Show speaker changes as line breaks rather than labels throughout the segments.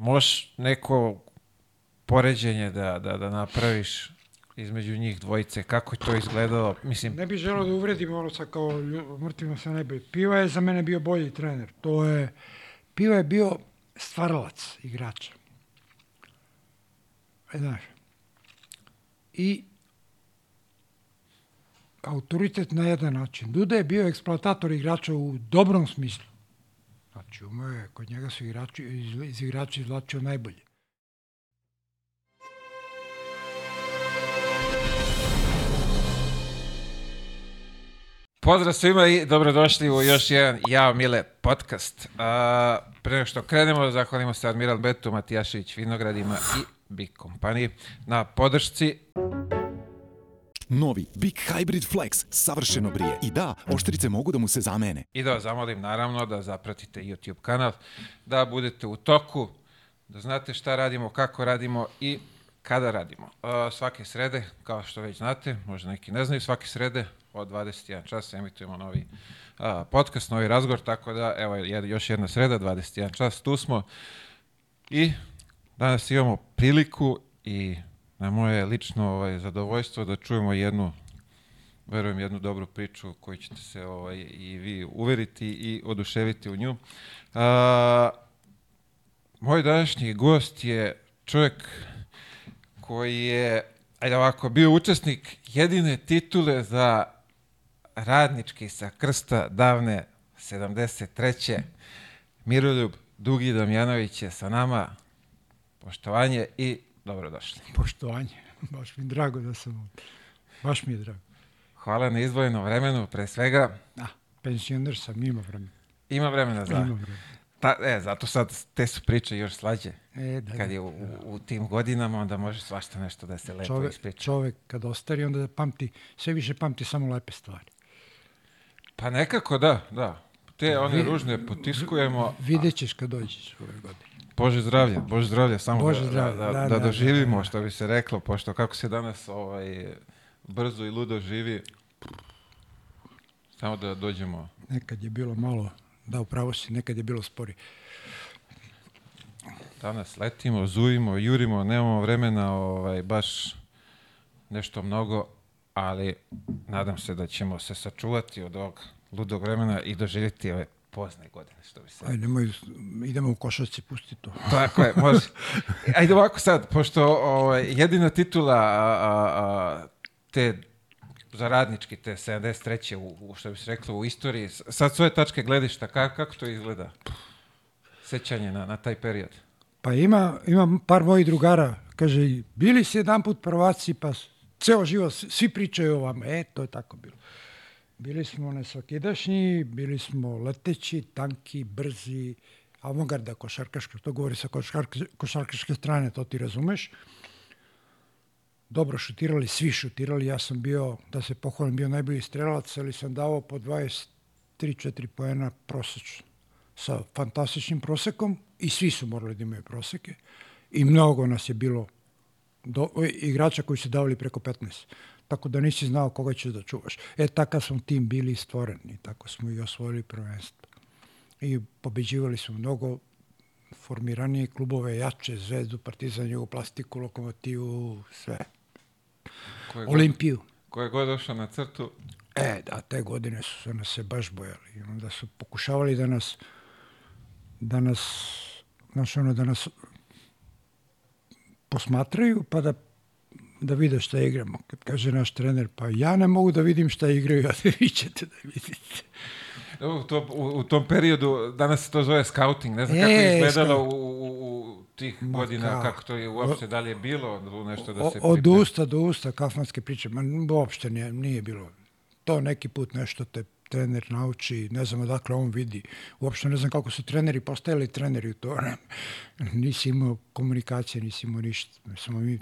možeš neko poređenje da, da, da napraviš između njih dvojice, kako je to izgledalo, mislim...
Ne bih želeo da uvredim ono sa kao mrtvima se ne bi. Piva je za mene bio bolji trener. To je, Piva je bio stvaralac igrača. E, znaš. I autoritet na jedan način. Duda je bio eksploatator igrača u dobrom smislu. Znači, umeo je, kod njega su igrači, iz, igrača izvlačio najbolje.
Pozdrav svima i dobrodošli u još jedan Jao Mile podcast. A, pre nego što krenemo, zahvalimo se Admiral Betu, Matijašević, Vinogradima i Big kompaniji na podršci.
Novi Big Hybrid Flex savršeno brije. I da, oštrice mogu da mu se zamene.
I da zamolim naravno da zapratite YouTube kanal, da budete u toku, da znate šta radimo, kako radimo i kada radimo. A, svake srede, kao što već znate, možda neki ne znaju, svake srede od 21 čas emitujemo novi a, podcast, novi razgovor, tako da evo je, još jedna sreda, 21 čas, tu smo i danas imamo priliku i na moje lično ovaj, zadovoljstvo da čujemo jednu verujem jednu dobru priču koju ćete se ovaj, i vi uveriti i oduševiti u nju. A, moj današnji gost je čovjek koji je ajde ovako, bio učesnik jedine titule za radnički sa krsta davne 73. Miroljub Dugi Damjanović je sa nama. Poštovanje i dobrodošli.
Poštovanje. Baš mi je drago da sam ovdje. Baš mi je drago.
Hvala na izdvojenom vremenu, pre svega.
A, pensioner sam, ima vremena.
Ima vremena za...
Ima vremena.
Ta, e, zato sad te su priče još slađe.
E, da,
Kad
da,
je u, u, u tim godinama, onda može svašta nešto da se lepo
čovek,
ispriča.
čovek kad ostari, onda pamti, sve više pamti samo lepe stvari.
Pa nekako da, da. Te one
Vi-
ružne potiskujemo.
Vidjet ćeš kad dođeš ove godine.
Bože zdravlje, Bože zdravlje, samo
Bože
da,
zdravlje,
da,
da,
da,
da, da,
doživimo,
da.
što bi se reklo, pošto kako se danas ovaj, brzo i ludo živi, samo da dođemo.
Nekad je bilo malo, da upravo si, nekad je bilo spori.
Danas letimo, zujimo, jurimo, nemamo vremena ovaj, baš nešto mnogo, ali nadam se da ćemo se sačuvati od ovog ludog vremena i doživjeti ove pozne godine, što bi se
Ajde, nemoj, idemo u košarci, pusti to.
Tako je, može. Ajde ovako sad, pošto ovaj, jedina titula a, a, a, te za radnički, te 73. U, u, što bi se reklo u istoriji, sad svoje tačke gledišta, kako, kako to izgleda? Sećanje na, na taj period.
Pa ima, ima par mojih drugara, kaže, bili si jedan put prvaci, pa ceo život, svi pričaju o vama. E, to je tako bilo. Bili smo nesvakidašnji, bili smo leteći, tanki, brzi, avangarda košarkaška, to govori sa košarka, košarkaške strane, to ti razumeš. Dobro šutirali, svi šutirali, ja sam bio, da se pohvalim, bio najbolji strelac, ali sam dao po 23-4 poena prosečno sa fantastičnim prosekom i svi su morali da imaju proseke i mnogo nas je bilo do, igrača koji su davali preko 15. Tako da nisi znao koga ćeš da čuvaš. E, takav smo tim bili stvoren i tako smo i osvojili prvenstvo. I pobeđivali smo mnogo formiranije klubove, jače, Zvezdu, Partizan, Jugoplastiku, Lokomotivu, sve.
Ko je, god,
Olimpiju.
ko je god došao na crtu,
E, da, te godine su se nas se baš bojali. I onda su pokušavali da nas, da nas, znaš ono, da nas posmatraju, pa da, da vide šta igramo. Kad kaže naš trener, pa ja ne mogu da vidim šta igraju, a vi ćete da vidite.
u, to, u, u tom periodu, danas se to zove scouting, ne znam
E,
kako je izgledalo
scout.
u, u, u tih
Ma
godina,
kako?
kako to je uopšte, da li je bilo nešto da
O,
se...
od
pripremi?
usta do usta kafanske priče, ma uopšte nije, nije bilo. To neki put nešto te trener nauči, ne znam odakle on vidi. Uopšte ne znam kako su treneri postajali treneri u to vreme. Nisi imao komunikacije, nisi imao ništa. Samo mi,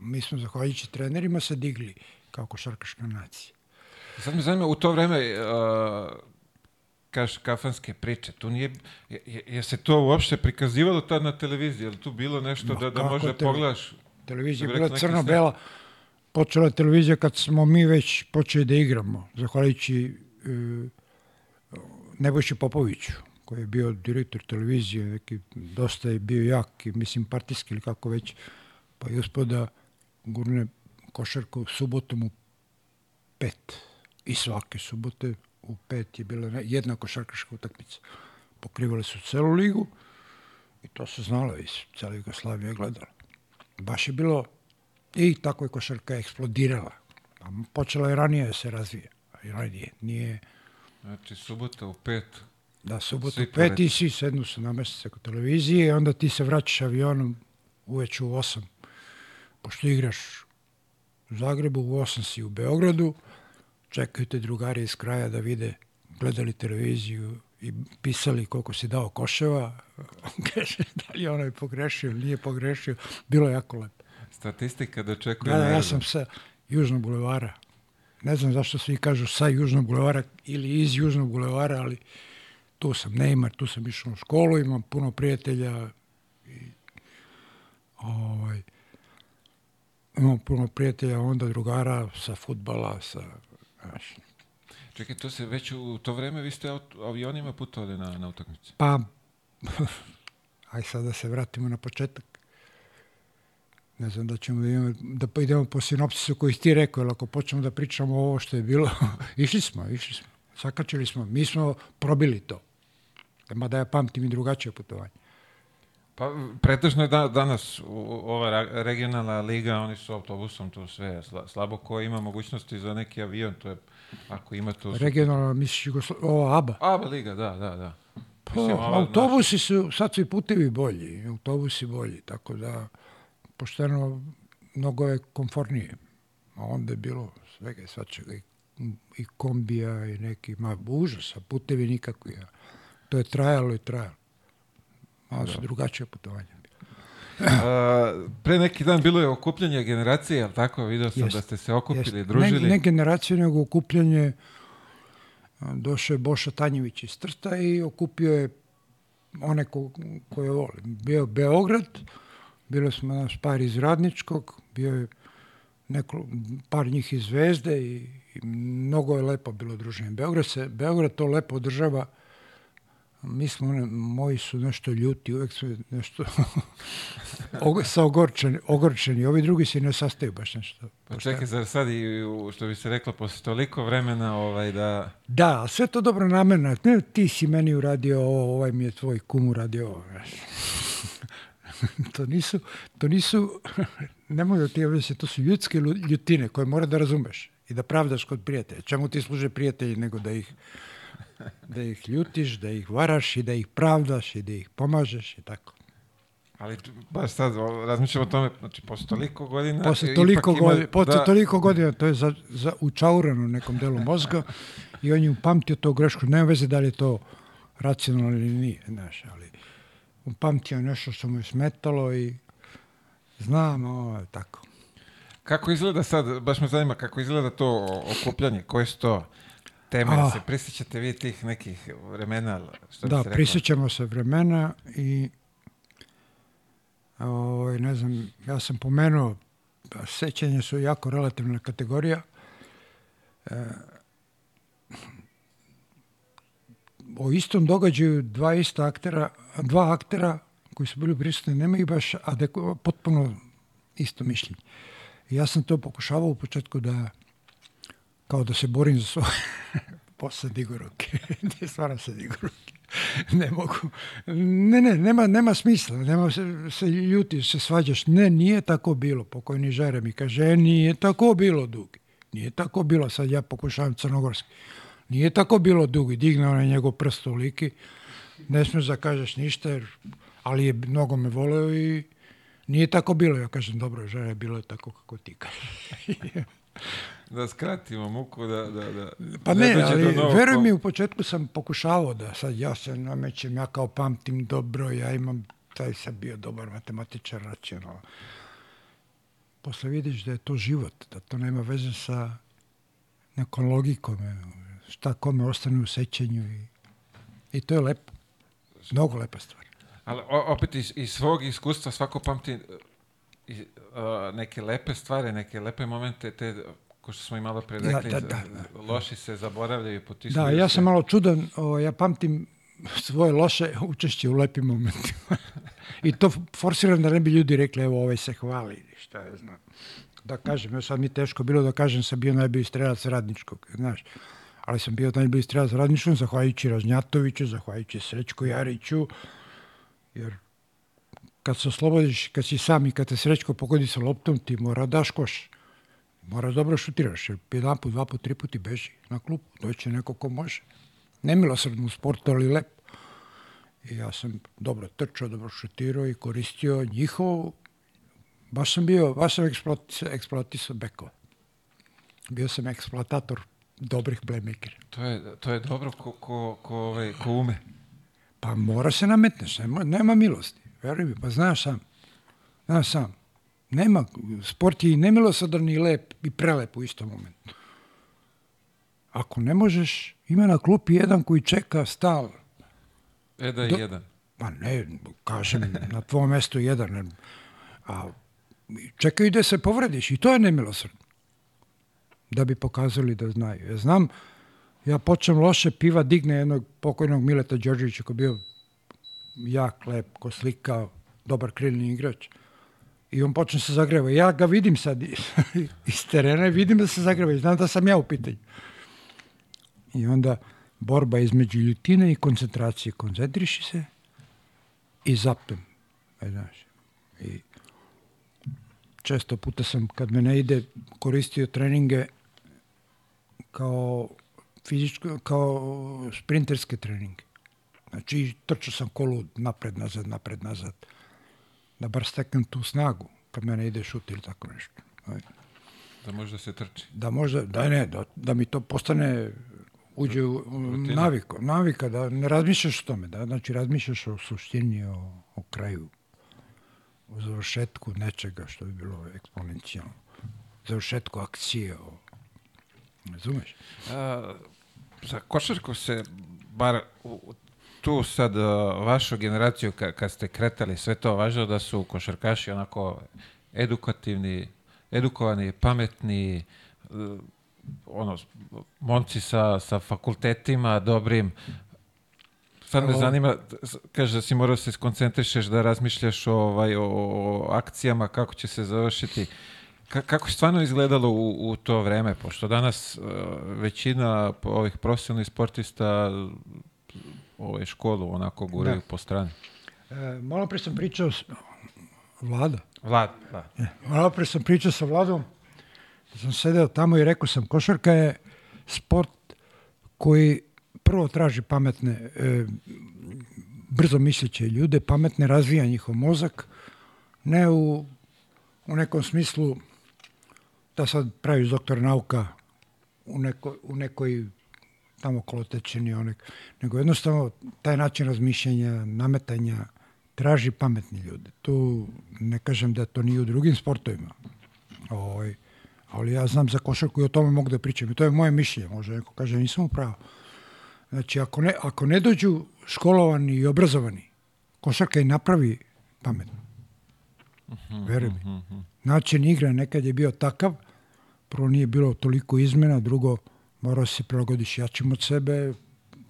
mi smo, zahvaljujući trenerima, se digli kao košarkaška nacija.
Sad me zanima, u to vreme, uh, kažeš kafanske priče, tu nije, je, je, se to uopšte prikazivalo tad na televiziji, je li tu bilo nešto
Ma
da, da može da
te-
pogledaš?
Televizija
Da
je bila crno-bela. Počela televizija kad smo mi već počeli da igramo, zahvaljujući e, Nebojši Popoviću. koji je bio direktor televizije, neki dosta je bio jak i mislim partijski ili kako već, pa je uspio da gurne košarku subotom u pet. I svake subote u pet je bila jedna košarkaška utakmica. Pokrivali su celu ligu i to se znalo iz cele Jugoslavije je gledala. Baš je bilo i tako je košarka eksplodirala. A počela je ranije da se razvija. I ranije. Nije,
Znači, subota u pet.
da, subotu
Svi
u pet i svi sednu se nameste se kod televizije i onda ti se vraćaš avionom uveče u osam. Pošto igraš u Zagrebu, u osam si u Beogradu, čekaju te drugari iz kraja da vide, gledali televiziju i pisali koliko si dao koševa. Kaže, da li je onaj pogrešio ili nije pogrešio. Bilo je jako lepo.
Statistika dočekuje
Da, da, ja sam sa Južnog bulevara. Ne znam zašto svi kažu sa Južnog bulevara ili iz Južnog bulevara, ali tu sam Neymar, tu sam išao u školu, imam puno prijatelja i ovaj, imam puno prijatelja, onda drugara sa futbala, sa, znaš,
Čekaj, to se već u to vreme vi ste avionima putovali na, na utakmice.
Pa, aj sad da se vratimo na početak. Ne znam da ćemo da, idemo, da pa idemo po sinopsisu koji ti rekao, jer ako počnemo da pričamo ovo što je bilo, išli smo, išli smo. Sakačili smo, mi smo probili to. Mada ja pamtim i drugačije putovanje.
Pa, pretežno je da, danas u, ova regionalna liga, oni su autobusom tu sve, sla, slabo ko ima mogućnosti za neki avion, to je, ako ima to...
Regionalno, misliš, Jugosla... ovo ABA.
ABA liga, da, da, da.
Pa,
Mislim, ova
autobusi su, sad su i putevi bolji, autobusi bolji, tako da pošteno mnogo je komfornije. A onda je bilo svega i svačega i, i kombija i neki, ma užas, a putevi nikakvi. To je trajalo i trajalo. Malo su drugačije putovanja.
A, pre neki dan bilo je okupljanje generacije, jel tako? Video sam
Jest,
da ste se okupili,
Jeste.
družili.
Ne, ne generaciju, nego okupljanje. Došao je Boša Tanjević iz Trsta i okupio je one ko, koje vole. Bio je Beograd, bilo smo nas par iz Radničkog, bio je neko, par njih iz Zvezde i, i mnogo je lepo bilo druženje. Beograd, se, Beograd to lepo održava Mi smo, one, moji su nešto ljuti, uvek su nešto sa ogorčeni, ogorčeni. Ovi drugi se ne sastaju baš nešto.
Pa čekaj, zar sad i, što bi se reklo, posle toliko vremena, ovaj, da...
Da, sve to dobro namerno. Ne, ti si meni uradio ovo, ovaj mi je tvoj kum uradio ovo. to nisu, to nisu, nemoj da ti objasniti, to su ljudske ljutine koje mora da razumeš i da pravdaš kod prijatelja. Čemu ti služe prijatelji nego da ih, da ih ljutiš, da ih varaš i da ih pravdaš i da ih pomažeš i tako.
Ali baš sad o, razmišljam o tome, znači, posle toliko godina...
Posle
ipak
toliko,
ima-
godina, posle
da,
toliko godina, to je za, za učaurano nekom delu mozga i on je upamtio to grešku. Nema veze da li je to racionalno ili nije, znaš, ali upamtio nešto što mu je smetalo i znam, ovo je tako.
Kako izgleda sad, baš me zanima, kako izgleda to o- okupljanje, koje su to teme,
A.
se prisjećate vi tih nekih vremena, što
Da, prisjećamo se vremena i ovaj, ne znam, ja sam pomenuo, da sećanje su jako relativna kategorija. E, o istom događaju dva ista aktera, dva aktera koji su bili prisutni, nema ih baš adeko, potpuno isto mišljenje. I ja sam to pokušavao u početku da kao da se borim za svoje posle digu ruke. ne, stvarno se digu ruke. ne mogu. Ne, ne, nema, nema smisla. Nema se, se ljutiš, se svađaš. Ne, nije tako bilo. Pokojni Žare mi kaže, e, nije tako bilo dugi. Nije tako bilo. Sad ja pokušavam crnogorski. Nije tako bilo dugi. Digne onaj njegov prst u liki. Ne smiješ da kažeš ništa, jer, ali je mnogo me voleo i nije tako bilo. Ja kažem, dobro, Žare, bilo je tako kako ti kažeš.
Da skratimo muku, da... da, da
Pa ne,
do
ali veruj mi, u početku sam pokušavao da sad ja se namećem, ja kao pamtim dobro, ja imam, taj sam bio dobar matematičar, racionalan. Posle vidiš da je to život, da to nema veze sa nekom logikom, e, šta kome ostane u sećanju i, i to je lepo. Mnogo lepa stvar.
Ali o- opet iz, iz svog iskustva svako pamti uh, i, uh, neke lepe stvari, neke lepe momente, te, ko što smo i malo pre
Da,
rekli,
da,
za-
da,
loši se zaboravljaju, potisuju
Da, ja sam malo čudan, o, ja pamtim svoje loše učešće u lepim momentima. I to forsiram da ne bi ljudi rekli, evo, ovaj se hvali, šta je znam. Da kažem, evo sad mi teško bilo da kažem sam bio najbolji strelac radničkog, znaš. Ali sam bio najbolji strelac radničkog, zahvaljujući Raznjatoviću, zahvaljujući Srećko Jariću, jer kad se oslobodiš, kad si sam i kad te Srećko pogodi sa loptom, ti mora daš koš. Moraš dobro šutiraš, jer jedan put, dva put, tri put i beži na klupu. Doće neko ko može. Nemilosrdno u sportu, ali lepo. I ja sam dobro trčao, dobro šutirao i koristio njihov, baš sam bio, baš sam eksploatisao, eksploatisao bekova. Bio sam eksploatator dobrih playmakera.
To je, to je dobro ko, ko, ko, ovaj, ko ume.
Pa mora se nametneš, nema, nema milosti. Veruj mi, pa znaš sam. Znaš sam. Nema, sport je i nemilosadan i lep i prelep u istom momentu. Ako ne možeš, ima na klupi jedan koji čeka stal.
E da je
Do-
jedan.
Pa ne, kažem, na tvom mestu jedan. A čekaju da se povrediš i to je nemilosrdno. Da bi pokazali da znaju. Ja znam, ja počnem loše, piva digne jednog pokojnog Mileta Đorđevića koji je bio jak, lep, ko slika, dobar krilni igrač. I on počne se zagreva. Ja ga vidim sad iz terena i vidim da se zagreva i znam da sam ja u pitanju. I onda borba između ljutine i koncentracije. Koncentriši se i zapnem. E, znaš. I često puta sam, kad me ne ide, koristio treninge kao fizičko, kao sprinterske treninge. Znači, trčao sam kolu napred, nazad, napred, nazad. Da bar steknem tu snagu, kad me ne ide šut ili tako nešto. Aj.
Da može da se trči.
Da možda, da ne, da, da mi to postane uđe u naviku, navika, da ne razmišljaš o tome, da znači razmišljaš o suštini, o, o kraju, o završetku nečega što bi bilo eksponencijalno, završetku akcije, o, razumeš?
A, za košarku se, bar u- tu sad a, vašu generaciju, ka, kad ste kretali sve to, važno da su košarkaši onako edukativni, edukovani, pametni, e, ono, momci sa, sa fakultetima dobrim. Sad me zanima, kaže da si morao se skoncentrišeš da razmišljaš o, ovaj, o, o akcijama, kako će se završiti. Ka, kako je stvarno izgledalo u, u to vreme? Pošto danas uh, većina ovih profesionalnih sportista ovaj, školu onako guraju
Da.
po strani.
E, malo pre sam pričao s Vlada,
Vlad, da.
E, malo pre sam pričao sa Vladom, sam sedeo tamo i rekao sam, košarka je sport koji prvo traži pametne, e, brzo misleće ljude, pametne razvija njihov mozak, ne u, u nekom smislu da sad praviš doktor nauka u, neko, u nekoj tamo kolotečeni onek, nego jednostavno taj način razmišljanja, nametanja, traži pametni ljude. Tu ne kažem da to nije u drugim sportovima, ovaj, ali ja znam za košarku i o tome mogu da pričam. I to je moje mišljenje, možda neko kaže nisam u pravu. Znači, ako ne, ako ne dođu školovani i obrazovani, košarka i napravi pametno. Veruj mi. Način igre nekad je bio takav, prvo nije bilo toliko izmena, drugo morao se prilagodiš jačim od sebe,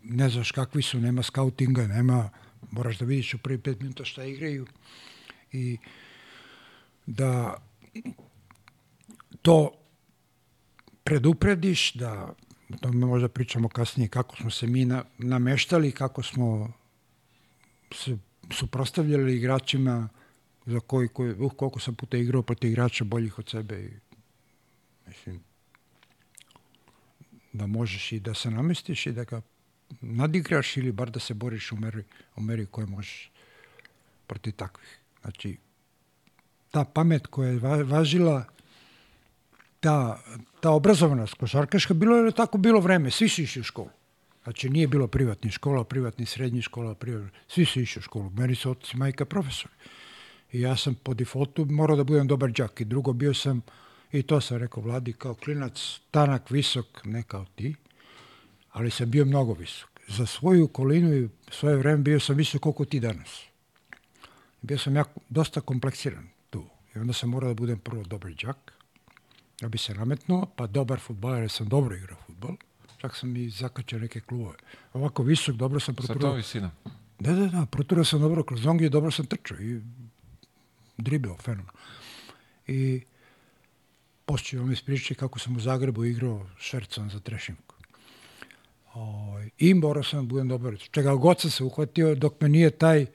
ne znaš kakvi su, nema skautinga, nema, moraš da vidiš u prvi pet minuta šta igraju. I da to preduprediš, da o tome možda pričamo kasnije kako smo se mi na, nameštali, kako smo se suprostavljali igračima za koji, koji uh, koliko sam puta igrao protiv igrača boljih od sebe i mislim da možeš i da se namestiš i da ga nadigraš ili bar da se boriš u meri, u meri koje možeš protiv takvih. Znači, ta pamet koja je va- važila, ta, ta obrazovanost košarkaška, bilo je tako bilo vreme, svi su išli u školu. Znači, nije bilo privatnih škola, privatnih srednjih škola, privatnih, svi su išli u školu. Meni su otac i majka profesori. I ja sam po defaultu morao da budem dobar đak. I drugo, bio sam, i to sam rekao vladi, kao klinac, tanak, visok, ne kao ti, ali sam bio mnogo visok. Za svoju okolinu i svoje vreme bio sam visok koliko ti danas. Bio sam jako, dosta kompleksiran tu. I onda sam morao da budem prvo dobar đak, da bi se nametnuo, pa dobar futbaler, jer sam dobro igrao futbol. čak sam i zakačio neke klubove. Ovako visok, dobro sam
Sa
proturao.
tom visinom.
Da, da, da, proturao sam dobro kroz zongi dobro sam trčao i dribao, fenomenalno. I poslije vam ispričati kako sam u Zagrebu igrao šercom za trešinku. Ovaj, I morao sam da budem dobar. Čega god sam se uhvatio dok me nije taj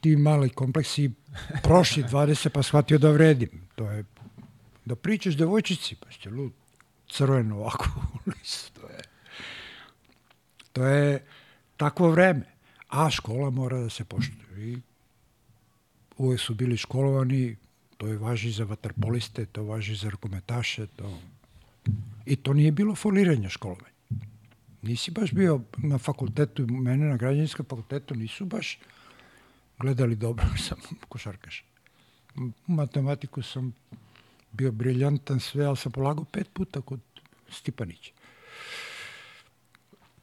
ti mali kompleksi prošli 20 pa shvatio da vredim. To je da pričaš devojčici, pa ste lud, crveno ovako u listu, to je. To je takvo vreme. A škola mora da se poštuje. I uvek su bili školovani, to je važi za vaterpoliste, to važi za rukometaše, to... I to nije bilo foliranje školovanja. Nisi baš bio na fakultetu, mene na građanskom fakultetu nisu baš gledali dobro, sam košarkaš. Matematiku sam bio briljantan sve, ali sam polagao pet puta kod Stipanića.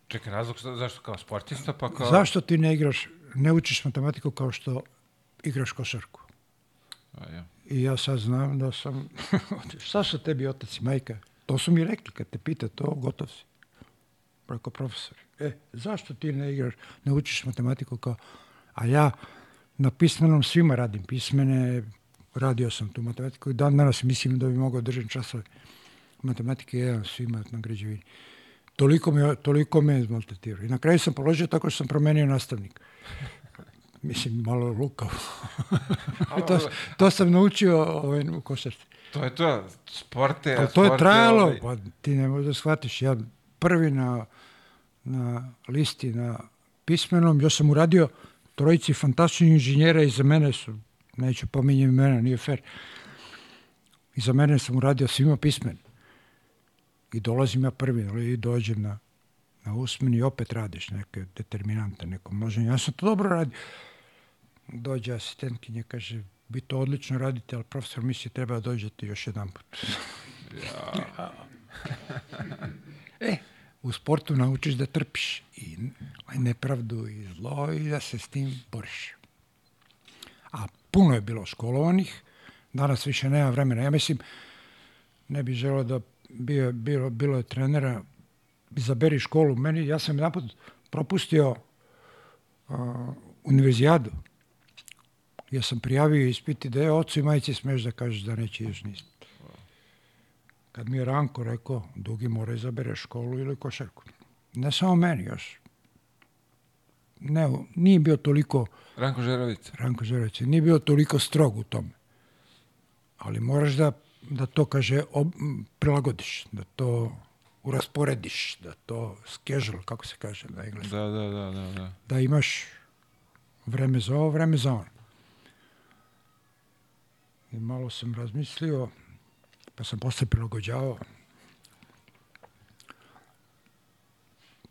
Čekaj, razlog za- zašto kao sportista, pa kao...
Zašto ti ne igraš, ne učiš matematiku kao što igraš košarku?
A, ja.
I ja sad znam da sam... Šta su tebi otac i majka? To su mi rekli, kad te pita to, gotov si. Preko profesor. E, zašto ti ne igraš, ne učiš matematiku kao... A ja na pismenom svima radim pismene, radio sam tu matematiku i dan danas mislim da bi mogao držati časove matematike jedan svima na građevini. Toliko me, toliko me maltretirao. I na kraju sam položio tako što sam promenio nastavnik. Mislim, malo lukavo. to, to sam naučio ovaj, u košarci.
To je to, sporte...
Ali to je trajalo,
ovaj-
pa ti ne možeš da shvatiš. Ja prvi na, na listi na pismenom, još sam uradio trojici fantastičnih inženjera iza mene su, neću pominjem imena, nije fair. Iza mene sam uradio svima pismen. I dolazim ja prvi, ali i dođem na, na usmeni i opet radiš neke determinante, neko može. Ja sam to dobro radio. Dođe asistentkinja, kaže, vi to odlično radite, ali profesor misli treba da dođete još jedan put. e, u sportu naučiš da trpiš i nepravdu i zlo i da se s tim boriš. A puno je bilo školovanih, danas više nema vremena. Ja mislim, ne bi želeo da bio, bilo, bilo je trenera, izaberi školu. Meni, ja sam jedan put propustio uh, univerzijadu. Ja sam prijavio ispit i da je ocu i majici smeš da kažeš da neće još ni ispit. Kad mi je Ranko rekao, Dugi mora izabere školu ili košarku. Ne samo meni još. Ne, nije bio toliko,
Ranko Žerovica.
Ranko Žerović, nije bio toliko strog u tome. Ali moraš da, da to, kaže, ob, prilagodiš, da to urasporediš, da to schedule, kako se kaže na engleskom.
Da, da, da, da, da.
da imaš vreme za ovo, vreme za ono. I malo sam razmislio, pa sam posle prilagođavao.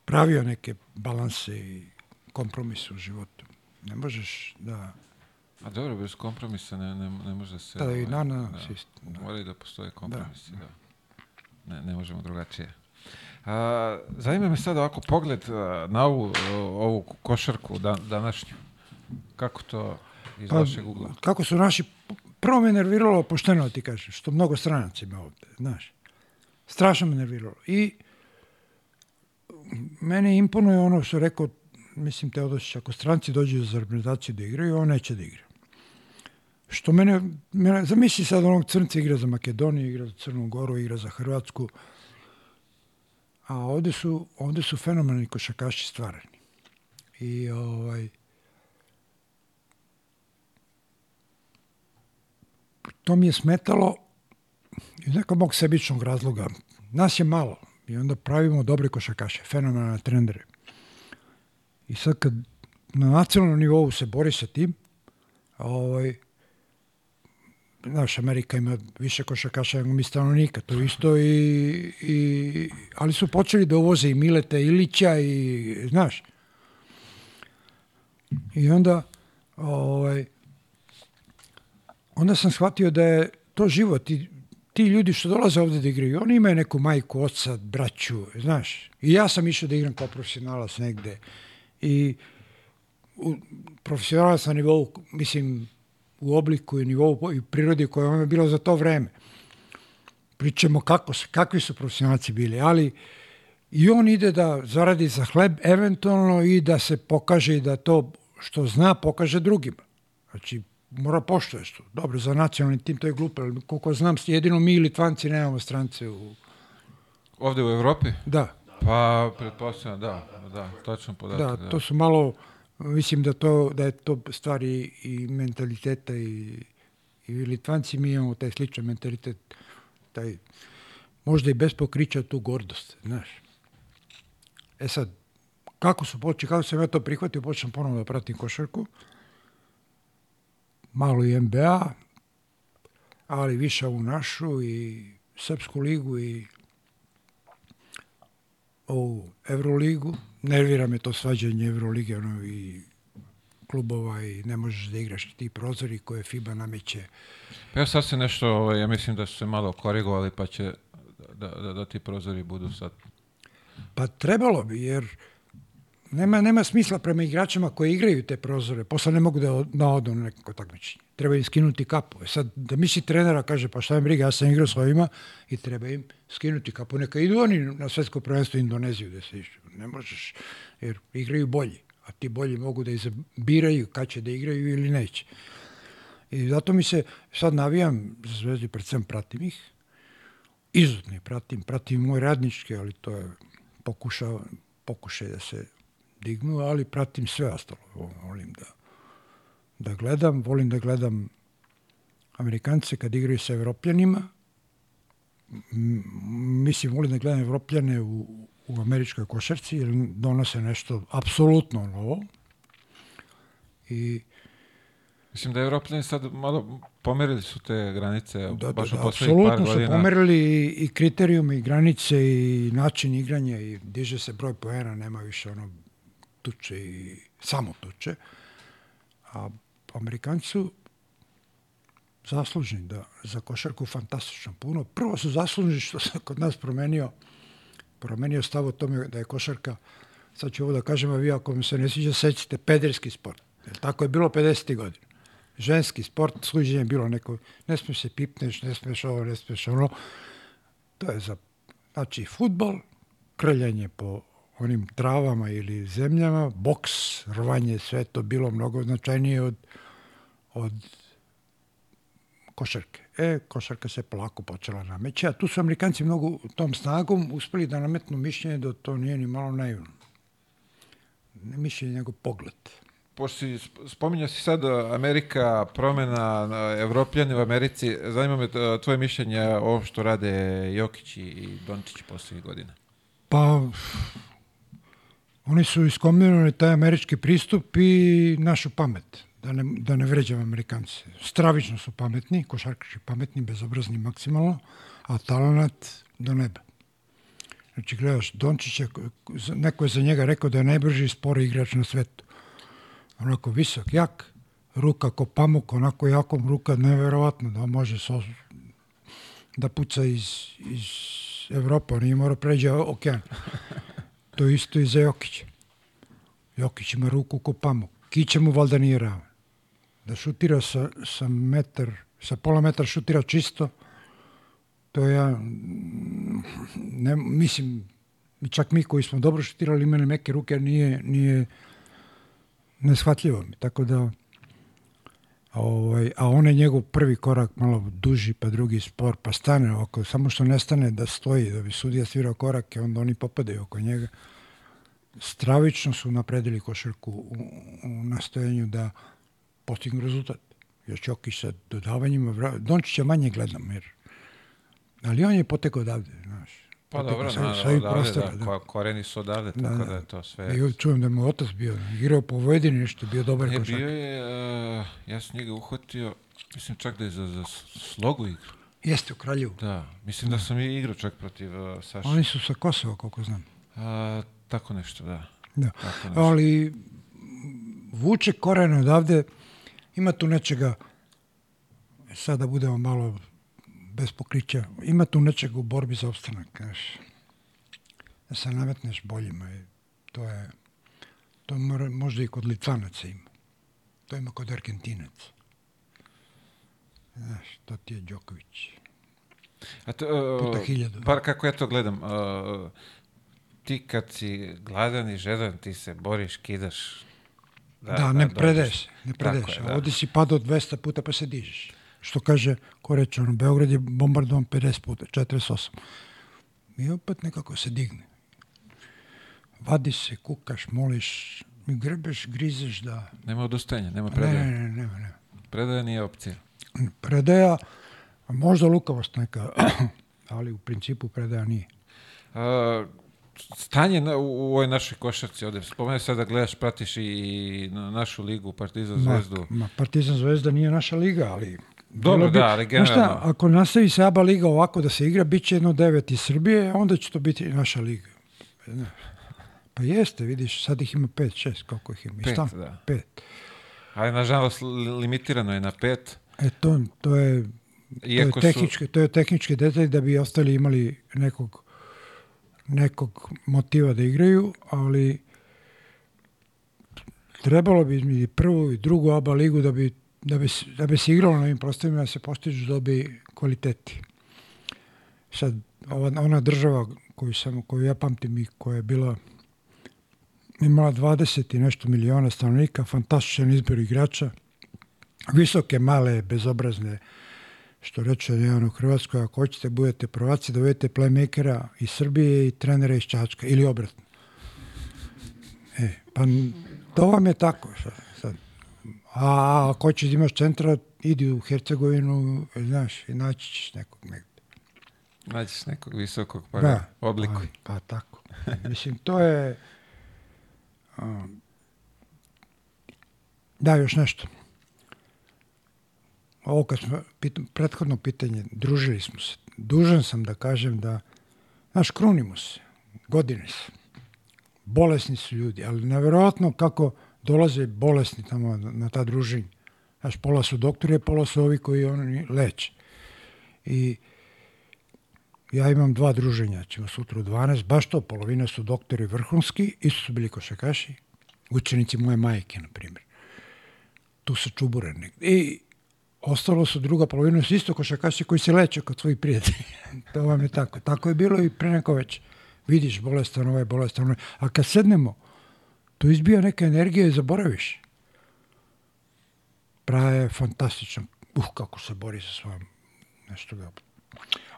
Pravio neke balanse i kompromise u životu. Ne možeš da...
A dobro, bez kompromisa ne, ne, ne može se...
Da, i
ovaj,
na, na,
da.
sist- da.
Moraju da postoje kompromisi, da. Ne, ne možemo drugačije. A, zanima me sad ovako pogled na ovu, ovu košarku da, današnju. Kako to iz
Pa,
vašeg ugla?
kako su naši... Prvo me nerviralo, pošteno ti kažem, što mnogo stranaca ima ovde, znaš. Strašno me nerviralo. I mene imponuje ono što rekao, mislim, Teodosić, ako stranci dođu za reprezentaciju da igraju, on neće da igra. Što mene, mene zamisli sad onog crnca igra za Makedoniju, igra za Crnu Goru, igra za Hrvatsku, a ovde su, ovde su fenomenalni košakaši stvarani. I ovaj, to mi je smetalo iz nekog mog sebičnog razloga. Nas je malo i onda pravimo dobre košakaše, fenomenalne trenere. I sad kad na nacionalnom nivou se bori sa tim, ovaj, znaš, Amerika ima više košakaša nego mi stanovnika, to isto i, i, ali su počeli da uvoze i Mileta Ilića i, znaš, i onda, ovaj, onda sam shvatio da je to život i ti ljudi što dolaze ovde da igraju, oni imaju neku majku, oca, braću, znaš. I ja sam išao da igram kao profesionalac negde. I u, profesionalac na nivou, mislim, u obliku i nivou i prirodi koja vam je bilo za to vreme. Pričamo kako kakvi su profesionalci bili, ali I on ide da zaradi za hleb eventualno i da se pokaže i da to što zna pokaže drugima. Znači, mora poštuješ to. Dobro, za nacionalni tim to je glupo, ali koliko znam, jedino mi Litvanci nemamo strance u...
Ovde u Evropi?
Da.
Pa, pretpostavljam, da, da, točno podatak.
Da,
Da,
to su malo, mislim da, to, da je to stvari i mentaliteta i, i Litvanci mi imamo taj sličan mentalitet, taj, možda i bez pokrića tu gordost, znaš. E sad, kako su počeli, kako sam ja to prihvatio, počnem ponovno da pratim košarku, malo i NBA, ali više u našu i Srpsku ligu i ovu Euroligu. Nervira me to svađanje Eurolige ono, i klubova i ne možeš da igraš ti prozori koje FIBA nameće.
Pa ja sad se nešto, ovaj, ja mislim da su se malo korigovali, pa će da, da, da ti prozori budu sad.
Pa trebalo bi, jer nema, nema smisla prema igračima koji igraju te prozore, posle ne mogu da, da odu na neko takmičenje. Treba im skinuti kapu. E sad, da misli trenera kaže, pa šta im briga, ja sam igrao s ovima i treba im skinuti kapu. Neka idu oni na svetsko prvenstvo Indoneziju da se išću. Ne možeš, jer igraju bolji. A ti bolji mogu da izabiraju kad će da igraju ili neće. I zato mi se, sad navijam za zvezdu, pred svem pratim ih. Izuzetno ih pratim, pratim moj radnički, ali to je pokušao, pokušaj da se dignu, ali pratim sve ostalo. Vo- Volim da, da gledam, volim da gledam Amerikance kad igraju sa Evropljanima. Mislim, volim da gledam Evropljane u, u američkoj košarci, jer donose nešto apsolutno novo. I
Mislim da Evropljani sad malo pomerili su te granice,
Da, da,
baš u
da,
poslednjih par
apsolutno su
godina.
pomerili i, i kriterijume i granice i način igranja i diže se broj poena, nema više ono tuče i samo tuče. A Amerikanci su zaslužni da za košarku fantastično puno. Prvo su zaslužni što se kod nas promenio promenio stav o tome da je košarka sad ću ovo da kažem, a vi ako mi se ne sviđa, sećate, pederski sport. Jer tako je bilo 50. godina. Ženski sport, služenje je bilo neko, ne smiješ se pipneš, ne smiješ ovo, ne smiješ ono. To je za, znači, futbol, krljanje po onim travama ili zemljama, boks, rvanje, sve to bilo mnogo značajnije od, od košarke. E, košarka se polako počela nameći, a tu su Amerikanci mnogo tom snagom uspeli da nametnu mišljenje da to nije ni malo naivno. Ne mišljenje, nego pogled.
Pošto spominjao si sad uh, Amerika, promena uh, Evropljani u Americi, zanima me uh, tvoje mišljenje o ovom što rade Jokić i Dončić poslednjih godina.
Pa, oni su iskombinirali taj američki pristup i našu pamet, da ne, da ne vređam Amerikanci. Stravično su pametni, košarkaši pametni, bezobrazni maksimalno, a talenat do neba. Znači, gledaš, Dončića, neko je za njega rekao da je najbrži i spori igrač na svetu. Onako visok, jak, ruka ko pamuk, onako jakom ruka, neverovatno da može so, da puca iz, iz Evropa, on nije morao pređe okean. To je isto i za Jokića. Jokić ima ruku ko pamuk. Kića mu valjda nije ravan. Da šutira sa, sa metar, sa pola metra šutira čisto, to ja, ne, mislim, čak mi koji smo dobro šutirali imali meke ruke, nije, nije neshvatljivo mi. Tako da, ovaj, a on je njegov prvi korak malo duži, pa drugi spor, pa stane oko, samo što ne stane da stoji, da bi sudija svirao korake, onda oni popadaju oko njega. Stravično su napredili košarku u, u nastojanju da postignu rezultat. Još Ćokić sa dodavanjima, Dončića manje gledam, jer ali on je potekao odavde, znaš.
Pa
Potekao
dobro,
sa-
na,
sa ovih prostora,
da, ko- koreni su odavde, tako da,
da.
je to sve...
I čujem da mu otac bio, igrao po Vojvodini nešto, bio dobar
Je,
košarkaš.
bio je, uh, ja sam njega uhvatio, mislim čak da je za, za slogu igrao.
Jeste u Kraljevu.
Da, mislim da sam i igrao čak protiv uh, Saša.
Oni su sa Kosova, koliko znam.
A, tako nešto, da.
Da.
Tako nešto.
Ali vuče korene odavde, ima tu nečega, sada budemo malo bez pokrića, ima tu nečega u borbi za opstanak, znaš. Da se nametneš boljima. i To je, to mora, možda i kod Litvanaca ima. To ima kod Argentinaca. Znaš, to ti je Đoković.
A to, uh,
Puta hiljadu.
Bar kako ja to gledam, uh, ti kad si gladan i žedan, ti se boriš, kidaš.
Da, ne
dođeš.
predaješ se, ne
Tako
predaješ.
je, da.
Ovdje si padao 200 puta pa se dižeš. Što kaže, ko reče, ono, Beograd je bombardovan 50 puta, 48. I opet nekako se digne. Vadi se, kukaš, moliš, i grebeš, grizeš da...
Nema odustajanja, nema
Ne,
predaje.
ne, ne, nema, nema.
Predaja nije opcija.
Predaja, možda lukavost neka, ali u principu predaja nije.
A, stanje na, u, u ovoj našoj košarci ovde. Spomenu sad da gledaš, pratiš i na našu ligu, Partizan, Zvezdu.
Ma, ma, Partizan Zvezda nije naša liga, ali...
Dobro,
bilo bi-
da, ali
Znaš šta,
generalno.
ako nastavi se ABA liga ovako da se igra, bit će jedno devet iz Srbije, onda će to biti naša liga. Pa jeste, vidiš, sad ih ima pet, šest, koliko ih ima.
Pet,
stalno,
da.
Pet.
Ali, nažalost, li- limitirano je na pet.
E, to, to je, to je,
Iako su...
tehnički, to je tehnički detalj da bi ostali imali nekog, nekog motiva da igraju, ali trebalo bi prvu i drugu ABA ligu da bi, da bi, da bi se igralo na ovim prostorima da se postižu dobi kvaliteti. Sad, ova, ona država koju, sam, koju ja pamtim i koja je bila imala 20 i nešto miliona stanovnika, fantastičan izbor igrača, visoke, male, bezobrazne, što reče jedan u Hrvatskoj, ako hoćete budete prvaci, dovedete playmakera iz Srbije i trenera iz Čačka, ili obratno. E, pa to vam je tako. Sad. A ako hoćeš da imaš centra, idi u Hercegovinu, znaš, i naći ćeš nekog negde.
Nađeš nekog visokog pa
Da.
oblikuj.
Pa, pa tako. Mislim, to je... um, da, još nešto. Ovo kad smo, pit, prethodno pitanje, družili smo se. Dužan sam da kažem da, znaš, krunimo se, godine su. Bolesni su ljudi, ali nevjerojatno kako dolaze bolesni tamo na, ta druženja. Znaš, pola su doktori, a pola su ovi koji oni leče. I ja imam dva druženja, ćemo sutra u 12, baš to, polovina su doktori vrhunski, isto su bili košakaši, učenici moje majke, na primjer. Tu se čubure negdje. I ostalo su druga polovina su isto košakaši koji se leče kod svojih prijatelja. to vam je tako. Tako je bilo i pre neko već. Vidiš bolestan ovaj, bolestan ovaj. A kad sednemo, to izbija neka energija i zaboraviš. Praja je fantastičan. Uh, kako se bori sa svojom nešto ga...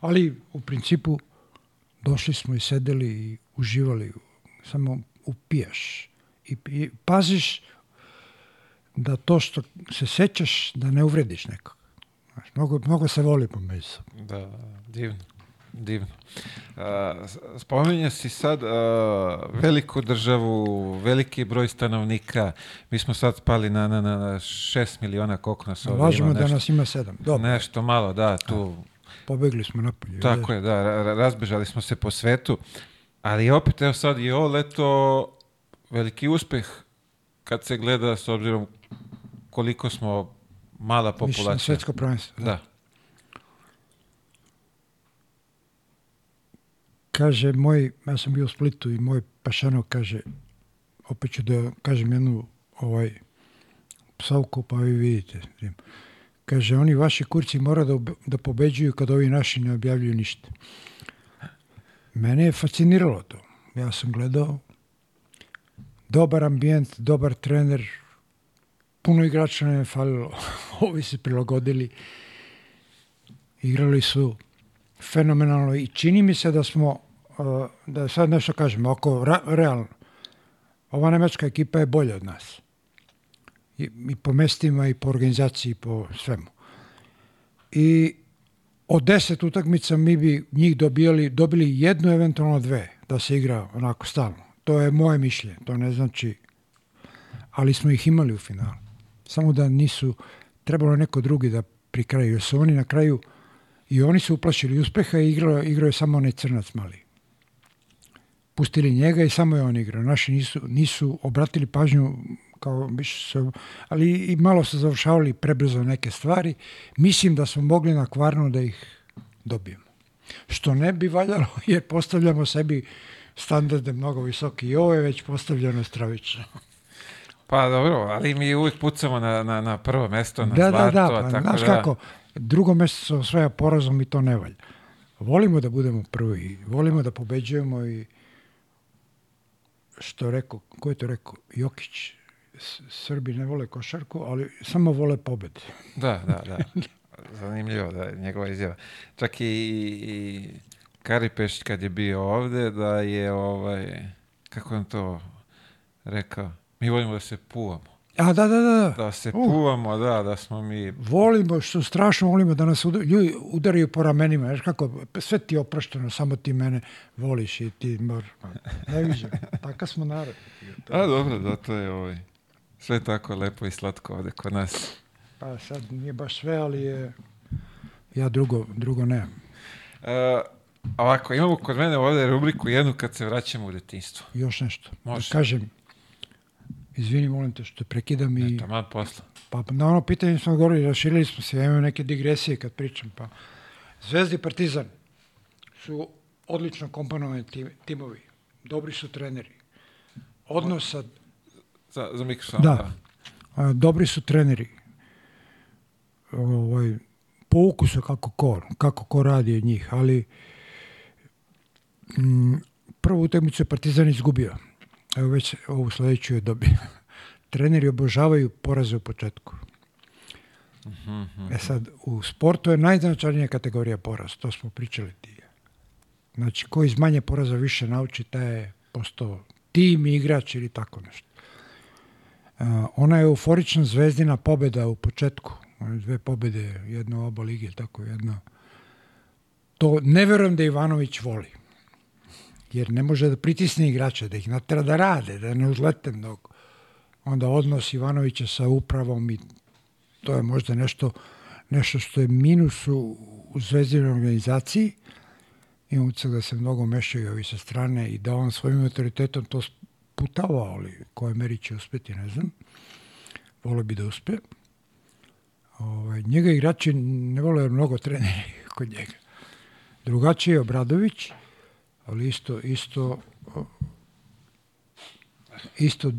Ali u principu došli smo i sedeli i uživali. Samo upijaš. I, i paziš da to što se sećaš da ne uvrediš nekog. Znaš, mnogo, mnogo se voli po među.
Da, da, divno. Divno. A, s- spominje si sad a, veliku državu, veliki broj stanovnika. Mi smo sad spali na, na, na na šest miliona koliko nas ovdje
Lažemo
ima.
da
Nešto,
nas ima sedam. Dobro,
nešto malo, da, tu.
pobegli smo napolje.
Tako je, da, ra- ra- razbežali smo se po svetu. Ali opet, evo sad i ovo leto veliki uspeh kad se gleda s obzirom koliko smo mala populacija.
svetsko prvenstvo.
Da.
Kaže moj, ja sam bio u Splitu i moj pašanov kaže, opet ću da kažem jednu ovaj, psovku, pa vi vidite. Kaže, oni vaši kurci mora da, da pobeđuju kad ovi naši ne objavljuju ništa. Mene je fasciniralo to. Ja sam gledao dobar ambijent, dobar trener, puno igrača nam je falilo. Ovi se prilagodili. Igrali su fenomenalno i čini mi se da smo, da sad nešto kažemo, ako ra- realno, ova nemačka ekipa je bolja od nas. I, I po mestima, i po organizaciji, i po svemu. I od deset utakmica mi bi njih dobijali, dobili jednu, eventualno dve, da se igra onako stalno. To je moje mišljenje, to ne znači, ali smo ih imali u finalu. Samo da nisu, trebalo neko drugi da pri kraju, jer su oni na kraju, i oni su uplašili uspeha i igrao, igrao je samo onaj crnac mali. Pustili njega i samo je on igrao. Naši nisu, nisu obratili pažnju kao više su, ali i malo su završavali prebrzo neke stvari. Mislim da smo mogli na kvarnu da ih dobijemo. Što ne bi valjalo jer postavljamo sebi standarde mnogo visoki i ovo je već postavljeno stravično.
Pa dobro, ali mi uvijek pucamo na, na, na prvo mesto, na
Da, da,
zlato.
da, pa,
tako
znaš
da,
kako, drugo mesto se osvaja porazom i to ne valja. Volimo da budemo prvi, volimo da pobeđujemo i što rekao, ko je to rekao? Jokić. Srbi ne vole košarku, ali samo vole pobede.
Da, da, da. Zanimljivo da je njegova izjava. Čak i, i Kari Pešić kad je bio ovde, da je ovaj, kako je on to rekao, mi volimo da se puvamo.
A da, da, da. da.
Da se
Uh.
puvamo, da, da smo mi...
Volimo, što strašno volimo da nas uda- ljudi udaraju po ramenima. Znaš kako, sve ti je oprošteno, samo ti mene voliš i ti mor... Ne viđem, takav smo narod.
A dobro, da, to je ovaj, sve tako lepo i slatko ovde kod nas.
Pa sad nije baš sve, ali je... Ja drugo, drugo nemam.
E, ovako, imamo kod mene ovde rubriku jednu kad se vraćamo u detinjstvo.
Još nešto.
Može.
Da kažem, izvini, molim te što prekidam i...
Taman posla.
Pa na ono pitanje smo govorili, raširili smo se, ja imam neke digresije kad pričam. Pa. Zvezda i Partizan su odlično komponovani tim, timovi. Dobri su treneri. Odnos sa...
Za, za mikrofon.
Da. A, dobri su treneri. Ovaj, pouku su kako ko, kako ko radi od njih, ali mm, prvu utakmicu je Partizan izgubio. Evo već ovu sledeću je dobio. Treneri obožavaju poraze u početku. E sad, u sportu je najznačajnija kategorija poraz, to smo pričali ti. Znači, ko iz manje poraza više nauči, taj je postao tim, igrač ili tako nešto. A, ona je euforična zvezdina pobeda u početku. Dve pobede, jedna u oba lige, tako jedna. To ne verujem da Ivanović voli. Jer ne može da pritisne igrače, da ih natera da rade, da ne uzlete mnogo. Onda odnos Ivanovića sa upravom i to je možda nešto, nešto što je minus u, u zvezdinoj organizaciji. Imam utisak da se mnogo mešaju ovi sa strane i da on svojim autoritetom to putava, ali koje meri će uspeti, ne znam. Vole bi da uspe. Ovaj, njega igrači ne vole mnogo treneri kod njega. Drugačiji je Obradović, ali isto, isto, isto,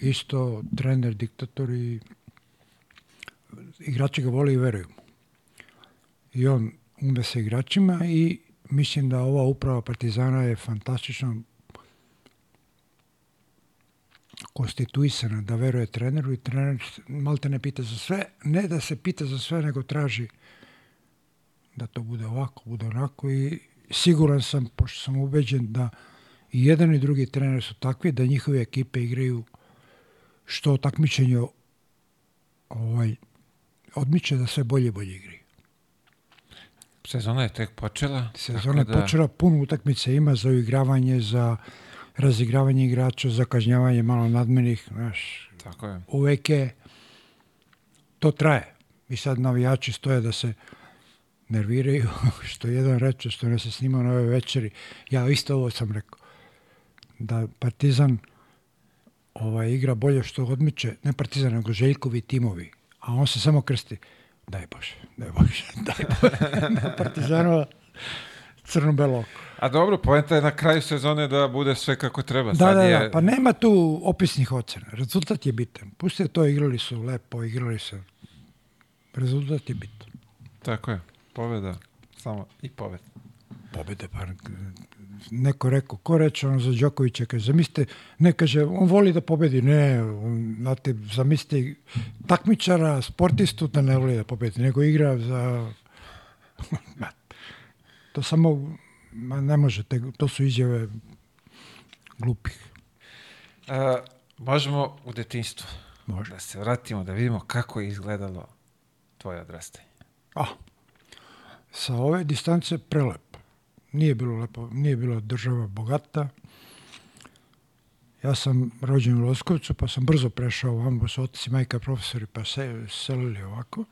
isto trener, diktator i igrači ga vole i veruju mu. I on ume sa igračima i mislim da ova uprava Partizana je fantastično konstituisana da veruje treneru i trener malte ne pita za sve, ne da se pita za sve, nego traži da to bude ovako, bude onako i siguran sam, pošto sam ubeđen da i jedan i drugi trener su takvi da njihove ekipe igraju što takmičenje ovaj, odmiče da sve bolje i bolje igraju.
Sezona je tek počela.
Sezona je
da-
počela, puno utakmice ima za uigravanje, za razigravanje igrača, za kažnjavanje malo nadmenih, znaš,
Tako je.
uvek je, to traje. I sad navijači stoje da se nerviraju, što jedan reče, što ne se snima na ove večeri. Ja isto ovo sam rekao, da Partizan ovaj, igra bolje što odmiče, ne Partizan, nego Željkovi timovi, a on se samo krsti. Daj Bože, daj Bože, daj Bože. Partizanova crno-belo oko.
A dobro, poenta je na kraju sezone da bude sve kako treba.
Da,
Sad
da,
je,
da, pa nema tu opisnih ocena. Rezultat je bitan. Pustite to, igrali su lepo, igrali su. Rezultat je bitan.
Tako je. Pobjeda. Samo i pobjeda.
Pobede, pa neko rekao, ko reče ono za Đokovića, kaže, zamislite, ne kaže, on voli da pobedi, ne, on, znate, zamislite takmičara, sportistu da ne voli da pobedi, nego igra za... To samo, ma, ne možete, to su izjave glupih.
A, možemo u detinjstvo.
Može.
Da se vratimo, da vidimo kako je izgledalo tvoje odrastanje.
A, sa ove distance prelepo. Nije bilo lepo, nije bilo država bogata. Ja sam rođen u Loskovcu, pa sam brzo prešao ovamo, pa su otac i majka profesori, pa se selili ovako.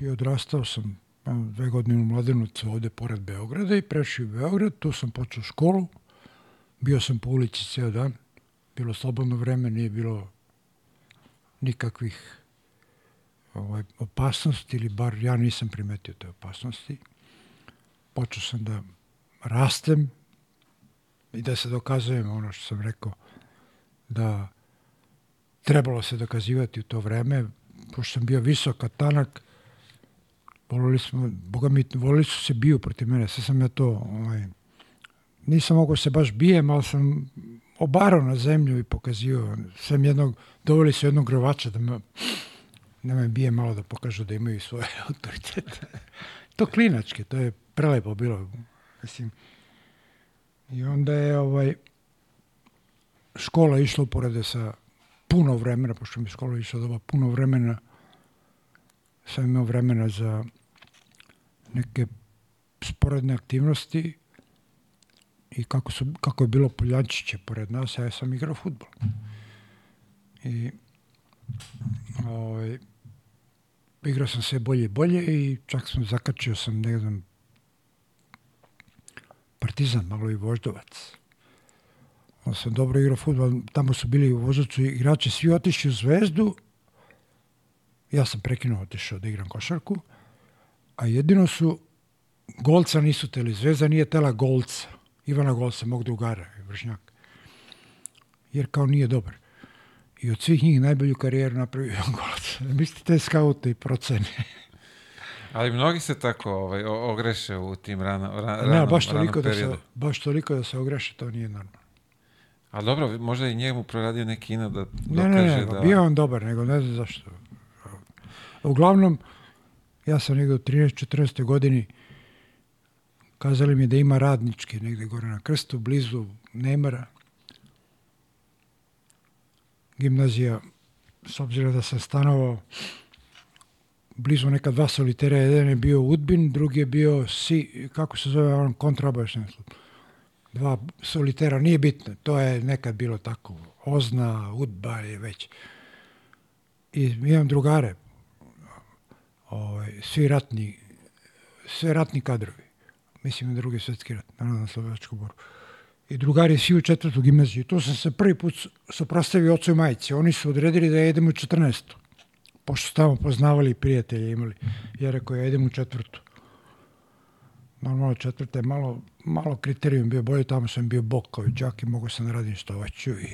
I odrastao sam dve godine u Mladenovcu ovde pored Beograda i prešao u Beograd, tu sam počeo školu. Bio sam po ulici ceo dan. Bilo slobodno vreme, nije bilo nikakvih ovaj, opasnosti, ili bar ja nisam primetio te opasnosti. Počeo sam da rastem i da se dokazujem ono što sam rekao, da trebalo se dokazivati u to vreme, pošto sam bio visok, tanak, volili smo, boga mi, volili su se biju protiv mene, sve sam ja to ovaj, nisam mogao se baš bijem, ali sam obarao na zemlju i pokazio. Sam jednog, doveli su jednog grovača da me, da me bije malo da pokažu da imaju svoje autoritete. to klinačke, to je prelepo bilo. Mislim. I onda je ovaj, škola išla uporede sa puno vremena, pošto mi škola išla doba puno vremena, sam imao vremena za neke sporedne aktivnosti i kako, su, kako je bilo Poljančiće pored nas, ja sam igrao futbol. I ovaj, igrao sam sve bolje i bolje i čak sam zakačio sam, ne znam, Partizan, malo i Voždovac. Onda sam dobro igrao futbol, tamo su bili u Voždovcu igrači, svi otišli u Zvezdu, ja sam prekinuo otišao da igram košarku, a jedino su Golca nisu teli, Zvezda nije tela Golca, Ivana Golca, mog drugara, vršnjak, jer kao nije dobar. I od svih njih najbolju karijeru napravio Ivan Golac. Mislite te skaute i procene.
Ali mnogi se tako ovaj, ogreše u tim rano, ra,
ne,
ranom,
baš
ranom
toliko, da se,
periodu.
baš toliko da se ogreše, to nije normalno.
A dobro, možda i njemu proradio neki ino da
Ne,
dokaže
ne, ne,
da...
bio on dobar, nego ne znam zašto. Uglavnom, ja sam negdje u 13-14. godini kazali mi da ima radnički negdje gore na krstu, blizu Nemara. Gimnazija, s obzirom da sam stanovao blizu neka dva solitera, jedan je bio Udbin, drugi je bio si, kako se zove on kontrabašni dva solitera, nije bitno, to je nekad bilo tako, Ozna, Udba je već. I imam drugare, ovaj, svi ratni, sve ratni kadrovi, mislim na drugi svjetski rat, naravno na Slovačku boru. I drugari svi u četvrtu gimnaziju. Tu sam se prvi put suprostavio ocu i majici. Oni su odredili da ja idem u 14. Pošto tamo poznavali i prijatelje imali. Ja rekao, ja idem u četvrtu. Normalno četvrta je malo, malo kriterijum bio bolje, tamo sam bio bok kao i đak i mogu sam da radim što hoću i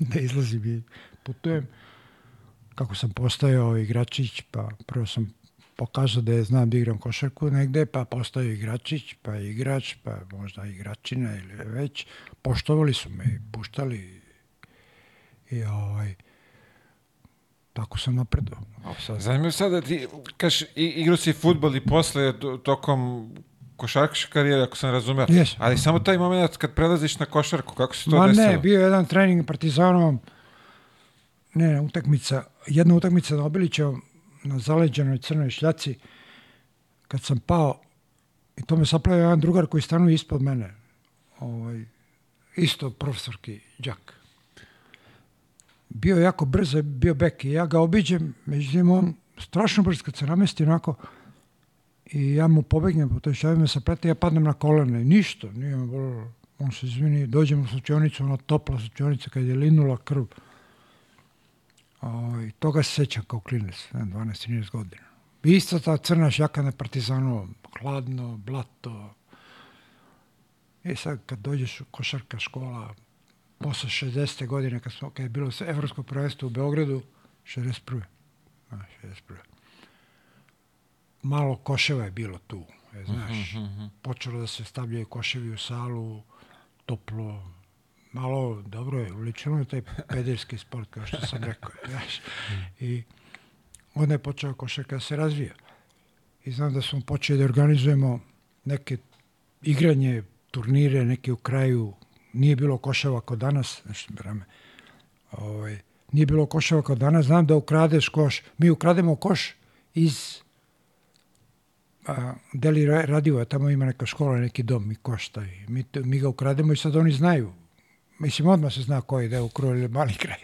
da izlazim i putujem. Kako sam postajao igračić, pa prvo sam pokazao da je znam da igram košarku negde, pa postao igračić, pa igrač, pa možda igračina ili već. Poštovali su me i puštali i ovaj, tako sam napredao. A sad,
Zanimljivo sad da ti, kaš, igrao si futbol i posle, to- tokom košarkaške karijere, ako sam razumeo.
Jesam.
Ali samo taj moment kad prelaziš na košarku, kako se to
Ma
desilo?
ne, bio je jedan trening Partizanom, ne, ne, utakmica, jedna utakmica na Obilićevom, na zaleđenoj crnoj šljaci, kad sam pao, i to me saplavio jedan drugar koji stanuje ispod mene, ovaj, isto profesorki đak. Bio jako brzo, bio bek i ja ga obiđem, međutim on strašno brzo kad se namesti onako, i ja mu pobegnem po toj šljavi, me saplete, ja padnem na kolene, ništa, nije me bolilo. On se izvini, dođem u slučionicu, ona topla slučionica kad je linula krv. O, I toga se sećam kao klinac, ne, 12-13 godina. Isto ta crna šjaka na partizanu, hladno, blato. I sad kad dođeš u košarka škola, posle 60. godine, kad, smo, kad je bilo evropsko prvenstvo u Beogradu, 61. A, 61. Malo koševa je bilo tu, je, znaš. Počelo da se stavljaju koševi u salu, toplo, malo, dobro je, uličeno je taj pederski sport, kao što sam rekao, znaš. I onda je počeo košarka se razvija. I znam da smo počeli da organizujemo neke igranje, turnire, neke u kraju, nije bilo koševa kao danas, nešto vreme, ovaj, nije bilo koševa kao danas, znam da ukradeš koš, mi ukrademo koš iz a, Deli Ra- Radiva, tamo ima neka škola, neki dom, mi košta i mi, mi ga ukrademo i sad oni znaju. Mislim, odmah se zna koji je u kroju ili mali kraj.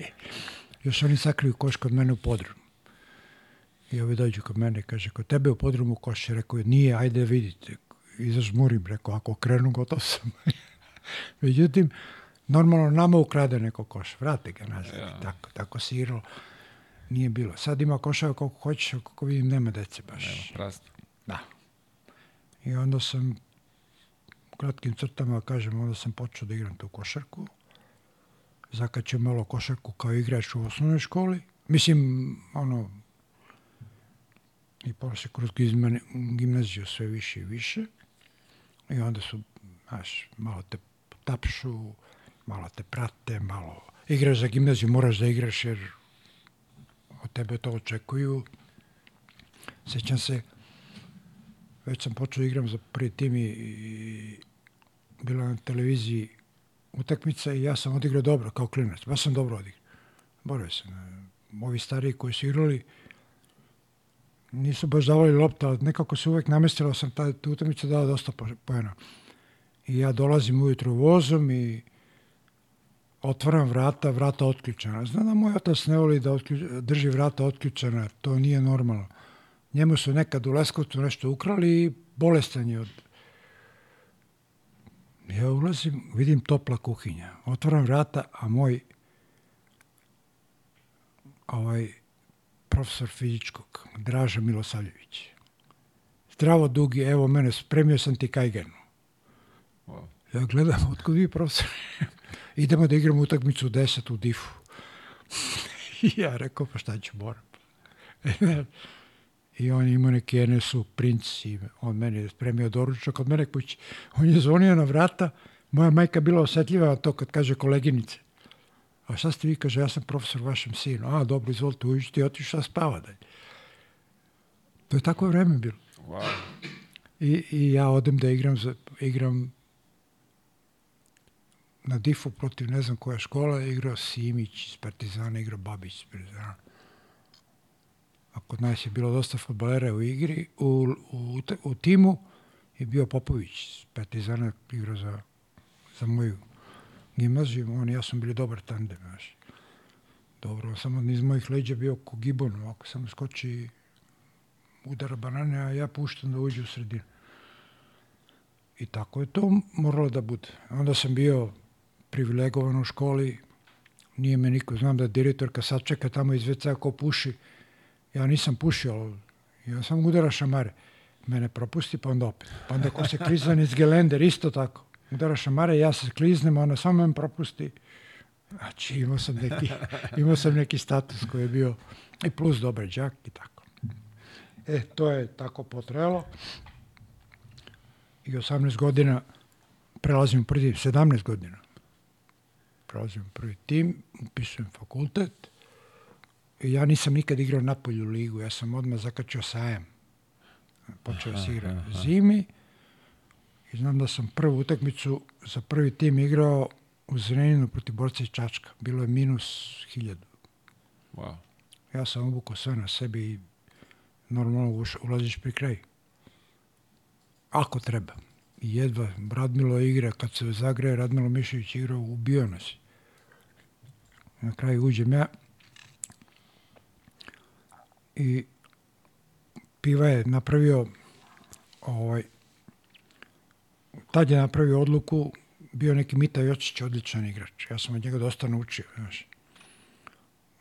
Još oni sakriju koš kod mene u podrumu. I ovi dođu kod mene i kaže, kod tebe u podrumu koš je, rekao, nije, ajde vidite. I zažmurim, rekao, ako krenu, gotov sam. Međutim, normalno nama ukrade neko koš, vrate ga nazad.
Ja.
Tako, tako se igralo. Nije bilo. Sad ima koševa koliko hoćeš, a koliko vidim nema dece baš.
Evo, prazno.
Da. I onda sam, u kratkim crtama kažem, onda sam počeo da igram tu košarku. Zakačio malo košarku kao igrač u osnovnoj školi. Mislim, ono, i posle kroz gimnaziju sve više i više. I onda su Znaš, malo te tapšu, malo te prate, malo igraš za gimnaziju, moraš da igraš jer od tebe to očekuju. Sećam se, već sam počeo da igram za prvi tim i, i bila na televiziji utakmica i ja sam odigrao dobro kao klinac. Baš sam dobro odigrao. Borio sam. Ovi stariji koji su igrali nisu baš davali lopta, ali nekako se uvek namestilo sam ta, tu utakmicu dao dosta pojena. I ja dolazim ujutro vozom i otvaram vrata, vrata otključena. Znam da moj otac ne voli da otključ, drži vrata otključena, to nije normalno. Njemu su nekad u Leskovcu nešto ukrali i bolestan je od... Ja ulazim, vidim topla kuhinja. Otvaram vrata, a moj ovaj profesor fizičkog, Draža Milosavljević. Zdravo dugi, evo mene, spremio sam ti kajgenu. Ja gledam, otkud vi profesor? Idemo da igramo utakmicu 10 u difu. I ja rekao, pa šta ću, moram. I on ima neki NSU princ i on meni je spremio doručak od mene kući. On je zvonio na vrata, moja majka bila osetljiva na to kad kaže koleginice. A šta ste vi, kaže, ja sam profesor vašem sinu. A, dobro, izvolite, uđite i otišao spava dalje. To je tako vreme bilo.
Wow.
I, I ja odem da igram, za, igram na difu protiv ne znam koja škola, igrao Simić iz Partizana, igrao Babić iz Partizana. A kod nas je bilo dosta futbolera u igri, u, u, u timu je bio Popović iz Partizana, igrao za, za moju gimnaziju, on i ja sam bili dobar tandem, znaš. Dobro, samo iz mojih leđa bio ko gibon, ako samo skoči udara banane, a ja puštam da uđe u sredinu. I tako je to moralo da bude. Onda sam bio privilegovan u školi, nije me niko, znam da direktorka sad čeka tamo iz WC ko puši, ja nisam pušio, ja sam udara šamare. Mene propusti, pa onda opet. Pa onda ko se klizan iz gelender, isto tako. Udara šamare, ja se kliznem, ona samo me propusti. Znači, imao sam neki, imao sam neki status koji je bio i plus dobar džak i tako. E, to je tako potrelo. I 18 godina prelazim u prvi, 17 godina prelazim u prvi tim, upisujem fakultet. I ja nisam nikad igrao napolju ligu, ja sam odmah zakačio sajam. Počeo se igra zimi. I znam da sam prvu utakmicu za prvi tim igrao u Zreninu protiv borca iz Čačka. Bilo je minus hiljadu.
Wow.
Ja sam obukao sve na sebi i normalno ulaziš pri kraju. Ako treba. I jedva Radmilo igra, kad se zagreje, Radmilo Mišević igrao, ubio nas. Na kraju uđem ja i Piva je napravio ovaj, tad je napravio odluku, bio neki Mita Jočić, odličan igrač. Ja sam od njega dosta naučio, znaš.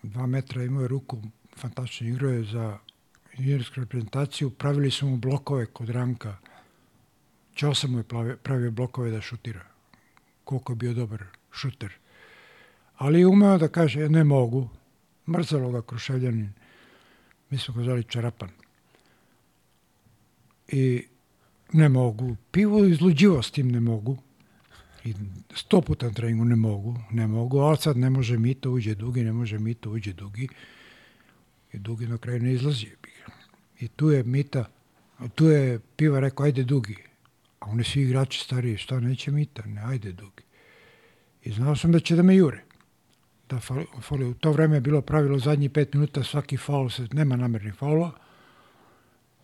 Dva metra imao je ruku, fantastično igrao je za juniorsku reprezentaciju, pravili su mu blokove kod Ranka. Ćosa mu je pravio blokove da šutira. Koliko je bio dobar šuter. Ali je umeo da kaže, ne mogu. Mrzalo ga Kruševljanin. Mi smo ga zvali Čarapan. I ne mogu. Pivo izluđivo s tim ne mogu. I sto puta na treningu ne mogu, ne mogu, ali sad ne može mito, uđe dugi, ne može mito, uđe dugi. I dugi na kraju ne izlazi. I tu je mita, tu je piva rekao, ajde dugi. A oni svi igrači stariji, šta neće mita? Ne, ajde dugi. I znao sam da će da me jure. Da fali, u to vreme je bilo pravilo zadnji pet minuta svaki faul se, nema namernih faulova,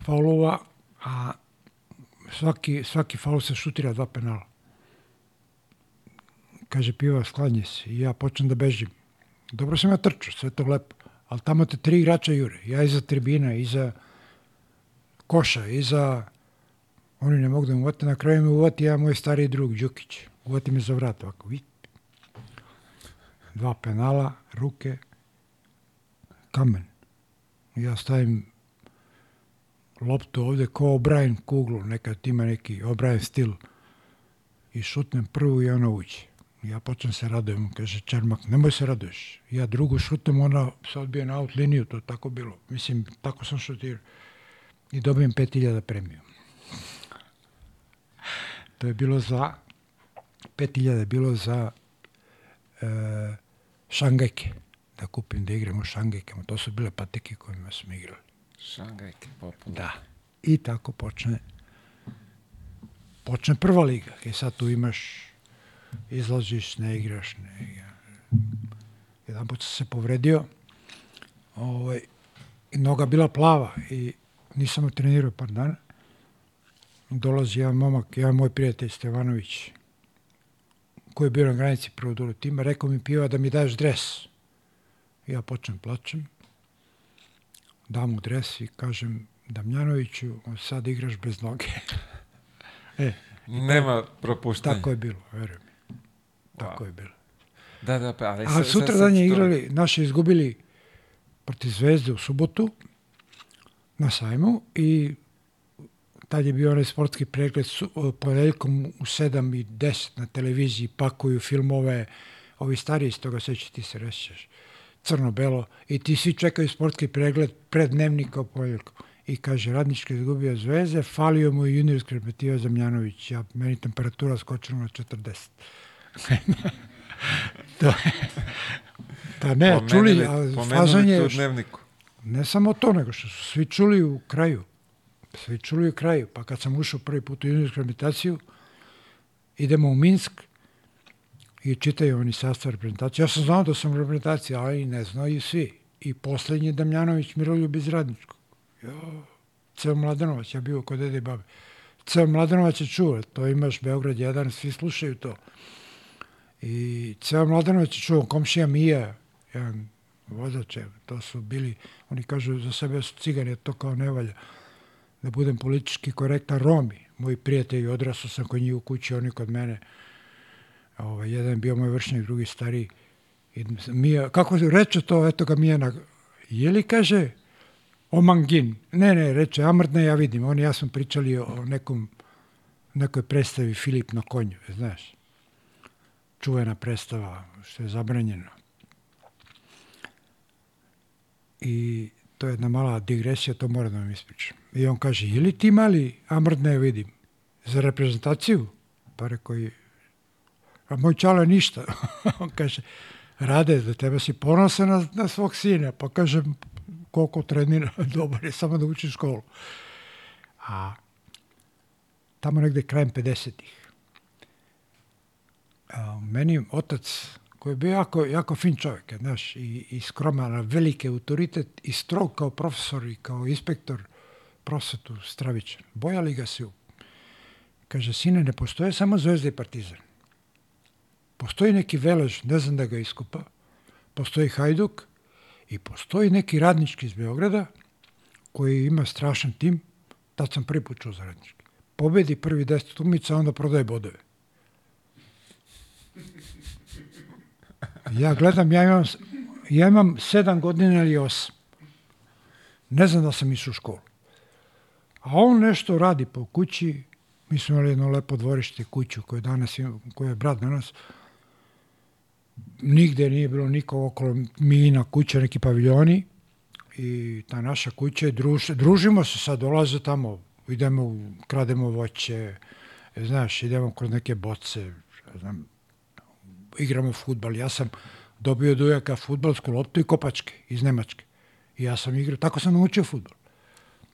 faulova, a svaki, svaki faul se šutira dva penala. Kaže piva, sklanji se. I ja počnem da bežim. Dobro sam ja trčao, sve to lepo. Ali tamo te tri igrača jure. Ja iza tribina, iza koša, iza... Oni ne mogu da me uvate. Na kraju me uvati ja moj stari drug, Đukić. Uvati me za vrat, ovako, vidi. Dva penala, ruke, kamen. Ja stavim loptu ovde ko O'Brien kuglu, nekad ima neki O'Brien stil. I šutnem prvu i ona uđe. Ja počnem se radujem, kaže Čermak, nemoj se raduješ. Ja drugu šutnem, ona se odbije na out liniju, to tako bilo. Mislim, tako sam šutirao. I dobijem 5000 premiju. to je bilo za 5000 je bilo za šangajke. Da kupim da igram u šangajkama. To su bile patike kojima smo igrali.
Šangajke, popularno.
Da. I tako počne počne prva liga. I sad tu imaš izlaziš, ne igraš, ne igraš. Jedan put sam se povredio, ovaj, noga bila plava i nisam trenirao par dana. Dolazi jedan momak, jedan moj prijatelj Stevanović, koji je bio na granici prvog dolu tima, rekao mi piva da mi daješ dres. Ja počnem plačem, dam mu dres i kažem Damjanoviću, sad igraš bez noge. e,
Nema propuštanja.
tako je bilo, verujem. Tako
Wow.
je bilo.
Da, da, pa, ali
A sutra dan je igrali, naši izgubili protiv Zvezde u subotu na sajmu i tad je bio onaj sportski pregled su, ponedeljkom u 7 i 10 na televiziji pakuju filmove, ovi stariji s toga seći ti se rećeš, crno-belo i ti svi čekaju sportski pregled pred dnevnika u ponedeljkom. I kaže, radnički izgubio zvezde, falio mu i juniorski repetivo Zamjanović. Ja, meni temperatura skočila na 40. to, pa ne,
Pomenuli-
čuli, a fazon
tu
je,
u dnevniku.
ne samo to, nego što su svi čuli u kraju. Svi čuli u kraju. Pa kad sam ušao prvi put u juniorsku reprezentaciju, idemo u Minsk i čitaju oni sastav reprezentacije. Ja sam znao da sam u reprezentaciji, ali ne znaju svi. I poslednji Damjanović Miroljub iz Radničkog. Jo, ceo Mladenovac, ja bio kod dede babe. Ceo Mladenovac je čuo, to imaš Beograd 1, svi slušaju to. I ceo Mladenovac je čuo, komšija Mija, jedan vozač, je, to su bili, oni kažu za sebe su cigani, to kao ne valja. Da budem politički korektan, Romi, moji prijatelji, odrasao sam kod njih u kući, oni kod mene. Ovaj, jedan je bio moj vršnjak, drugi stariji. I Mija, kako reče to, eto ga Mija, na, je li kaže, Omangin. Ne, ne, reče, Amrdne ja vidim. On i ja smo pričali o nekom, nekoj predstavi Filip na konju, znaš. Čuvena predstava, što je zabranjeno. I to je jedna mala digresija, to moram da vam ispričam. I on kaže, je li ti mali Amrdne ja vidim? Za reprezentaciju? Pa rekao a moj čalo ništa. on kaže, Rade, da tebe si ponosan na, na svog sina. Pa kažem, koliko trenira, dobar je, samo da uči školu. A tamo negde krajem 50-ih. a, Meni otac, koji je bio jako, jako fin čovjek, znaš, i, i skroman, a veliki autoritet, i strog kao profesor i kao inspektor prosvetu stravičan. Bojali ga se. Kaže, sine, ne postoje samo Zvezda i Partizan. Postoji neki velež, ne znam da ga iskupa, postoji Hajduk i postoji neki radnički iz Beograda koji ima strašan tim, tad sam prvi put čuo za radnički. Pobedi prvi deset umica, onda prodaje bodove. Ja gledam, ja imam, ja imam sedam godina ili osam. Ne znam da sam išao u školu. A on nešto radi po kući, mi smo imali jedno lepo dvorište kuću koju danas koju je brat danas, nigde nije bilo niko okolo Mina kuća, neki paviljoni i ta naša kuća je druž, družimo se sad, dolaze tamo, idemo, krademo voće, znaš, idemo kroz neke boce, znam, igramo futbal. Ja sam dobio od ujaka futbalsku loptu i kopačke iz Nemačke. I ja sam igrao, tako sam naučio futbal.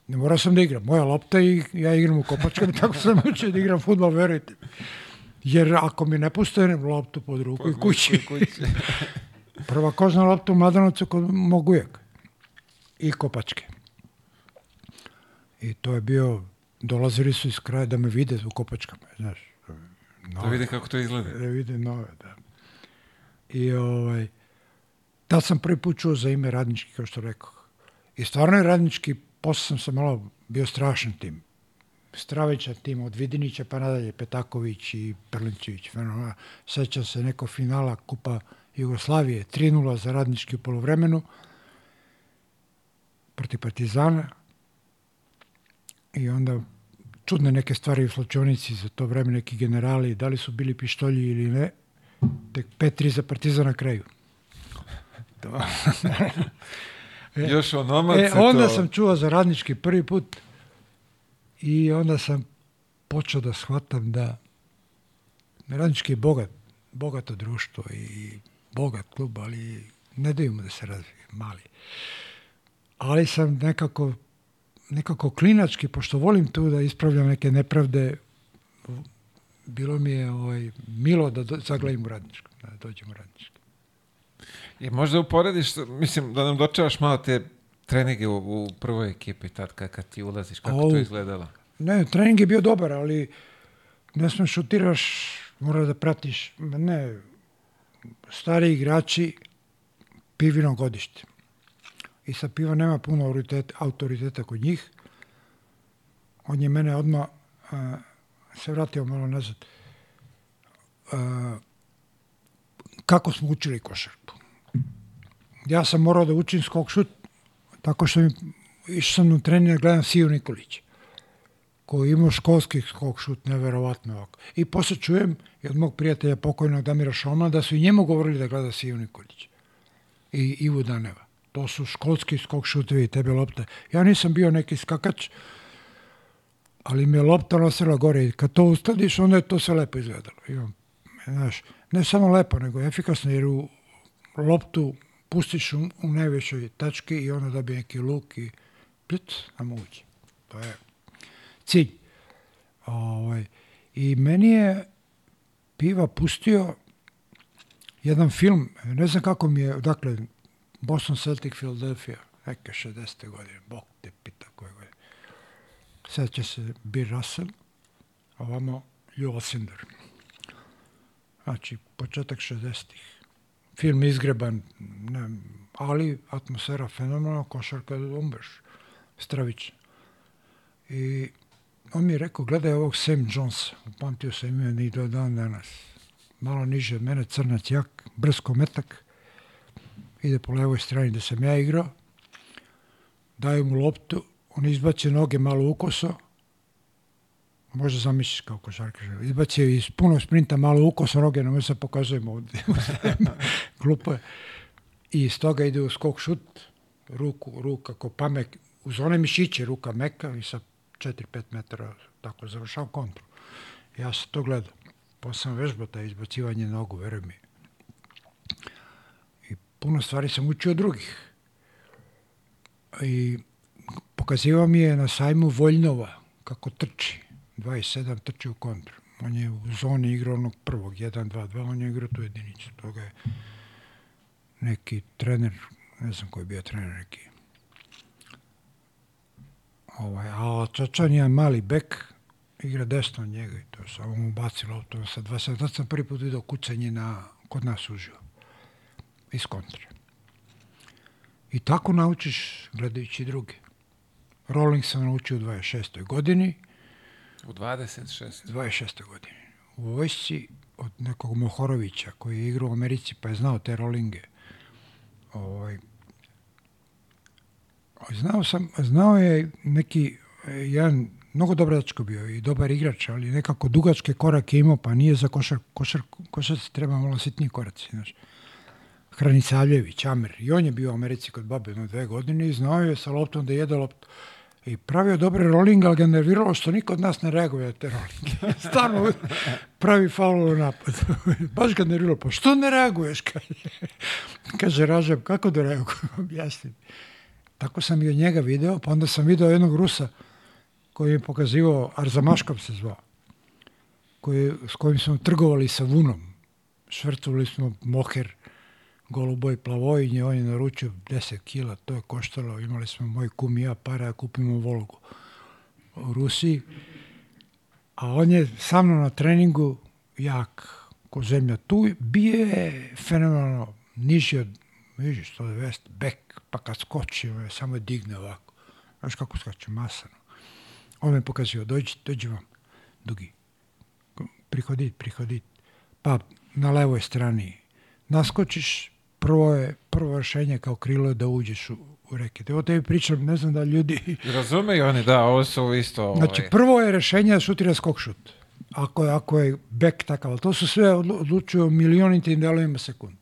Ne morao sam da igram. Moja lopta i ja igram u kopačkama, tako sam naučio da igram futbal, verujte. Jer ako mi ne puste loptu pod ruku i kući,
kući.
prva kožna lopta u Mladenovcu kod mog ujaka. I kopačke. I to je bio, dolazili su iz kraja da me vide u kopačkama, znaš.
Da vidi kako to izgleda.
Da vide nove, da. I ovaj, tad sam prvi put čuo za ime radnički, kao što rekao. I stvarno je radnički, posle sam se malo bio strašan tim. Stravičan tim, od Vidinića pa nadalje, Petaković i. Fenomenalno. Sećam se neko finala Kupa Jugoslavije, 3-0 za radnički u polovremenu, protiv Partizana. I onda čudne neke stvari u slučajnici za to vreme, neki generali, da li su bili pištolji ili ne, tek 5-3 za Partizan na kraju. To.
Još onomac
E, onda
to...
sam čuo za radnički prvi put i onda sam počeo da shvatam da radnički je bogat, bogato društvo i bogat klub, ali ne daju mu da se razvije, mali. Ali sam nekako, nekako klinački, pošto volim tu da ispravljam neke nepravde, bilo mi je ovaj, milo da do, zaglavim u radničkom, da dođem u radnički.
Je možda uporediš, mislim, da nam dočevaš malo te treninge u, u prvoj ekipi tad kad, kad ti ulaziš, kako
Au.
to izgledalo?
Ne, trening je bio dobar, ali ne smeš šutiraš, mora da pratiš. Ne, stari igrači, pivino godište. I sa piva nema puno autoriteta, autoriteta kod njih. On je mene odmah a, se vratio malo nazad. A, kako smo učili košarku. Ja sam morao da učim skok šut tako što mi išao sam u trening da gledam Siju Nikolića koji je imao školski skok šut, neverovatno ovako. I posle čujem i od mog prijatelja pokojnog Damira Šoma da su i njemu govorili da gleda Siju Nikolić i Ivu Daneva. To su školski skok šutevi, tebe lopte. Ja nisam bio neki skakač, ali mi je lopta nosila gore i kad to uskladiš, onda je to sve lepo izgledalo. Imam, znaš, ne samo lepo, nego efikasno, jer u loptu pustiš u, u najvećoj tački i ona dobije neki luk i pljut, nam uđe. To je cilj. Ovaj, I meni je Piva pustio jedan film, ne znam kako mi je, dakle, Boston Celtic Philadelphia, neke 60. godine, Bog te pita koje godine. Seća se Bill Russell, ovamo Lou Alcindor. Znači, početak 60-ih. Film izgreban, ne, ali atmosfera fenomenalna, košarka da umreš. Stravično. I on mi je rekao, gledaj ovog Sam Jonesa, upamtio sam ime ni do dan danas. Malo niže od mene, crnac jak, brsko metak, ide po levoj strani da sam ja igrao, daju mu loptu, on izbaci noge malo ukoso, možda zamisliš kao košarkaš, izbacio iz punog sprinta malo ukoso noge, no se pokazujem ovdje, glupo je. I iz toga ide u skok šut, ruku, ruka ko pamek, uz one mišiće ruka meka i sa 4-5 metara tako završao kontru. Ja sam to gledao. Posle sam vežbao taj izbacivanje nogu, veruj mi. I puno stvari sam učio od drugih. I pokazivao mi je na sajmu Voljnova kako trči. 27 trči u kontru. On je u zoni igrao onog prvog, 1-2-2, on je igrao tu jedinicu. Toga je neki trener, ne znam koji je bio trener, neki ovaj, a Čačan je mali bek, igra desno od njega i to samo mu baci loptu sa 20. Tad sam prvi put vidio kucanje na, kod nas uživo. Iz kontre. I tako naučiš gledajući druge. Rolling sam naučio u 26. godini,
U 26.
26. godini. U vojsci od nekog Mohorovića koji je igrao u Americi pa je znao te rolinge. Ovaj, znao sam, znao je neki e, jedan mnogo dobar dečko bio i dobar igrač, ali nekako dugačke korake imao, pa nije za košar, košar, košarci treba malo sitniji koraci, znaš. Hranicavljević, Amer, i on je bio u Americi kod babe jedno dve godine i znao je sa loptom da jede loptu. I pravio dobre rolling, ali ga nerviralo što niko od nas ne reaguje na te rollinge. Stvarno pravi faul u napadu. Baš ga nerviralo. Pa što ne reaguješ? Kaže, Ražab, kako da reagujem? Objasni. Tako sam i od njega video, pa onda sam video jednog Rusa koji je pokazivao, Arzamaškov se zvao, koji, s kojim smo trgovali sa vunom. Švrcovali smo moher, goluboj plavojnje, on je naručio 10 kila, to je koštalo, imali smo moj kum i ja para kupimo Volgu u Rusiji. A on je sa mnom na treningu jak ko zemlja. Tu bije je fenomenalno niži od vidiš, 190, bek, pa kad skoči, samo je digne ovako. Znaš kako skače, masano. On me pokazio, dođi, dođi vam, dugi. Prihodit, prihodit. Pa na levoj strani naskočiš, prvo je, prvo rešenje kao krilo da uđeš u, u reket. Evo tebi pričam, ne znam da ljudi...
Razumeju oni, da, ovo su isto... Ovaj,
Znači, prvo je rešenje da šutira skok šut. Ako je, ako je bek takav, ali to su sve odlu- odlučuju milijonitim delovima sekund.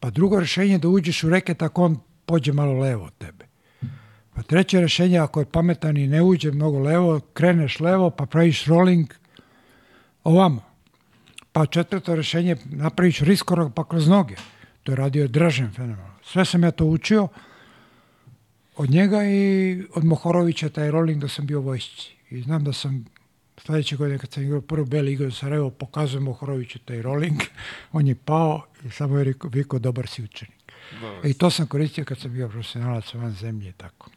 Pa drugo rešenje je da uđeš u reket ako on pođe malo levo od tebe. Pa treće rešenje, ako je pametan i ne uđe mnogo levo, kreneš levo, pa praviš rolling ovamo. Pa četvrto rešenje, napraviš riskorak pa kroz noge. To je radio Dražen fenomenalno. Sve sam ja to učio od njega i od Mohorovića taj rolling da sam bio u vojsci. I znam da sam sledeće godine kad sam igrao prvu beli igru sa Sarajevo, pokazujem Mohoroviću taj rolling, on je pao i samo je rekao, Viko, dobar si učenik. I to sam koristio kad sam bio profesionalac van zemlje i tako.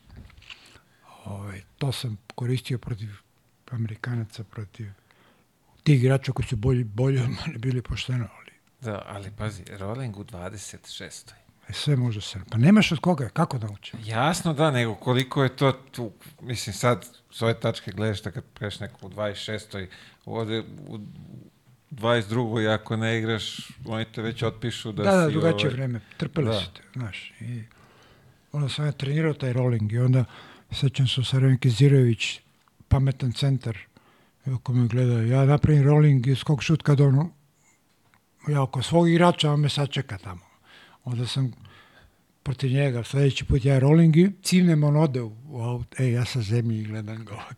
Ove, to sam koristio protiv Amerikanaca, protiv tih igrača koji su bolji, bolji od mene bili pošteno,
Da, ali pazi, rolling u 26.
e, sve može se. Pa nemaš od koga, kako da uče?
Jasno da, nego koliko je to tu, mislim sad s ove tačke gledaš da kad preš neko u 26. ovde u 22. ako ne igraš, oni te već otpišu da,
Da, da,
si...
drugačije
ovaj,
vreme. Trpeli
da.
su te, znaš. I onda sam ja trenirao taj rolling i onda sećam se Sarajevo Kizirović, pametan centar, ako me gleda, ja napravim rolling i skok šut kad ono, ja oko svog igrača, on me sad čeka tamo. Onda sam protiv njega, sledeći put ja rolling i cimnem on ode u, u aut, e, ja sa zemlji i gledam ga ovako.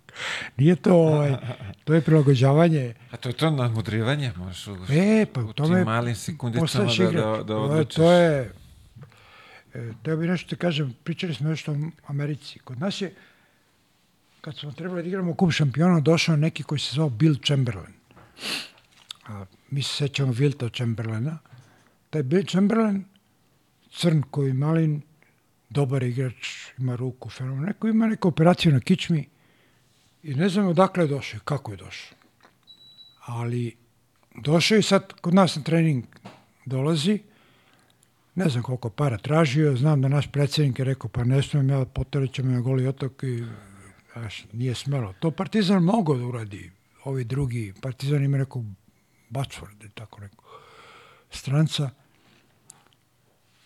Nije to, ovaj, to je prilagođavanje,
A to je to nadmudrivanje, možeš u,
E, pa
u
tome
tim malim sekundicama da, da, da
To je-
odlučiš.
To je, teo bi nešto ti kažem, pričali smo nešto o Americi. Kod nas je, kad smo trebali da igramo kup šampiona, došao neki koji se zvao Bill Chamberlain. A, mi se sećamo Wilta Chamberlaina. Taj Bill Chamberlain, crn koji malin, dobar igrač, ima ruku, fenomen. Neko ima neku operaciju na kičmi i ne znam odakle je došao, kako je došao. Ali došao je sad kod nas na trening dolazi, ne znam koliko para tražio, znam da naš predsjednik je rekao, pa ne smijem ja, poterat ćemo na goli otok i znaš, nije smelo. To Partizan mogao da uradi, ovi drugi, Partizan ima nekog Bačford, tako rekao, stranca,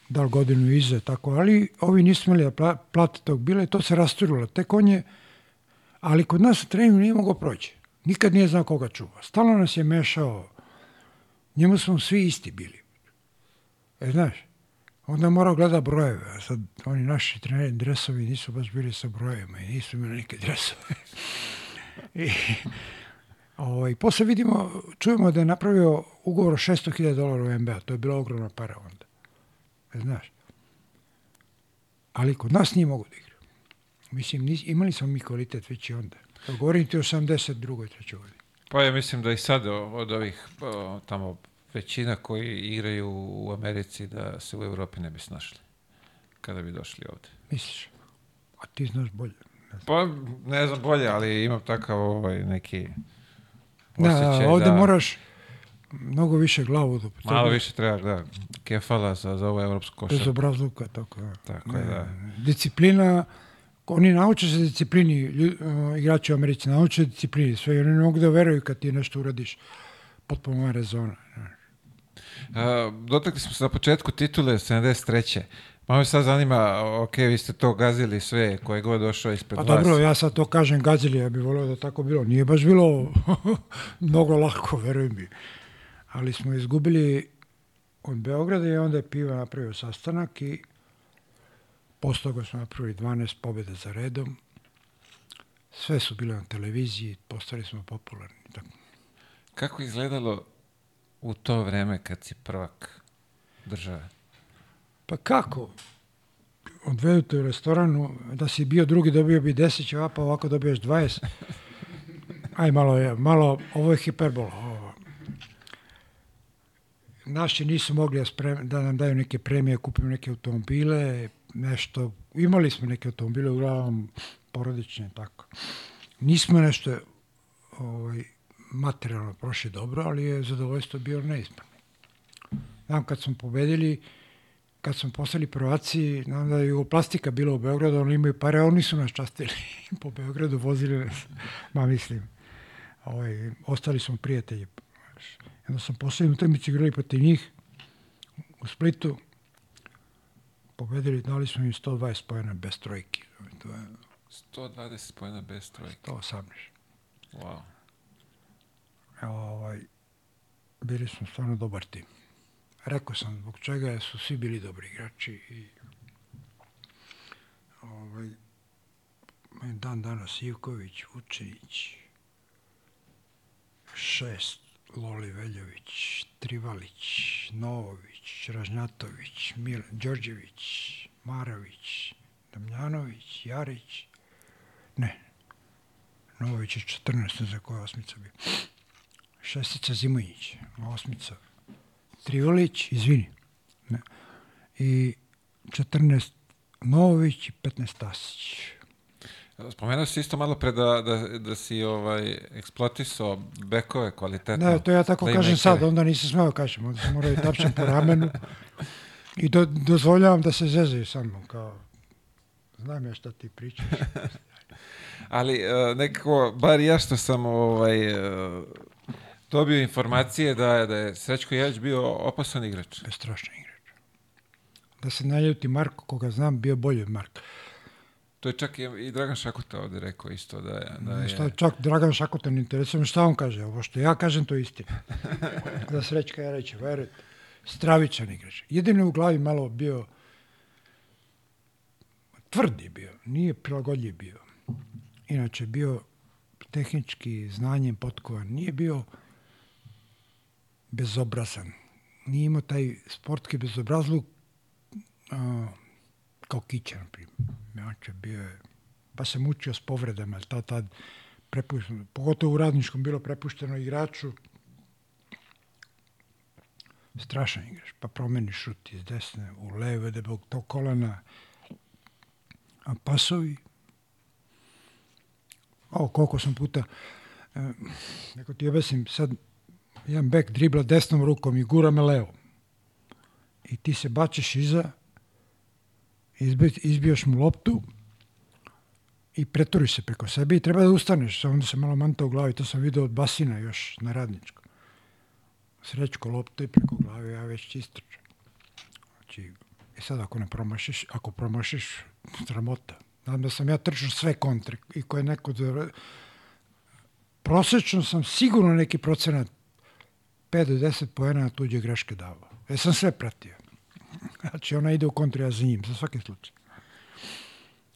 da li godinu iza, tako, ali ovi nisu smeli da pla- plate tog bila i to se rasturilo. Tek on je, ali kod nas u treningu nije mogao proći. Nikad nije znao koga čuva. Stalno nas je mešao, njemu smo svi isti bili. E, znaš, onda morao gleda brojeve, a sad oni naši treneri dresovi nisu baš bili sa brojevima i nisu imali neke dresove. I, ovaj, posle vidimo, čujemo da je napravio ugovor o 600.000 dolara u NBA, to je bila ogromna para onda. E, znaš. Ali kod nas nije mogo da igra. Mislim, nis, imali smo mi kvalitet već i onda. Evo, Govorim ti o 82. trećoj godini.
Pa ja mislim da i sad od ovih o, tamo većina koji igraju u Americi da se u Evropi ne bi snašli kada bi došli ovde.
Misliš? A ti znaš bolje. Ne znam.
Pa ne znam bolje, ali imam takav ovaj neki
Da, ovde
da
moraš mnogo više glavu da
malo više treba da kefala za, za ovu evropsku košarku.
Bez obrazluka, tako je.
Tako je, da.
Disciplina, oni nauče se disciplini, lju- uh, igrači u Americi nauče disciplini, sve oni ne mogu da veruju kad ti nešto uradiš potpuno van rezona.
A, dotakli smo se na početku titule 73. Malo me sad zanima, ok, vi ste to gazili sve, koje god došao ispred
Pa
vas.
dobro, ja sad to kažem gazili, ja bih volio da tako bilo. Nije baš bilo mnogo lako, veruj mi. Ali smo izgubili od Beograda i onda je Piva napravio sastanak i posle toga smo napravili 12 pobjeda za redom. Sve su bile na televiziji, postali smo popularni. Tako.
Kako izgledalo u to vreme kad si prvak države?
Pa kako? Odvedu te u restoranu, da si bio drugi dobio bi 10 ćevapa, ovako dobiješ 20. Aj malo je, malo, ovo je hiperbola. Ovo. Naši nisu mogli da, da nam daju neke premije, kupimo neke automobile, nešto, imali smo neke automobile, uglavnom porodične, tako. Nismo nešto ovaj, materijalno prošli dobro, ali je zadovoljstvo bio neispravno. Znam, kad smo pobedili, kad smo postali prvaci, znam da je Jugoplastika bila u Beogradu, oni imaju pare, oni su nas častili po Beogradu, vozili nas, ma mislim, ovaj, ostali smo prijatelji. Onda sam poslednju utakmicu igrali protiv njih u Splitu, pobedili, dali smo im 120 pojena bez trojki. To je
120 pojena bez trojke.
118.
Wow.
Evo, ovaj, bili smo stvarno dobar tim. Rekao sam zbog čega su svi bili dobri igrači i ovaj, dan danas Ivković, Vučinić, šest, Loli Veljović, Trivalić, Novović, Ražnjatović, Mil, Đorđević, Maravić, Damjanović, Jarić, ne, Novović je 14, ne znam koja osmica bio. Šestica Zimojić, osmica. Trivalić, izvini. Ne. I 14 Novović i 15 Tasić.
Spomenuo si isto malo pre da, da, da si ovaj, eksploatisao bekove kvalitetno.
Da, to ja tako kažem sad, onda nisam smeo kažem, onda sam morao i tapšem po ramenu. I do, dozvoljavam da se zezaju sa mnom, kao, znam ja šta ti pričaš.
Ali e, nekako, bar ja što sam ovaj, e, dobio informacije da, je- da je Srećko Jelić bio opasan igrač.
Je strašan igrač. Da se naljuti Marko, koga znam, bio bolji od Marka.
To je čak i, i Dragan Šakuta ovde rekao isto da je... Da je
Šta, čak Dragan Šakuta ne interesuje šta on kaže, ovo što ja kažem to je istina. da Srećka reći, verujte, stravičan igrač. Jedino je u glavi malo bio tvrd je bio, nije prilagodljiv bio. Inače, bio tehnički znanjem potkovan, nije bio bezobrazan. Nije imao taj sportski bezobrazluk a, kao Kića, na primjer. Bio je, pa se mučio s povredama, jer tad, prepušteno, pogotovo u radničkom bilo prepušteno igraču, strašan igrač, pa promeni šut iz desne u leve, da bog to kolena, a pasovi, o, koliko sam puta, e, neko ti objasnim, sad jedan bek dribla desnom rukom i gura me levo. I ti se bačeš iza, izbi, izbiješ mu loptu i preturiš se preko sebe i treba da ustaneš, onda se malo manta u glavi, to sam video od Basina još na radničko. Srećko loptu i preko glave, ja već istrčam. Znači, i sad ako ne promašiš, ako promašiš, sramota. Znam da sam ja trčao sve kontre i koje neko... Prosečno sam sigurno neki procenat 5 do 10 poena na tuđe greške davao. Ja sam sve pratio. Znači, ona ide u kontru, ja za njim, za svaki slučaj.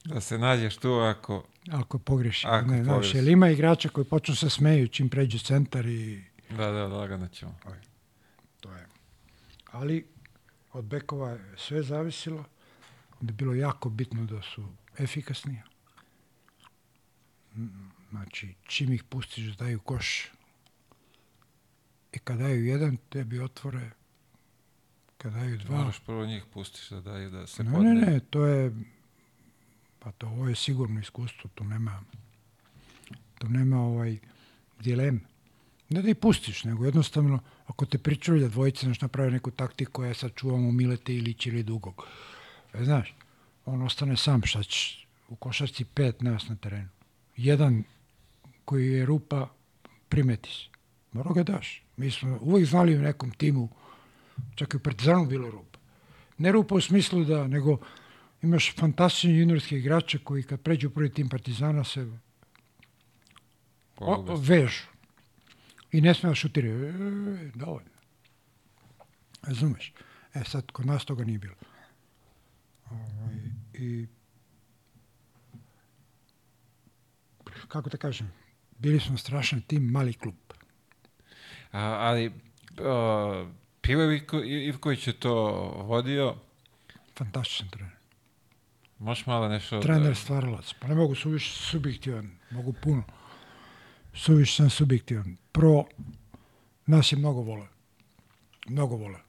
Da se nađeš tu ako...
Ako pogreši.
Ako
ne,
pogreši.
jer ima igrača koji počnu se smeju čim pređu centar i
Da, da, lagano ćemo.
to je. Ali od bekova je sve zavisilo. Onda je bilo jako bitno da su efikasni. Znači, čim ih pustiš da daju koš i kad daju jedan, tebi otvore. Kad daju dva,
Moraš prvo njih pustiš da daju da se
Ne,
podne.
ne, ne, to je, pa to ovo je sigurno iskustvo, tu nema, tu nema ovaj dileme. Ne da ih pustiš, nego jednostavno, ako te pričulja dvojice, znaš, naprave neku taktiku, ja sad čuvamo Milete Ilić ili Dugog. E, znaš, on ostane sam, šta ćeš, u košarci pet nas na terenu. Jedan koji je rupa, primeti se. Mora ga daš. Mi smo uvijek znali u nekom timu, čak i u Partizanu bilo rupa. Ne rupa u smislu da, nego imaš fantastične juniorske igrače koji kad pređu u prvi tim Partizana se o, o, vežu. I ne smije da šutiraju. E, dovoljno. Razumeš? E sad, kod nas toga nije bilo. Ovaj, I kako da kažem, bili smo strašan tim, mali klub.
A, ali Pivo Ivko, Ivković je to vodio.
Fantastičan trener.
Možeš malo nešto...
Trener stvaralac. Pa ne mogu suviše subjektivan, mogu puno. Suviše sam subjektivan. Prvo, nas je mnogo vole. Mnogo vole.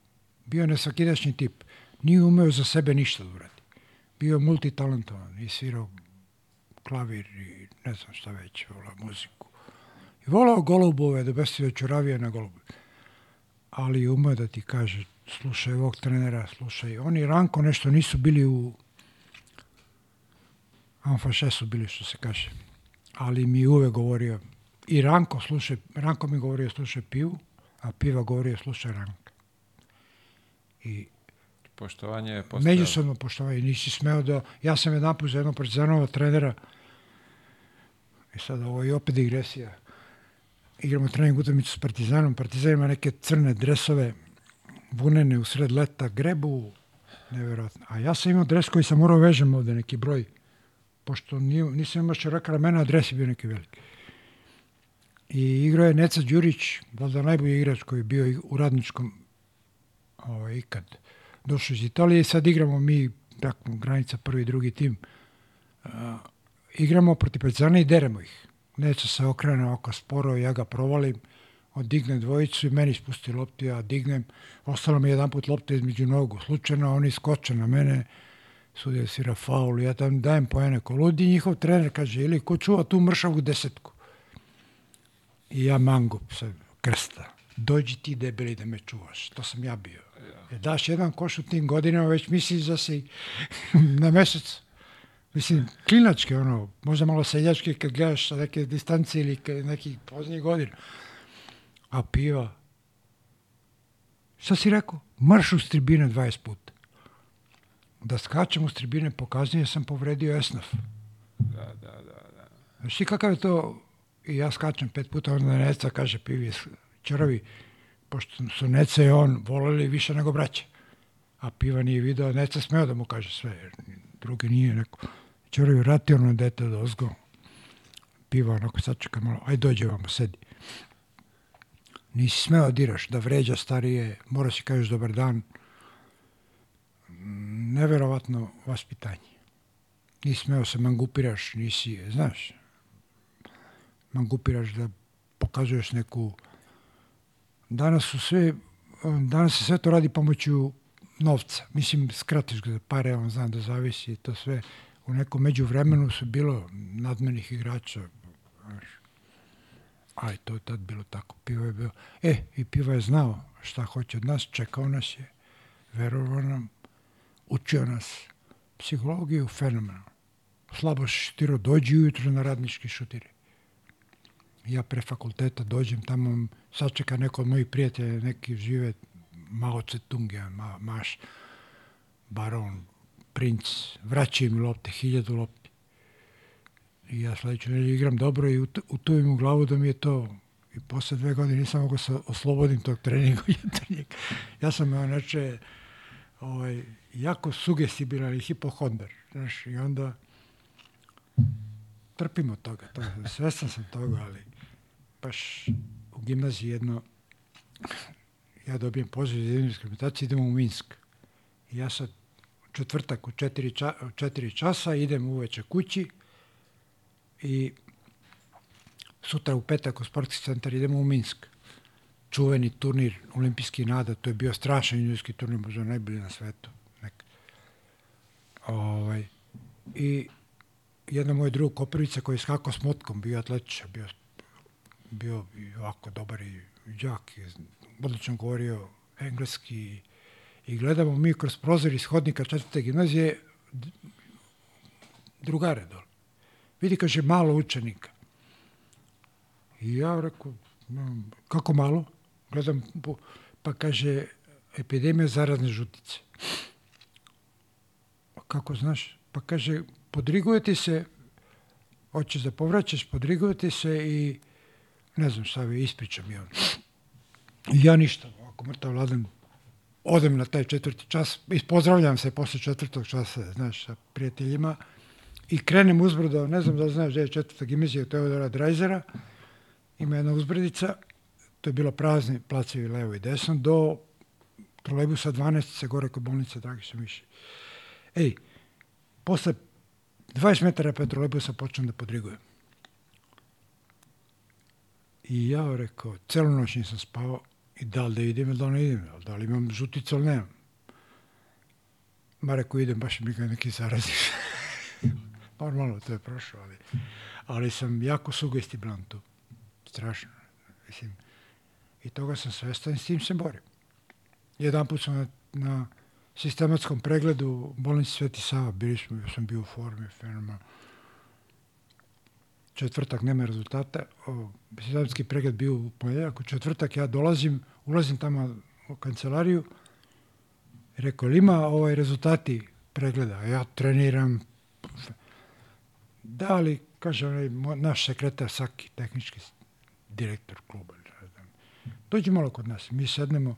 Bio je nesvakidašnji tip. Nije umeo za sebe ništa da uradi. Bio je multitalentovan i svirao klavir i ne znam šta već, volao muziku. I volao golubove, da bestivio čuravije na golubove. Ali umeo da ti kaže, slušaj ovog trenera, slušaj. Oni Ranko nešto nisu bili u Amfaše su bili, što se kaže. Ali mi je uvek govorio, i Ranko, slušaj, Ranko mi govorio slušaj pivu, a piva govorio slušaj Ranka. I
Poštovanje je postao...
međusobno poštovanje, nisi smeo da... Ja sam jedan put za jednog partizanova trenera, i sad ovo je opet digresija, igramo trening utakmicu s Partizanom, Partizan ima neke crne dresove, vunene u sred leta, grebu, nevjerojatno. A ja sam imao dres koji sam morao vežem ovde, neki broj, pošto nije, nisam imao širaka ramena, a dres je bio neki veliki. I igrao je Neca Đurić, valjda najbolji igrač koji je bio u radničkom ovaj, ikad došao iz Italije i sad igramo mi, tako, granica prvi i drugi tim, a, igramo protiv Partizana i deremo ih. Neca se okrene oko sporo, ja ga provalim, on digne dvojicu i meni spusti loptu, ja dignem, ostalo mi jedan put lopta između nogu, slučajno oni skoče na mene, sudija svira faul, ja tam dajem poene ko ludi, njihov trener kaže, ili ko čuva tu mršavu desetku? I ja mangup se krsta. Dođi ti debeli da me čuvaš. To sam ja bio. Jer daš jedan koš u tim godinama, već misliš da si na mesec. Mislim, klinačke, ono, možda malo seljačke kad gledaš sa neke distance ili nekih poznijih godina. A piva, šta si rekao? Marš uz tribine 20 puta. Da skačem uz tribine, pokazuje sam povredio esnaf.
Da, da, da, da.
Znaš ti kakav je to, i ja skačem pet puta, onda Neca kaže pivi čaravi, pošto su Neca i on voleli više nego braće. A piva nije video, Neca smeo da mu kaže sve, jer drugi nije neko. Čaravi vratio ono dete do ozgo. Piva onako sačeka malo, aj dođe vamo, sedi. Nisi smeo da diraš, da vređa starije, mora si kažeš dobar dan. Neverovatno vaspitanje. Nisi smeo se mangupiraš, nisi, znaš, mangupiraš da pokazuješ neku... Danas su sve, danas se sve to radi pomoću novca. Mislim, skratiš ga za pare, on zna da zavisi to sve. U nekom međuvremenu su bilo nadmenih igrača, znaš. Ali to je tad bilo tako. Pivo je bilo... E, i Piva je znao šta hoće od nas, čekao nas je, verovao nam, učio nas psihologiju fenomenalno. Slabo šutiro, dođi ujutro na radnički šutiri. Ja pre fakulteta dođem tamo, sačeka neko od mojih prijatelja, neki žive Mao Tse-tung, ja, ma, Maš, Baron, Princ, vraćaju mi lopte, hiljadu lopti. I ja sledeću nedelju igram dobro i ut- utuvim u glavu da mi je to i posle dve godine nisam mogao se oslobodim tog treninga jutarnjeg. Ja sam inače ovaj, jako sugestibilan i hipohondar. Znaš, i onda trpim od toga. To, svestan sam toga, ali baš u gimnaziji jedno ja dobijem poziv za jednu diskriminaciju, idemo u Minsk. I ja sad četvrtak u četiri, ča, u četiri časa idem uveče kući i sutra u petak u sportski centar idemo u Minsk. Čuveni turnir olimpijski nada, to je bio strašan juniorski turnir, možda najbolji na svetu. Nek. Ovaj, I jedan moj drug Koprivica koji je skakao s motkom, bio atletičar, bio, bio ovako dobar i i odlično govorio engleski i gledamo mi kroz prozor iz hodnika četvrte gimnazije drugare dole. Vidi, kaže, malo učenika. I ja "No, kako malo? Gledam, pa kaže, epidemija zarazne žutice. "A Kako znaš? Pa kaže, podrigujete se, hoćeš da povraćaš, podrigujete se i ne znam šta vi, ispričam je on. I ja ništa, ako mrtav ladan, odem na taj četvrti čas, i pozdravljam se posle četvrtog časa, znaš, sa prijateljima, i krenem uzbrdo, ne znam da znaš gde je četvrta gimnazija Teodora Drajzera, ima jedna uzbrdica, to je bilo prazni placevi levo i desno, do trolejbusa 12 se gore kod bolnice Dragiša Miše. Ej, posle 20 metara pre trolejbusa počnem da podrigujem. I ja rekao, celu noć nisam spavao i da li da idem ili da ne idem, da li imam žuticu ili nemam. Ma rekao, idem, baš mi ga neki zarazi. Normalno, to je prošlo, ali, ali sam jako sugestibilan tu. Strašno. Mislim, I toga sam svestan i s tim se borim. Jedan put sam na, na sistematskom pregledu bolnici Sveti Sava, bili smo, ja sam bio u formi, fenomenalno. Četvrtak nema rezultata, sistematski pregled bio u ponedjeljak, u četvrtak ja dolazim, ulazim tamo u kancelariju, rekao, "Jel ima ovaj rezultati pregleda, ja treniram, da li, kaže onaj naš sekretar Saki, tehnički direktor kluba, dođi malo kod nas, mi sednemo,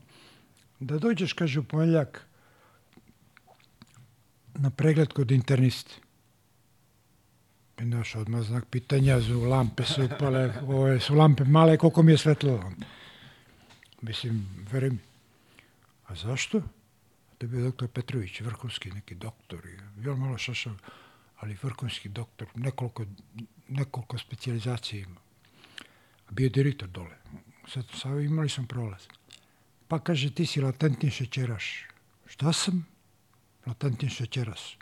da dođeš, kaže, u ponedjeljak na pregled kod interniste. Znaš, odmah znak pitanja, zu lampe su upale, ove su lampe male, koliko mi je svetlo. Mislim, veruj mi. A zašto? To je bio doktor Petrović, vrhunski neki doktor. i malo šašav, ali vrhunski doktor. Nekoliko, nekoliko specijalizacija ima. Bio direktor dole. Sad, sad imali sam prolaz. Pa kaže, ti si latentni šećeraš. Šta sam? Latentni šećeras.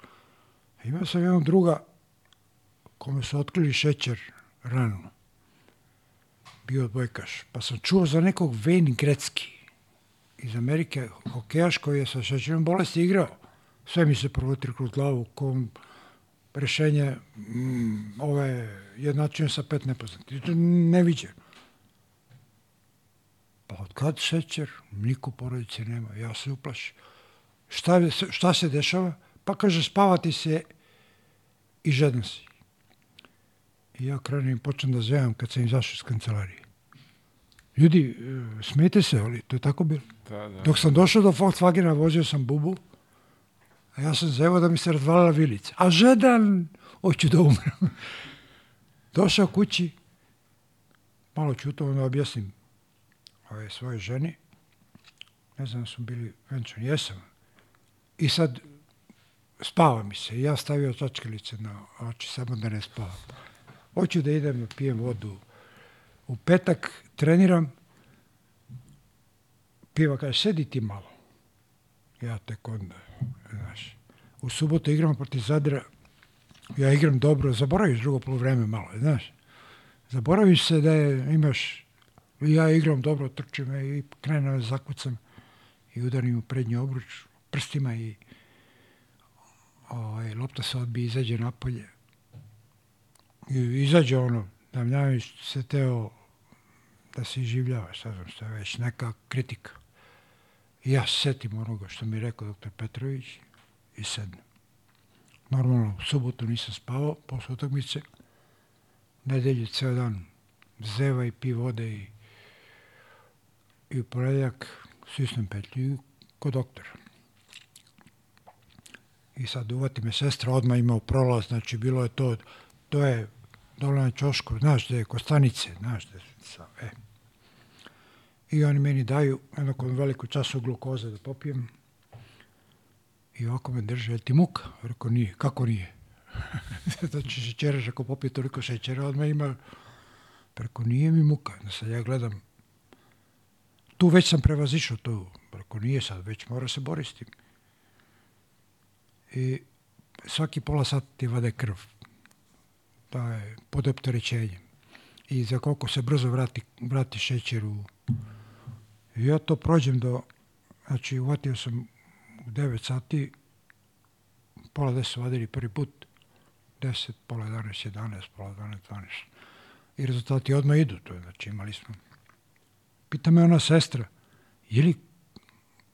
Imao sam jednog druga kome su otkrili šećer rano. Bio odbojkaš. Pa sam čuo za nekog Wayne Gretzky iz Amerike, hokejaš koji je sa šećerom bolesti igrao. Sve mi se provotri kroz glavu, ko rešenje mm, ove jednačine sa pet nepoznatih. To viđe. Pa od kad šećer? Niko porodice nema. Ja se uplašim. Šta, šta se dešava? Pa kaže, spavati se i žedan si. I ja krenem i počnem da zevam kad sam izašao iz kancelarije. Ljudi, e, smijete se, ali to je tako bilo.
Da, da.
Dok sam došao do Volkswagena, vozio sam bubu, a ja sam zevao da mi se razvalila vilica. A žedan, hoću da umrem. Došao kući, malo čuto, onda objasnim ove svoje ženi. Ne znam da su bili venčani, jesam. I sad spava mi se. Ja stavio čačkalice na oči, samo da ne spavam. Hoću da idem da pijem vodu. U petak treniram, piva kaže, sedi ti malo. Ja tek onda, znaš. U subotu igramo protiv Zadra, ja igram dobro, zaboraviš drugo polovreme malo, znaš. Zaboraviš se da je, imaš, ja igram dobro, trčim i krenem da zakucam i udarim u prednji obruč prstima i ovaj, lopta se odbije, izađe napolje. I izađe ono, Damljanović se teo da se iživljava, sad znam je već, neka kritika. I ja se setim onoga što mi je rekao doktor Petrović i sednem. Normalno, u subotu nisam spavao posle utakmice. Nedelju ceo dan zeva i pi vode i, i u ponedeljak sisnem petlju kod doktora. I sad uvati me sestra, odmah imao prolaz, znači bilo je to, to je dole na čošku, znaš da je kod stanice, znaš da je, sa, e. I oni meni daju jednako veliku času glukoze da popijem. I ovako me drže, jel ti muka? Rekao, nije. Kako nije? znači, šećeraš ako popije toliko šećera, odmah ima... Preko nije mi muka. Da sad ja gledam, tu već sam prevazišao to. Preko nije sad, već mora se tim. I svaki pola sata ti vade krv. To je pod opterećenjem. I za koliko se brzo vrati, vrati šećer u... Ja to prođem do... Znači, uvatio sam u 9 sati, pola 10 vadili prvi put, 10, pola 11, 11, pola 12, 12. I rezultati odmah idu, to je, znači imali smo. Pita me ona sestra, je li,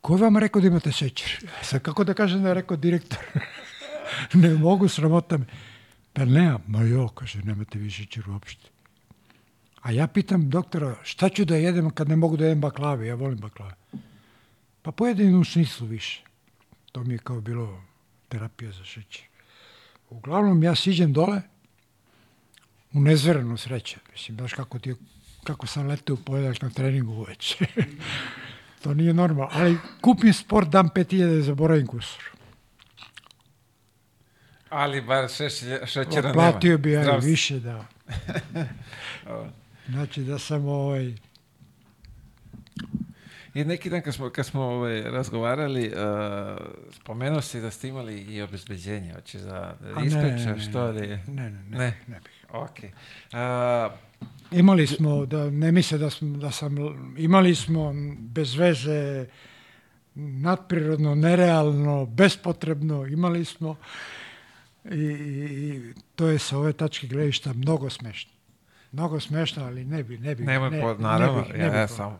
ko je vam rekao da imate šećer? Sad kako da kažem da je rekao direktor? ne mogu, sramota me. Pa nema, ma jo, kaže, nemate vi šećer uopšte. A ja pitam doktora, šta ću da jedem kad ne mogu da jedem baklave? Ja volim baklave. Pa pojedem u šniclu više. To mi je kao bilo terapija za šećer. Uglavnom, ja siđem dole, u nezverenu sreće. Mislim, baš kako, ti, kako sam letao u pojedak na treningu uveče. to nije normalno. Ali kupim sport, dam 5000 i zaboravim kusur.
Ali bar šešelja, šećera nema.
Platio bi ja i više, da. Znači da sam ovaj...
I neki dan kad smo, kad smo ovaj, razgovarali, uh, spomenuo si da ste imali i obezbeđenje. Hoćeš da
A ne,
ispričaš
ne, ne,
što li...
Ne, ne, ne.
Ne.
ne bih.
Ok. Uh,
Imali smo, da ne misle da, sam, da sam, imali smo bez veze, nadprirodno, nerealno, bespotrebno, imali smo i, i, to je sa ove tačke gledišta mnogo smešno. Mnogo smešno, ali ne bi, ne bi.
nemoj
ne,
po,
ne
naravno,
ne
ja,
bih
ja
to.
samo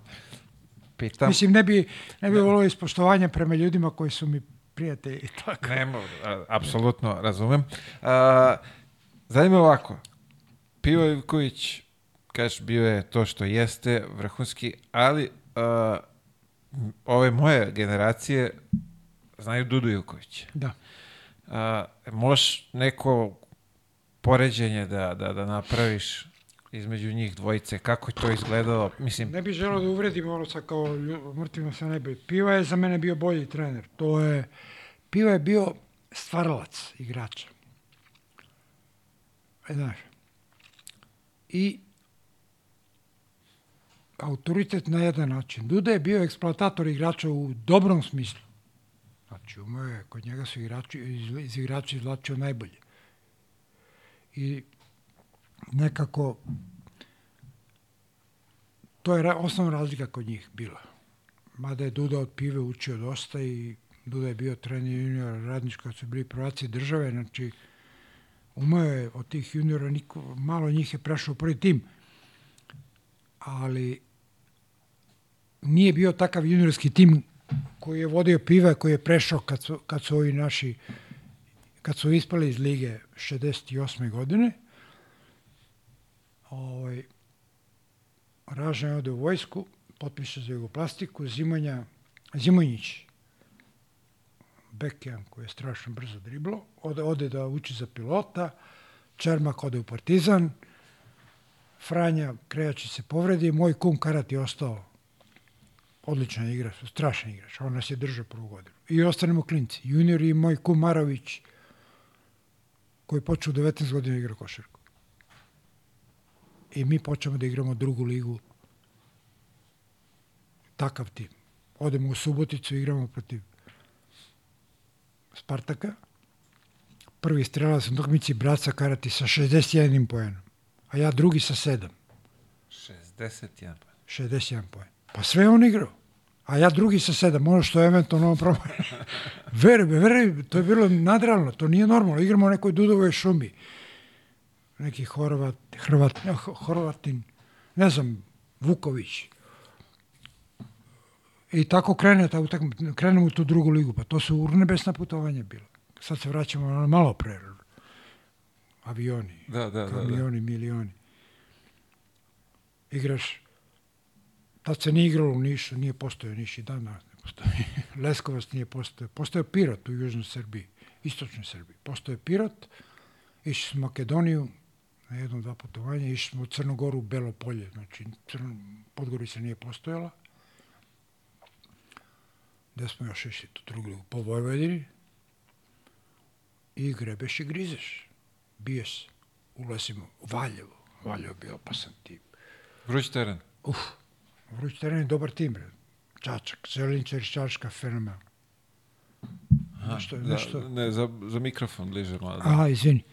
pitam.
Mislim, ne bi, ne bi volio ispoštovanja prema ljudima koji su mi prijatelji tako.
Nemo, a, apsolutno razumem. A, zanima ovako. Pivo Ivković, kažeš, bio je to što jeste, vrhunski, ali a, ove moje generacije znaju Dudu Ivkovića.
Da.
A, možeš neko poređenje da, da, da napraviš između njih dvojice, kako je to izgledalo, mislim,
Ne bih želeo da uvredim ono sad kao mrtvima se ne bi. Piva je za mene bio bolji trener. To je, Piva je bio stvaralac igrača. E, znaš. I autoritet na jedan način. Duda je bio eksploatator igrača u dobrom smislu. Znači, umeo je, kod njega su igrači, iz, igrača izvlačio najbolje. I nekako to je osnovna razlika kod njih bila. Mada je Duda od pive učio dosta i Duda je bio trener juniora radnička su bili prvaci države, znači umeo je od tih juniora, niko, malo njih je prešao prvi tim, ali nije bio takav juniorski tim koji je vodio pive, koji je prešao kad su, kad su ovi naši, kad su ispali iz lige 68. godine, ovaj, Ražan ode u vojsku, potpiše za jugoplastiku, Zimanja, Zimonjić, Bekijan koji je strašno brzo driblo, ode, ode da uči za pilota, Čermak ode u Partizan, Franja Krejači se povredi, moj kum Karat je ostao odličan igrač, strašan igrač, on nas je držao prvu godinu. I ostanemo klinci. Junior i moj kum Marović, koji počeo u 19 godina igra košarku. I mi počnemo da igramo drugu ligu. Takav tim. Odemo u Suboticu, igramo protiv Spartaka. Prvi strelac na utakmici Braca Karati sa 61 poenom, a ja drugi sa 7.
61 pa.
61 poen. Pa sve je on igrao. A ja drugi sa sedam, ono što je eventualno probao. veruj, veruj, to je bilo nadralno, to nije normalno. Igramo u nekoj Dudovoj šumi. Neki Horvat, Hrvat, ne, Ho- Horvatin, ne znam, Vuković. I tako krene ta utakmica, krenemo u tu drugu ligu, pa to su urnebesna putovanja bilo. Sad se vraćamo na malo pre. Avioni,
Da, da, da, da.
kamioni, milioni. Igraš Tad se nije igralo u Nišu, nije postojao Niš i dan danas ne postoji. Leskovac nije postojao. Postojao Pirot u južnoj Srbiji, istočnoj Srbiji. Postojao Pirot, išli smo u Makedoniju na jedno, dva putovanja, išli smo u Crnogoru, u Belo polje, znači Crno, Podgorica nije postojala. Gde smo još išli tu drugu ligu? Po Vojvodini. I grebeš i grizeš. Biješ. Ulazimo u Valjevo. Valjevo je bio opasan tip.
Vruć teren.
Uf, Vruć teren je dobar tim, bre. Čačak, Zelinčar, Čačka, fenomen. Nešto,
Da,
nešto.
ne, za, za mikrofon bliže malo.
Aha, izvini.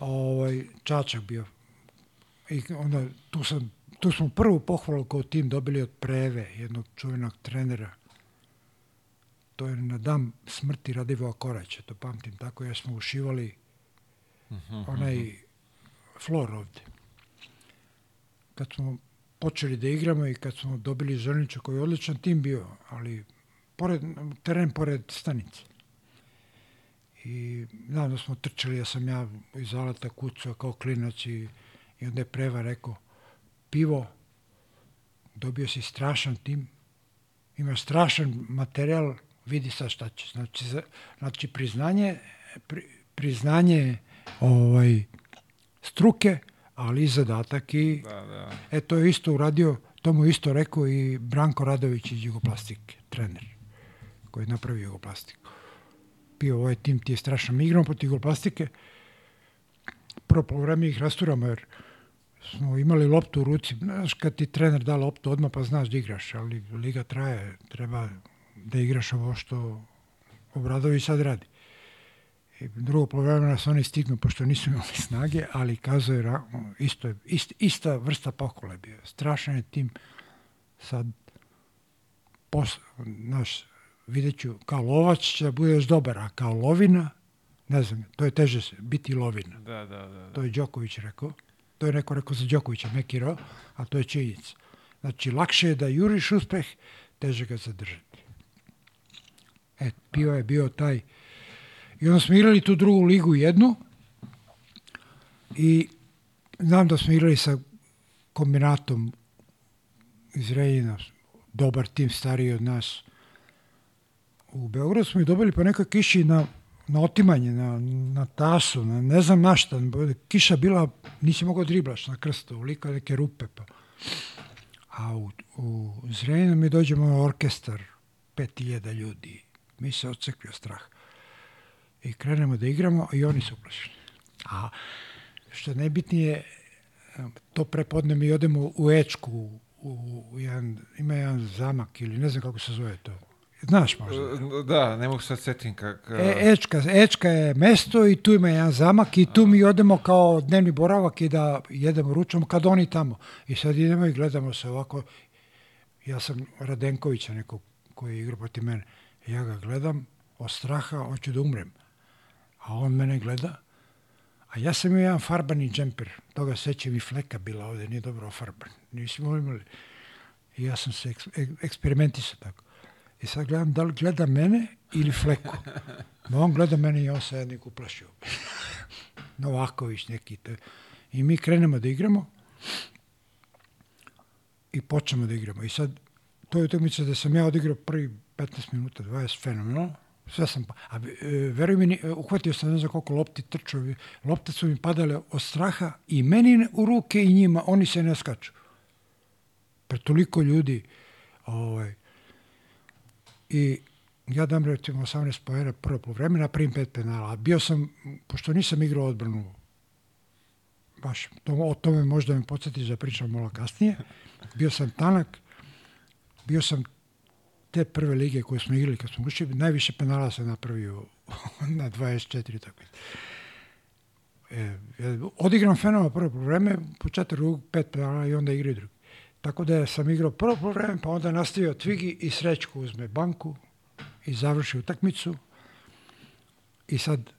Ovaj, Čačak bio. I onda, tu, sam, tu smo prvu pohvalu kao tim dobili od Preve, jednog čuvenog trenera. To je na dan smrti Radivoja Koraća, to pamtim tako, jer smo ušivali onaj flor ovde. Kad smo počeli da igramo i kad smo dobili Zrnića koji je odličan tim bio, ali pored, teren pored stanice. I znam da smo trčali, ja sam ja iz alata kucao kao klinac i, i onda je Preva rekao, pivo, dobio si strašan tim, ima strašan materijal, vidi sad šta će. Znači, za, znači priznanje, pri, priznanje ovaj, struke, ali i zadatak i
Da, da.
E, to je isto uradio, to mu isto rekao i Branko Radović iz Jugoplastike, trener, koji je napravio Jugoplastiku. Pio ovaj tim, ti je strašno igramo protiv Jugoplastike. Prvo po vreme ih rasturamo, jer smo imali loptu u ruci. Znaš, kad ti trener da loptu odmah, pa znaš da igraš, ali liga traje, treba da igraš ovo što Obradović sad radi. Drugo polovremena nas oni stignu, pošto nisu imali snage, ali kazao je, isto ist, ista vrsta pokola je bio. Strašan je tim sad, pos, naš, vidjet ću, kao lovac će da budeš dobar, a kao lovina, ne znam, to je teže se- biti lovina.
Da, da, da.
To je Đoković rekao. To je neko rekao za Đokovića, Mekiro, a to je činjenica. Znači, lakše je da juriš uspeh, teže ga zadržati. E, bio je bio taj... I onda smo igrali tu drugu ligu jednu i znam da smo igrali sa kombinatom iz Rejina, dobar tim, stariji od nas. U Beogradu smo ih dobili po nekoj kiši na na otimanje, na, na tasu, na ne znam na šta. Kiša bila, nisi mogao driblaš na krstu, ulika neke rupe. Pa. A u, u Zrenjaninu mi dođemo na orkestar, 5000 ljudi. Mi se odsekli strah. I krenemo da igramo i oni su uplašeni. A što je najbitnije, to prepodne mi odemo u Ečku, u, u jedan, ima jedan zamak ili ne znam kako se zove to. Znaš možda.
Da, ne mogu sad setim kak...
E, Ečka, Ečka je mesto i tu ima jedan zamak i tu mi odemo kao dnevni boravak i da jedemo ručom kad oni tamo. I sad idemo i gledamo se ovako. Ja sam Radenkovića nekog koji je igrao protiv mene. Ja ga gledam od straha, hoću da umrem. A on mene gleda. A ja sam imao jedan farbani džemper. Toga sećam i fleka bila ovde, nije dobro farban. Nismo imali. I ja sam se eks, eksperimentisao tako. I sad gledam da li gleda mene ili fleku. Ma on gleda mene i on se jednik uplašio. Novaković neki. To. I mi krenemo da igramo i počnemo da igramo. I sad, to je utakmica da sam ja odigrao prvi 15 minuta, 20, fenomenalno. Sve sam, pa, a e, veruj mi, e, uhvatio sam ne znam koliko lopti trčao, lopte su mi padale od straha i meni u ruke i njima, oni se ne skaču. Pre toliko ljudi, ovaj, i ja dam recimo 18 pojena prvo po vreme, napravim pet penala. Bio sam, pošto nisam igrao odbranu, baš, to, o tome možda me podsjetiš da pričam malo kasnije, bio sam tanak, bio sam te prve lige koje smo igrali kad smo ušli, najviše penala sam napravio na 24 tako. E, odigram fenoma prvo po vreme, početak drugog, pet penala i onda igraju drugi. Tako da sam igrao prvo po vreme, pa onda nastavio Tvigi i Srećko uzme banku i završi utakmicu. I sad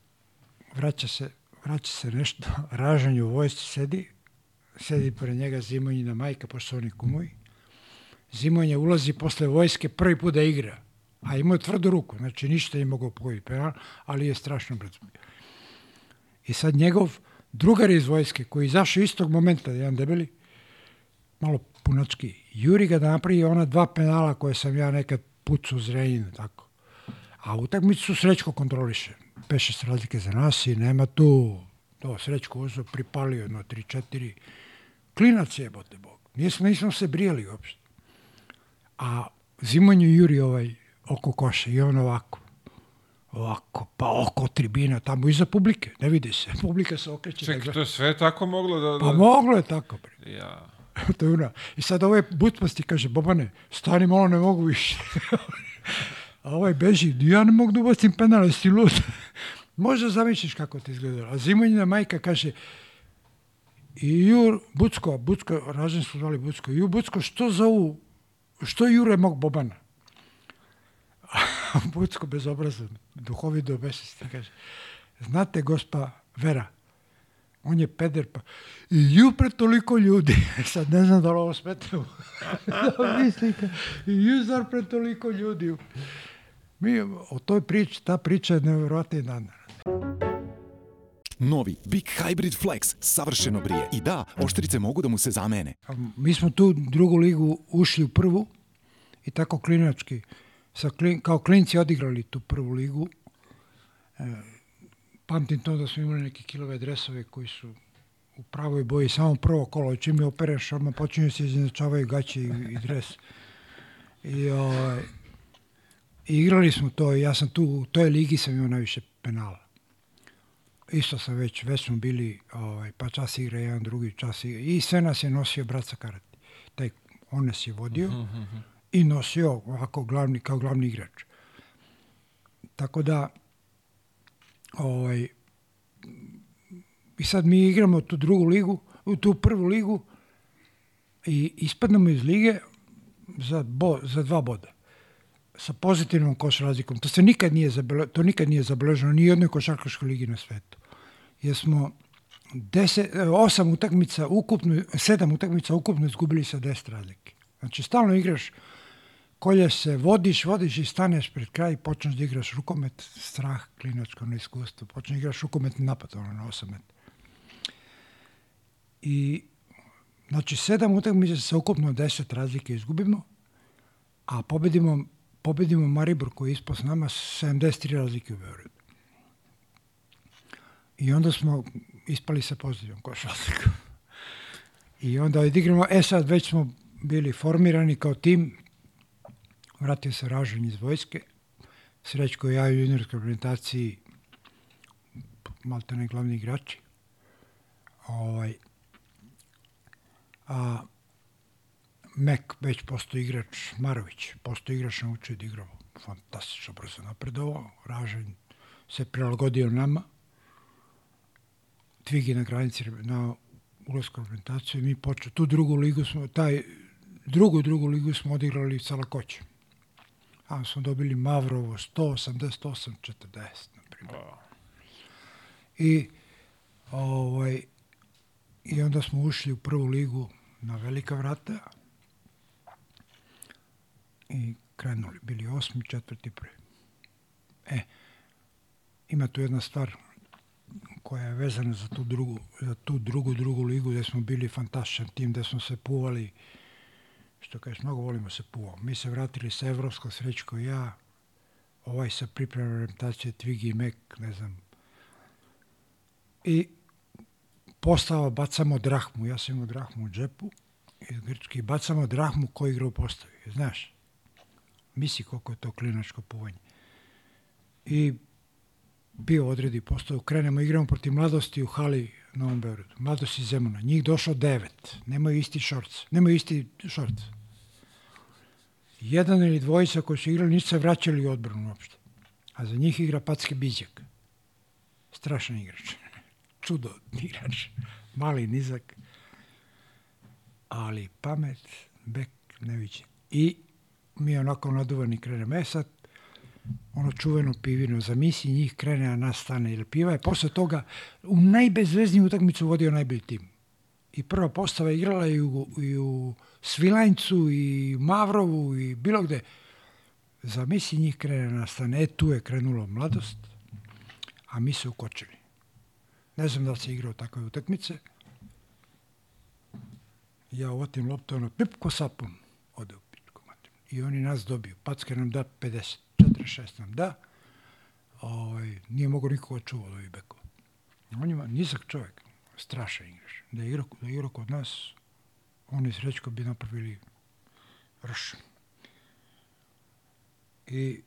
vraća se, vraća se nešto, ražanju u vojsci sedi, sedi pored njega Zimonjina majka, pošto oni kumovi. Zimonja ulazi posle vojske prvi put da igra, a imao je tvrdu ruku, znači ništa je mogao pogoditi penal, ali je strašno brzo. I sad njegov drugar iz vojske, koji je izašao istog momenta, jedan debeli, malo punački, juri ga da napravi ona dva penala koje sam ja nekad pucao zrenjinu, tako. A utakmicu Srećko kontroliše. Peše se razlike za nas i nema tu, to Srećko uzo pripalio jedno 3-4. Klinac je, bote Bog. Nismo, nismo se brijali uopšte. A Zimonju juri ovaj oko koša i on ovako. Ovako, pa oko tribina, tamo iza publike, ne vidi se. Publika se okreće.
Čekaj, da to sve tako moglo da... da...
Pa moglo je tako, bre.
Ja.
to je una. I sad ovaj butpasti kaže, Bobane, stani malo, ne mogu više. A ovaj beži, ja ne mogu da ubacim penal, jesi lud. Možda zamisliš kako ti izgledalo. A Zimonjina majka kaže, i Jur, Bucko, Bucko, ražen su zvali Bucko, Ju, Bucko, što zovu, što jure mog Bobana? Bucko bezobrazan, duhovi do besesti, kaže, znate, gospa Vera, on je peder, pa i ju pre toliko ljudi, sad ne znam da li ovo smete da mislika, i ju zar pre toliko ljudi. Mi o toj priči, ta priča je nevjerojatna i dan.
Novi Big Hybrid Flex savršeno brije. I da, oštrice mogu da mu se zamene.
Mi smo tu drugu ligu ušli u prvu i tako klinački, sa klin, kao klinci odigrali tu prvu ligu. E, pamtim to da smo imali neke kilove dresove koji su u pravoj boji, samo prvo kolo, čim je opereš, odmah počinju se izjednačavaju gaće i, i dres. I, o, ovaj, I igrali smo to, ja sam tu, u toj ligi sam imao najviše penala. Isto sam već, već smo bili, ovaj, pa čas igra jedan, drugi čas igra. I sve nas je nosio brat Sakarati. Taj, on nas je vodio uh -huh. i nosio ovako glavni, kao glavni igrač. Tako da, ovaj, i sad mi igramo tu drugu ligu, u tu prvu ligu i ispadnemo iz lige za, bo, za dva boda sa pozitivnom koš razlikom. To se nikad nije zabele, to nikad nije zabeleženo ni jednoj košarkaškoj ligi na svetu. Jer smo deset, osam utakmica ukupno, sedam utakmica ukupno izgubili sa 10 razlike. Znači, stalno igraš, kolje se, vodiš, vodiš i staneš pred kraj i počneš da igraš rukomet, strah, klinačko neiskustvo, počneš da igraš rukomet napad, ono, na 8 metara. I, znači, sedam utakmica sa ukupno 10 razlike izgubimo, a pobedimo pobedimo Maribor koji je ispod s nama 73 razlike u Beogradu. I onda smo ispali sa pozitivnom košarkom. I onda odigramo, e sad već smo bili formirani kao tim, vratio se Ražanj iz vojske, Srećko ja u juniorskoj reprezentaciji malte ne glavni igrači. Ovaj, a Mek već postoji igrač, Marović, postoji igrač naučio da igrao fantastično brzo napredovao, Ražanj se prilagodio nama, Tvigi na granici na ulazku reprezentaciju mi počeo tu drugu ligu smo taj drugu drugu ligu smo odigrali sa lakoćem. A smo dobili Mavrovo 188 40 na primjer. I ovaj i onda smo ušli u prvu ligu na velika vrata i krenuli, bili osmi, četvrti, prvi. E, ima tu jedna stvar koja je vezana za tu drugu, za tu drugu, drugu ligu gde smo bili fantastičan tim, gde smo se puvali, što kažeš, mnogo volimo se puvao. Mi se vratili sa Evropskog srećko ja, ovaj sa pripremom orientacije Tvigi i Mek, ne znam. I postava bacamo drahmu, ja sam imao drahmu u džepu, iz Grčke, bacamo drahmu ko igra u postavi, znaš. Misli koliko je to klinačko puvanje. I bio odredi postavu, krenemo, igramo protiv mladosti u hali na Novom Beogradu. Mladost iz Zemuna. Njih došlo devet. Nemaju isti šorc. Nemaju isti šorc. Jedan ili dvojica koji su igrali nisu se vraćali u odbranu uopšte. A za njih igra Packe Biđak. Strašan igrač. Čudo igrač. Mali, nizak. Ali pamet, bek, neviđen. I mi onako naduvani krenemo. E sad, ono čuveno pivino, zamisli njih krene, a nas stane. Jer piva je posle toga u najbezvezniju utakmicu vodio najbolji tim. I prva postava igrala i u, i u Svilajncu, i Mavrovu, i bilo gde. Zamisli njih krene, nas stane. E, tu je krenulo mladost, a mi se ukočili. Ne znam da se igrao takve utakmice. Ja uvatim loptu, ono, pip ko sapun, ode u pičku materinu. I oni nas dobiju. Packe nam da 50. 46 nam da, ovaj, nije mogo nikoga čuva od ovih bekova. On ima nizak čovjek, strašan igrač. Da je igrao, da je igrao kod nas, oni srećko bi napravili rš. I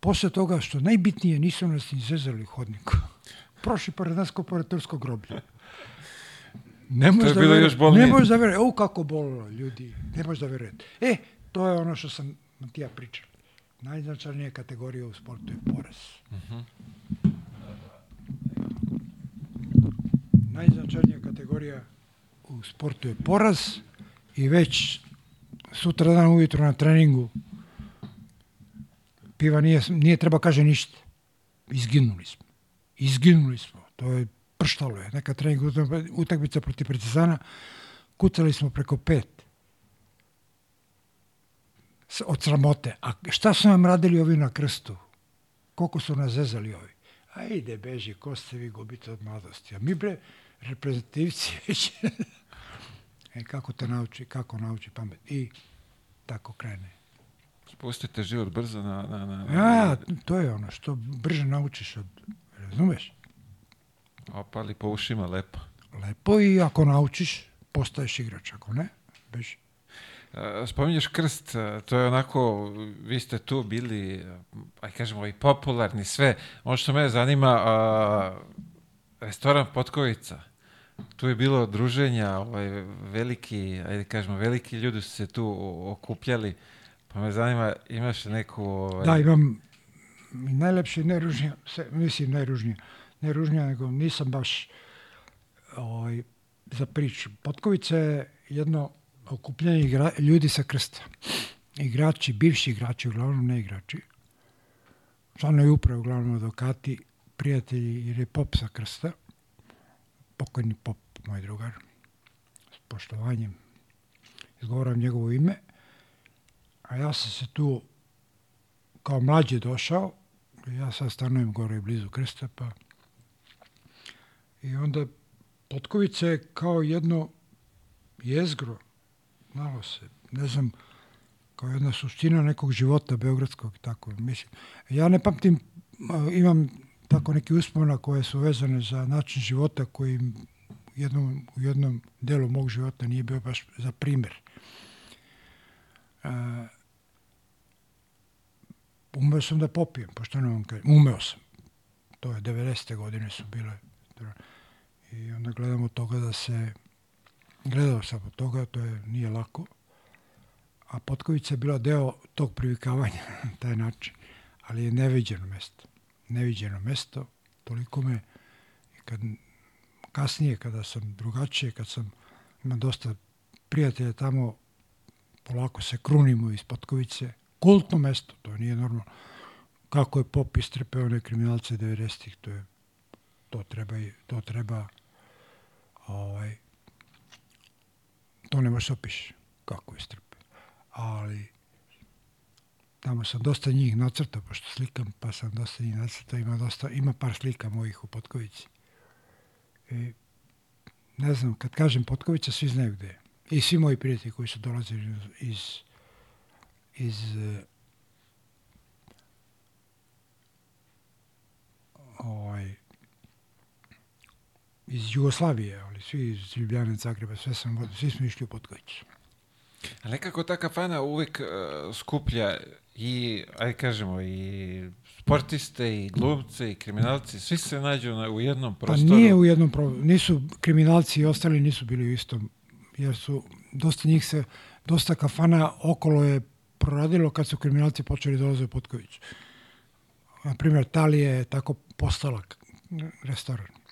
posle toga, što najbitnije, nisu nas ni zezali hodniku. Prošli pored nas kao pored Turskog groblja. Ne
je
da
bolnije.
Ne možeš da verujete. O, kako bolilo, ljudi. Ne možeš da verujete. E, to je ono što sam ti ja pričao. Najznačajnija kategorija u sportu je poraz. Najznačajnija kategorija u sportu je poraz i već sutra dan ujutro na treningu piva nije, nije treba kaže ništa. Izginuli smo. Izginuli smo. To je prštalo je. Neka trening utakmica protiv Partizana. Kucali smo preko pet od sramote. A šta su nam radili ovi na krstu? Koliko su nas zezali ovi? Ajde, beži, ko ste vi gubite od mladosti? A mi bre, reprezentativci već. e, kako te nauči, kako nauči pamet. I tako krene.
Spustite život brzo na... na, na, na
Ja, to je ono što brže naučiš od, razumeš?
Opali po ušima, lepo.
Lepo i ako naučiš, postaješ igrač, ako ne, beži.
E, Spominješ krst, e, to je onako, vi ste tu bili, e, aj kažemo, i popularni, sve. Ono što me zanima, a, restoran Potkovica, tu je bilo druženja, ovaj, veliki, ajde kažemo, veliki ljudi su se tu okupljali, pa me zanima, imaš neku... Ovaj,
Da, imam najlepše i najružnije, se, mislim najružnije, ne ružnija, nego nisam baš ovaj, za priču. Potkovica je jedno okupljanje igra, ljudi sa krsta. Igrači, bivši igrači, uglavnom ne igrači. Članovi uprave, uglavnom advokati, prijatelji, jer je pop sa krsta. Pokojni pop, moj drugar. S poštovanjem izgovaram njegovo ime. A ja sam se tu kao mlađi došao, ja sad stanujem gore blizu Krsta, pa i onda Potkovica je kao jedno jezgro, malo se, ne znam, kao jedna suština nekog života beogradskog, tako mislim. Ja ne pamtim, imam tako neki uspomena koje su vezane za način života koji jednom, u jednom delu mog života nije bio baš za primjer. E, umeo sam da popijem, pošto ne vam kažem, umeo sam. To je 90. godine su bile. I onda gledam od toga da se, gledao sam od toga, to je, nije lako, a Potkovica je bila deo tog privikavanja na taj način, ali je neviđeno mesto. Neviđeno mesto, toliko me, kad, kasnije kada sam drugačije, kad sam, imam dosta prijatelja tamo, polako se krunimo iz Potkovice, kultno mesto, to nije normalno. Kako je pop istrpeo one kriminalce 90-ih, to je to treba to treba ovaj to ne može opiši kako je istrpeo. Ali tamo sam dosta njih nacrtao, pošto slikam, pa sam dosta njih nacrtao, ima, dosta, ima par slika mojih u Potkovici. I, ne znam, kad kažem Potkovića, svi znaju gde je. I svi moji prijatelji koji su dolazili iz iz ovaj, iz Jugoslavije, ali svi iz Ljubljane, Zagreba, sve sam, svi smo išli u Podgoricu.
A nekako ta kafana uvijek uh, skuplja i, aj kažemo, i sportiste, i glumce, i kriminalci, svi se nađu na, u jednom pa prostoru.
Pa nije u jednom prostoru, nisu kriminalci i ostali nisu bili u istom, jer su, dosta njih se, dosta kafana okolo je proradilo kad su kriminalci počeli dolaziti u Potković. Na primjer, Talija je tako postala restoran.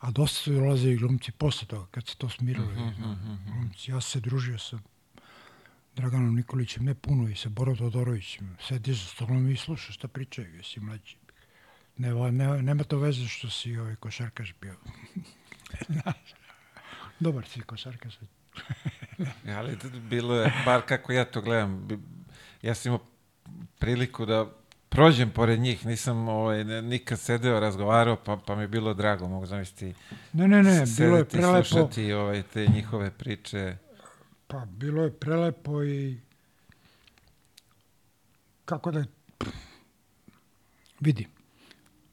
A dosta su dolazili glumci posle toga, kad se to smirilo. Uh -huh. Glumci. Ja se družio sa Draganom Nikolićem, ne puno, i sa Borom Todorovićem. Sedi za stolom i sluša šta pričaju, jesi mlađi. Ne, ne, nema to veze što si ovaj košarkaš bio. Dobar si košarkaš.
ali bilo je, bar kako ja to gledam, ja sam imao priliku da prođem pored njih, nisam ovaj, nikad sedeo, razgovarao, pa, pa mi je bilo drago, mogu zamisliti
ne, ne, ne, bilo je prelepo.
slušati ovaj, te njihove priče.
Pa bilo je prelepo i kako da vidi,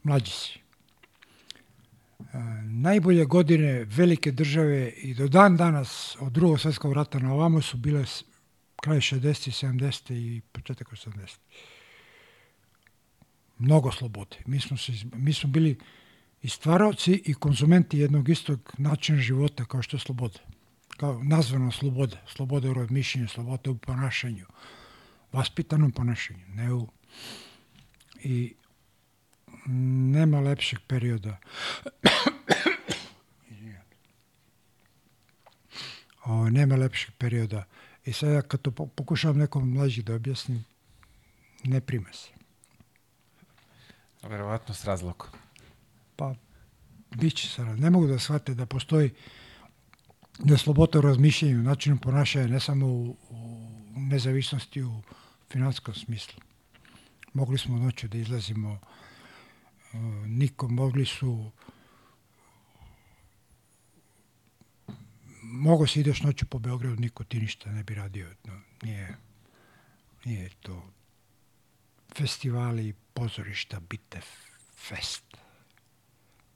mlađi si. E, najbolje godine velike države i do dan danas od drugog svjetskog rata na ovamo su bile kraj 60. 70. i početak 80. Mnogo slobode. Mi smo, se, mi smo bili i stvaravci i konzumenti jednog istog načina života kao što je sloboda. Kao nazvano sloboda. Sloboda u razmišljenju, sloboda u ponašanju. Vaspitanom ponašanju. Ne u... I nema lepšeg perioda. o, nema lepšeg perioda I sad ja kad to pokušavam nekom mlađi da objasnim, ne prima se.
Verovatno s razlogom.
Pa, bit će sad. Ne mogu da shvate da postoji da sloboda u razmišljanju, načinu ponašanja, ne samo u, u nezavisnosti u finanskom smislu. Mogli smo noću da izlazimo, uh, niko, mogli su mogo si ideš noću po Beogradu, niko ti ništa ne bi radio. No, nije, nije to festivali, pozorišta, bite fest.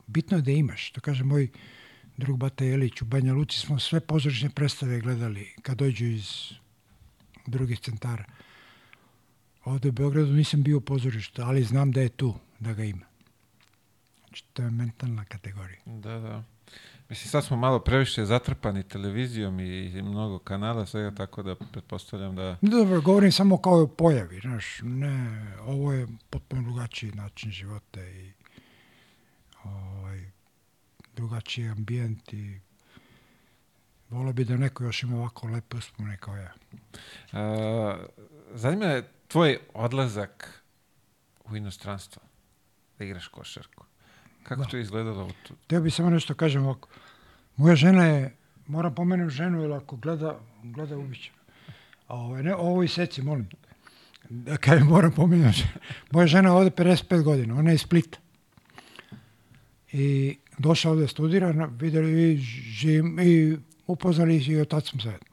Bitno je da imaš. To kaže moj drug Bata Jelić, u Banja Luci smo sve pozorišne predstave gledali kad dođu iz drugih centara. Ovde u Beogradu nisam bio u pozorištu, ali znam da je tu, da ga ima. Znači, to je mentalna kategorija.
Da, da. Mislim, sad smo malo previše zatrpani televizijom i, mnogo kanala, svega tako da pretpostavljam da...
Dobro, govorim samo kao o pojavi, znaš, ne, ovo je potpuno drugačiji način života i ovaj, drugačiji ambijent i volio bi da neko još ima ovako lepe uspomene kao ja.
A, zanima je tvoj odlazak u inostranstvo da igraš košarku. Kako da. to izgledalo?
Teo bi samo nešto kažem ovako. Moja žena je, moram pomenem ženu, jer ako gleda, gleda ubiće. A ovaj, ne, ovo i seci, molim. Da kažem, moram pomenem ženu. Moja žena ovde 55 godina, ona je iz Splita. I došla ovde studira, videli i živim, i upoznali i smo zajedno.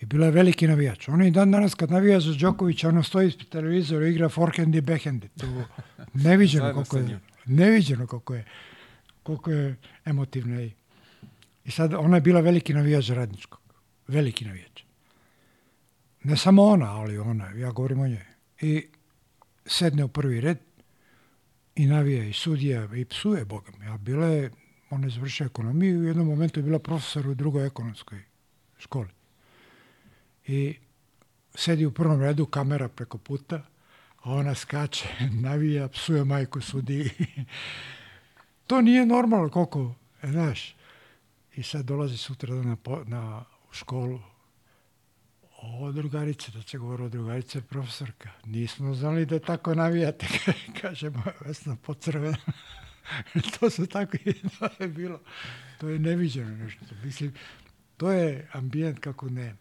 I bila je veliki navijač. Ona i dan danas kad navija za Đokovića, ona stoji ispred televizora i igra forehand i backhand. To neviđeno koliko je neviđeno koliko je, koliko je emotivna. I, I sad ona je bila veliki navijač radničkog. Veliki navijač. Ne samo ona, ali ona, ja govorim o njoj. I sedne u prvi red i navija i sudija i psuje, Boga mi. A bila je, ona je završila ekonomiju i u jednom momentu je bila profesor u drugoj ekonomskoj školi. I sedi u prvom redu, kamera preko puta, ona skače, navija, psuje majku sudi. to nije normalno koliko, e, znaš. I sad dolazi sutra na, na u školu, o drugarice, da se govori o drugarice profesorka. Nismo znali da tako navijate, kaže moja Vesna pocrvena. to su tako to je bilo. To je neviđeno nešto. Mislim, to je ambijent kako ne.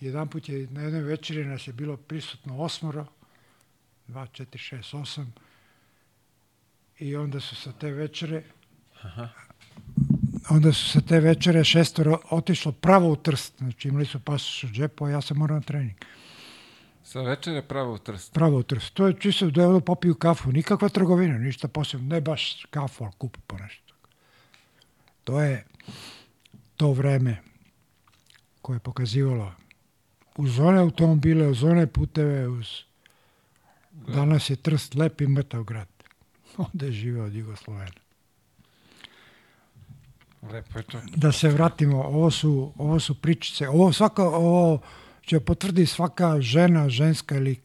Jedan put je na jednoj večeri nas je bilo prisutno osmoro, 2, 4, 6, 8. I onda su sa te večere Aha. onda su sa te večere šestoro otišlo pravo u Trst. Znači imali su pasoš u džepu, a ja sam morao na trening.
Sa večere pravo u Trst?
Pravo u Trst. To je čisto da je popiju kafu. Nikakva trgovina, ništa posebno. Ne baš kafu, ali kupu po nešto. To je to vreme koje je pokazivalo uz one automobile, uz one puteve, uz... Danas je Trst lep i mrtav grad. Onda je živeo od Jugoslovena.
Lepo je to.
Da se vratimo, ovo su, ovo su pričice. Ovo, svaka, ovo će potvrdi svaka žena, ženska ili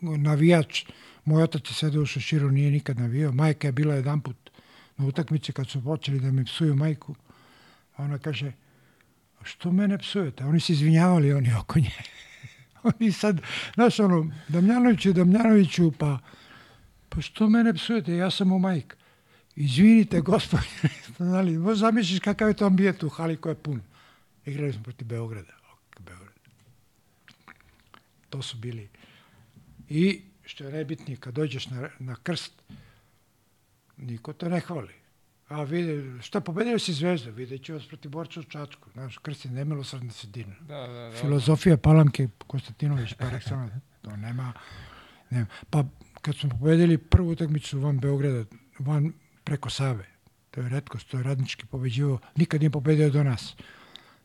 navijač. Moj otac je sedao u šeširu, nije nikad navijao. Majka je bila jedan put na utakmici kad su počeli da mi psuju majku. A ona kaže, što mene psujete? Oni se izvinjavali, oni oko nje. oni sad, znaš ono, Damjanoviću, Damjanoviću, pa, pa što mene psujete? Ja sam u majka. Izvinite, gospodine, znali, možeš zamisliš kakav je to ambijent u hali koja je pun. Igrali smo protiv Beograda. Beograd. To su bili. I, što je najbitnije, kad dođeš na, na krst, niko te ne hvali. A vide, šta pobedio si zvezda, vidjet ću vas protiv borca u Čačku. Znaš, krst je nemilosrdna sredina.
Da, da, da,
Filozofija Palanke Konstantinović, par excellence. To nema, nema. Pa kad smo pobedili prvu utakmicu van Beograda, van preko Save, to je redkost, to je radnički pobeđivo, nikad nije pobedio do nas.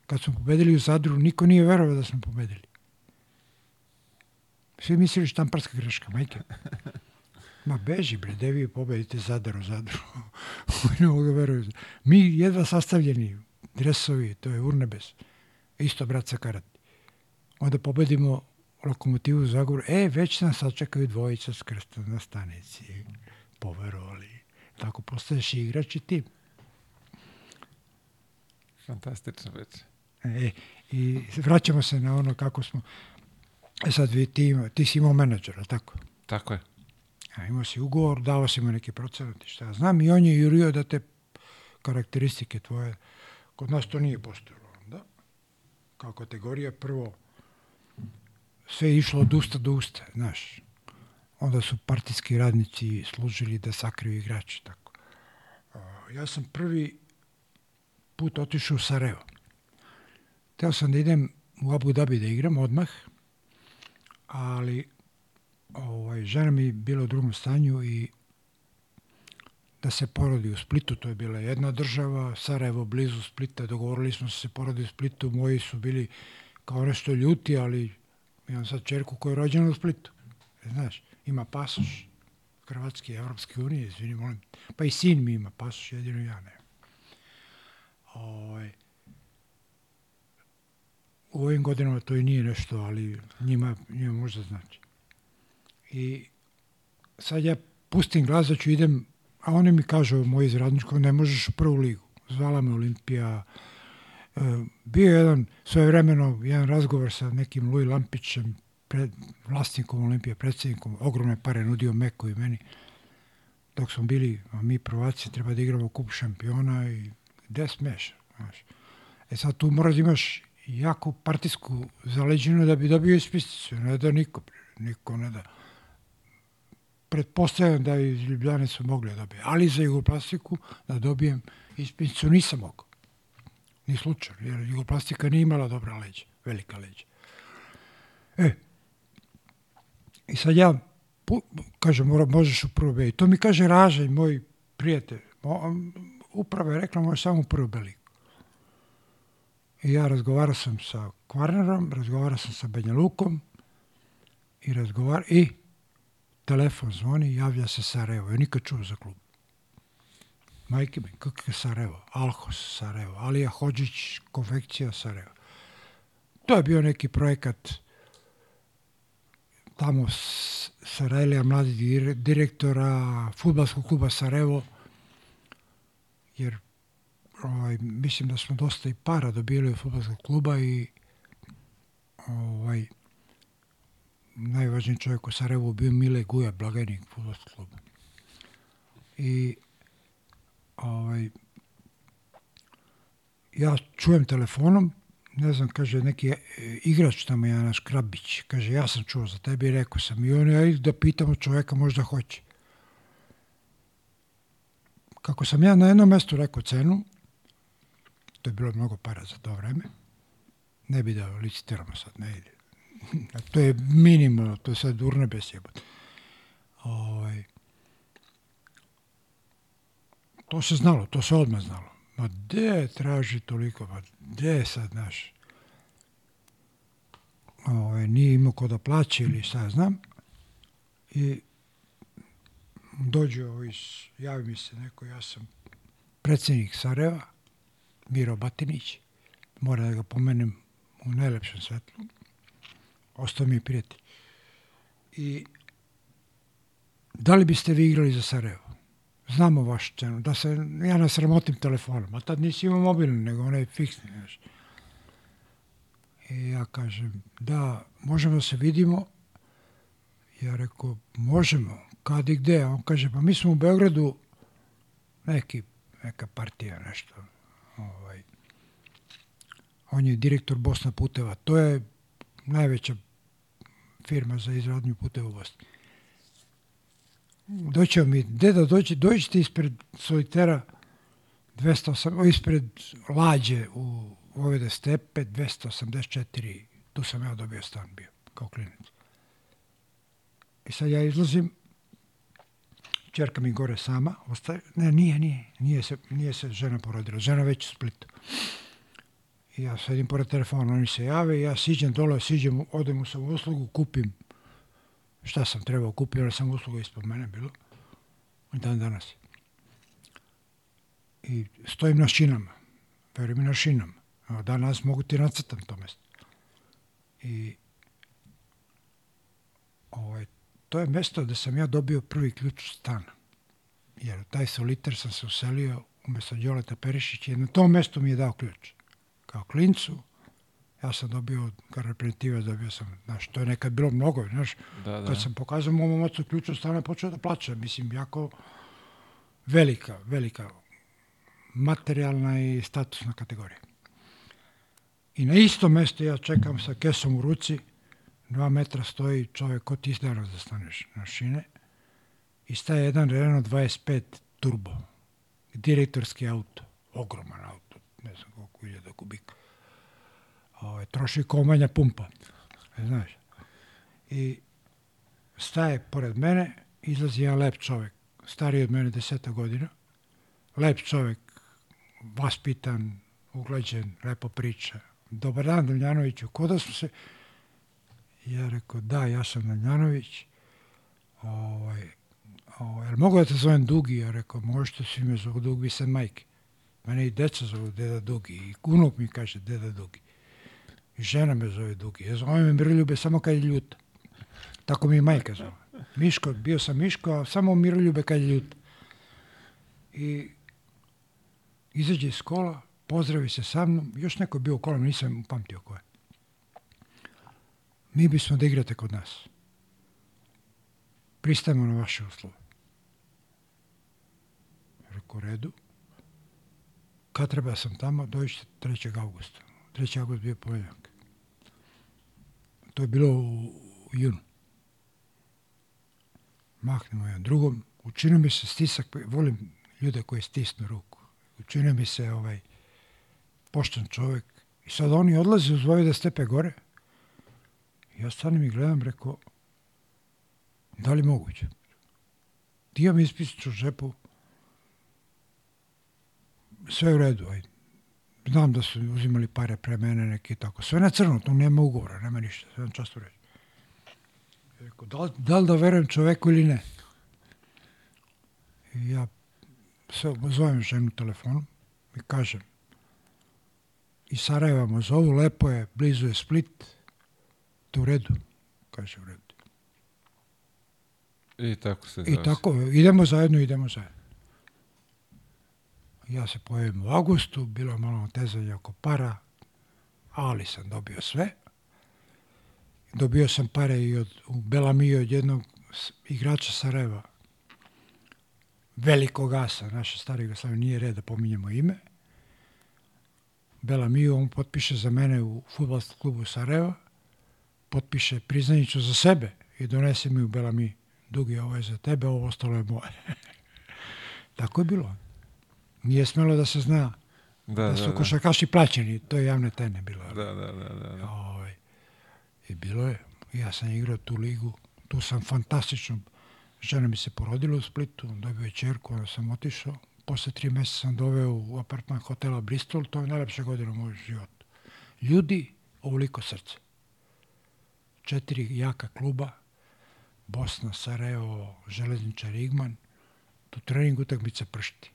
Kad smo pobedili u Zadru, niko nije verovao da smo pobedili. Svi mislili štamparska greška, majke. Ma beži bre, da vi pobedite Zadar u Zadru. ne mogu da veruju. Mi jedva sastavljeni, dresovi, to je urnebes. Isto brat sa karati. Onda pobedimo lokomotivu Zagor. E, već nas sačekaju dvojica s krstom na stanici. Poverovali. Tako postaješ igrač i tim.
Fantastično već.
E, I vraćamo se na ono kako smo... E sad vi, ti, ti si imao menadžera, tako?
Tako je.
A imao si ugovor, dao si mu neki procenat šta ja znam i on je jurio da te karakteristike tvoje, kod nas to nije postojalo onda. Kao kategorija prvo sve je išlo od usta do usta, znaš onda su partijski radnici služili da sakriju igrače. Tako. Ja sam prvi put otišao u Sarajevo. Teo sam da idem u Abu Dhabi da igram odmah, ali ovaj, žena mi bila u drugom stanju i da se porodi u Splitu, to je bila jedna država, Sarajevo blizu Splita, dogovorili smo se porodi u Splitu, moji su bili kao nešto ljuti, ali imam sad čerku koja je rođena u Splitu, znaš ima pasoš Hrvatske i Evropske unije, izvini, molim. Pa i sin mi ima pasoš, jedino ja ne. Ovaj, u ovim godinama to i nije nešto, ali njima, njima možda znači. I sad ja pustim glas da ću idem, a oni mi kažu, moj iz radničkog, ne možeš u prvu ligu. Zvala me Olimpija. E, bio je jedan, svoje vremeno, jedan razgovor sa nekim Luj Lampićem, pred vlasnikom Olimpije, predsjednikom, ogromne pare nudio Meko i meni. Dok smo bili, a mi prvaci, treba da igramo kup šampiona i gde smeš, znaš. E sad tu moraš da imaš jako partijsku zaleđinu da bi dobio ispisnicu, ne da niko, niko ne da. Pretpostavljam da iz Ljubljane su mogli da dobije, ali za jugoplastiku da dobijem ispisnicu nisam mogao. Ni slučajno, jer jugoplastika nije imala dobra leđa, velika leđa. E, I sad ja, pu, kažem, mora, možeš u prvo I to mi kaže Ražaj, moj prijatelj, uprava je rekla može samo prvu beliku. I ja razgovarao sam sa Kvarnerom, razgovarao sam sa Banja Lukom i razgovar i telefon zvoni, javlja se Sarajevo. Ja nikad čuo za klub. Majke mi, kako je Sarajevo? Alhos Sarajevo, Alija Hođić, konfekcija Sarajevo. To je bio neki projekat tamo Sarajlija, mladi dire- direktora futbalskog kluba Sarajevo, jer ovaj, mislim da smo dosta i para dobili od futbolskog kluba i ovaj, najvažniji čovjek u Sarajevu bio Mile Guja, blagajnik futbolskog kluba. I ovaj, ja čujem telefonom, ne znam, kaže neki e, igrač tamo je naš Krabić, kaže ja sam čuo za tebe rekao sam i on ja da pitamo čovjeka možda hoće. Kako sam ja na jednom mjestu rekao cenu, to je bilo mnogo para za to vreme, ne bi da licitiramo sad, ne ide. To je minimalno, to je sad urnebes jebote. Ovaj, to se znalo, to se odmah znalo. Ma gde traži toliko, ma gde sad naš? Ovaj, nije imao ko da plaće ili ja znam. I dođe ovaj, s- javi mi se neko, ja sam predsjednik Sarajeva, Miro Batinić, mora da ga pomenem u najlepšem svetlu. Ostao mi je prijatelj. I da li biste vi igrali za Sarajevo? Znamo vašu cenu, da se ja nasramotim telefonom, a tad nisi imao mobilni, nego onaj fiksni, znaš. I ja kažem, da, možemo da se vidimo. Ja rekao, možemo, kad i gde? On kaže, pa mi smo u Beogradu neki, neka partija, nešto. Ovaj. On je direktor Bosna puteva. To je najveća firma za izradnju puteva u Bosni. Doćemo mi, deda, dođi, dođite ispred solitera 208, o, ispred lađe u Vojvode stepe 284. Tu sam ja dobio stan bio, kao klinac. I sad ja izlazim, čerka mi gore sama, ostaje, ne, nije, nije, nije se, nije se žena porodila, žena već u Splitu. Ja sedim pored telefona, oni se jave, ja siđem dole, siđem, odem u samouslugu, kupim šta sam trebao kupiti, jer sam usluga ispod mene bilo. Dan danas. I stojim na šinama. Verujem i na šinama. Evo, danas mogu ti nacrtam to mesto. I ovaj, to je mesto gde sam ja dobio prvi ključ stana. Jer taj soliter sam se uselio umesto Đoleta Perišića i na tom mestu mi je dao ključ. Kao klincu, ja sam dobio od reprezentativac, dobio sam, znaš, to je nekad bilo mnogo, znaš,
Da, da.
kad sam pokazao mom ocu ključ od stana, počeo da plače, mislim, jako velika, velika materijalna i statusna kategorija. I na isto mesto ja čekam sa kesom u ruci, dva metra stoji čovjek, ko ti danas da staneš na šine, i staje jedan Renault 25 turbo, direktorski auto, ogroman auto, ne znam koliko iljada kubika. Ovaj, troši kao manja pumpa, e, znaš. I staje pored mene, izlazi jedan lep čovjek, stariji od mene deseta godina, lep čovjek, vaspitan, uglađen, lepo priča. Dobar dan, Damljanoviću, ko da smo se... Ja rekao, da, ja sam Damljanović. Ovaj, ovaj, mogu da te zovem Dugi? Ja rekao, možete, svi me zovu Dugi, sam majke. Mene i deca zovu Deda Dugi. I unuk mi kaže Deda Dugi. I žena me zove Dugi. Ja zovem me Miroljube samo kad je ljuta. Tako mi je majka zove. Miško, bio sam Miško, a samo Miroljube kad je ljuta. I izađe iz kola, pozdravi se sa mnom, još neko je bio u kolom, nisam upamtio ko je. Mi bismo da igrate kod nas. Pristajemo na vaše uslove. Rekao, redu. Kad treba sam tamo, dođite 3. augusta. 3. august bio ponedjeljak. To je bilo u, u junu. Mahnemo jedan drugom. Učinio mi se stisak, volim ljude koji stisnu ruku. Učinio mi se ovaj pošten čovjek. I sad oni odlaze uz Vojvode stepe gore. Ja stanem i gledam, rekao, da li moguće? Ti imam ispisač u žepu, sve u redu, ajde. Znam da su uzimali pare pre mene neki tako. Sve na crno, tu nema ugovora, nema ništa, sve na častu reći. Rekao, da, li- da li da verujem čoveku ili ne? I ja se zovem ženu telefonom i kažem, iz Sarajeva me zovu, lepo je, blizu je Split, to u redu, kaže u redu.
I tako se
I tako, idemo zajedno, idemo zajedno. Ja se pojavim u augustu, bilo je malo tezanja oko para, ali sam dobio sve. Dobio sam pare i od, u od jednog igrača Sarajeva, velikog asa, naše stari Jugoslavije, nije red da pominjemo ime. Belamiju, on potpiše za mene u futbolskom klubu Sarajeva, potpiše priznanicu za sebe i donese mi u Belamiju. Dugi, ovo je za tebe, ovo ostalo je moje. Tako je bilo. Nije smelo da se zna
Da,
da,
da,
su
da.
košarkaši plaćeni, to je javne tajne bilo.
Da, da, da, da, da.
Ovaj, I bilo je. Ja sam igrao tu ligu, tu sam fantastično, žena mi se porodila u Splitu, dobio je čerku, onda sam otišao. Posle tri mjeseca sam doveo u apartman hotela Bristol, to je najlepša godina u moj životu. Ljudi, ovoliko srce. Četiri jaka kluba, Bosna, Sarajevo, Železničar, Igman, tu trening utakmice pršti.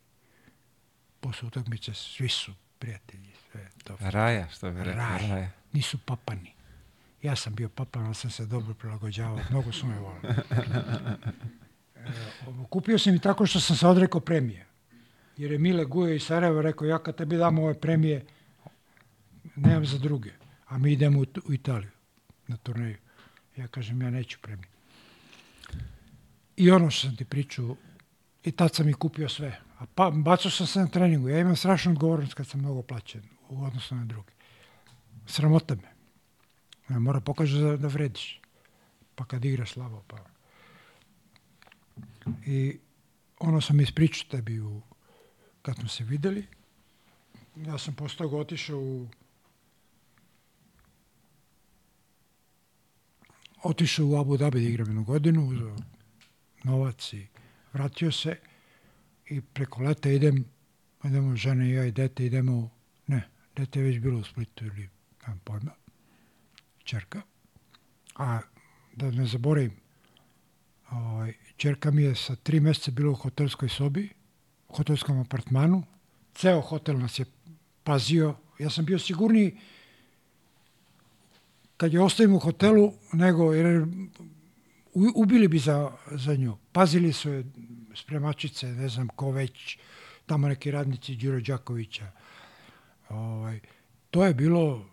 Posle utakmice svi su prijatelji, sve to
Raja, što bi rekao,
Raj.
raja.
nisu papani. Ja sam bio papan, ali sam se dobro prilagođavao. Mnogo su me volili. E, kupio sam i tako što sam se odrekao premije. Jer je Mile Gujo iz Sarajeva rekao, ja kad tebi dam ove premije, nemam za druge. A mi idemo u, u Italiju na turneju. Ja kažem, ja neću premije. I ono što sam ti pričao, i tad sam i kupio sve. A pa, bacao sam se na treningu. Ja imam strašnu odgovornost kad sam mnogo plaćen u odnosu na druge. Sramota me. Ja, mora pokaže da, da vrediš. Pa kad igraš slabo, pa... I ono sam ispričao tebi u, kad smo se videli. Ja sam posle toga otišao u otišao u Abu Dhabi da igram jednu godinu, uzeo novac i vratio se i preko leta idem, idemo žena i ja i dete, idemo, ne, dete je već bilo u Splitu ili nemam pojma, čerka. A da ne zaboravim, ovaj, čerka mi je sa tri mjeseca bila u hotelskoj sobi, u hotelskom apartmanu, ceo hotel nas je pazio, ja sam bio sigurniji kad je ostavim u hotelu, nego jer u- ubili bi za, za nju. Pazili su je spremačice, ne znam ko već, tamo neki radnici Đuro Đakovića. Ovaj, to je bilo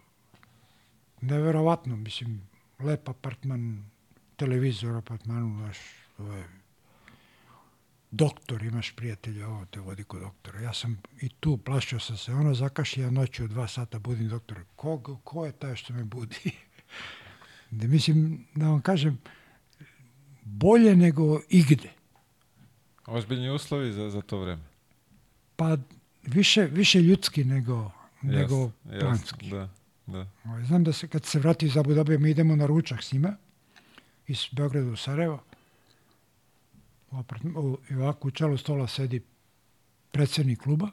neverovatno, mislim, lep apartman, televizor apartmanu, to je doktor, imaš prijatelja, ovo te vodi kod doktora. Ja sam i tu plašio sam se, ono zakašlja noću u dva sata budim doktora. Ko, ko je taj što me budi? da mislim, da vam kažem, bolje nego igde.
Ozbiljni uslovi za, za to vreme.
Pa više, više ljudski nego,
Jasno,
nego planski.
Da, da.
Ovaj, Znam da se kad se vrati iz Abu Dhabi, mi idemo na ručak s njima iz Beograda u Sarajevo. Ovako u čelu stola sedi predsjednik kluba.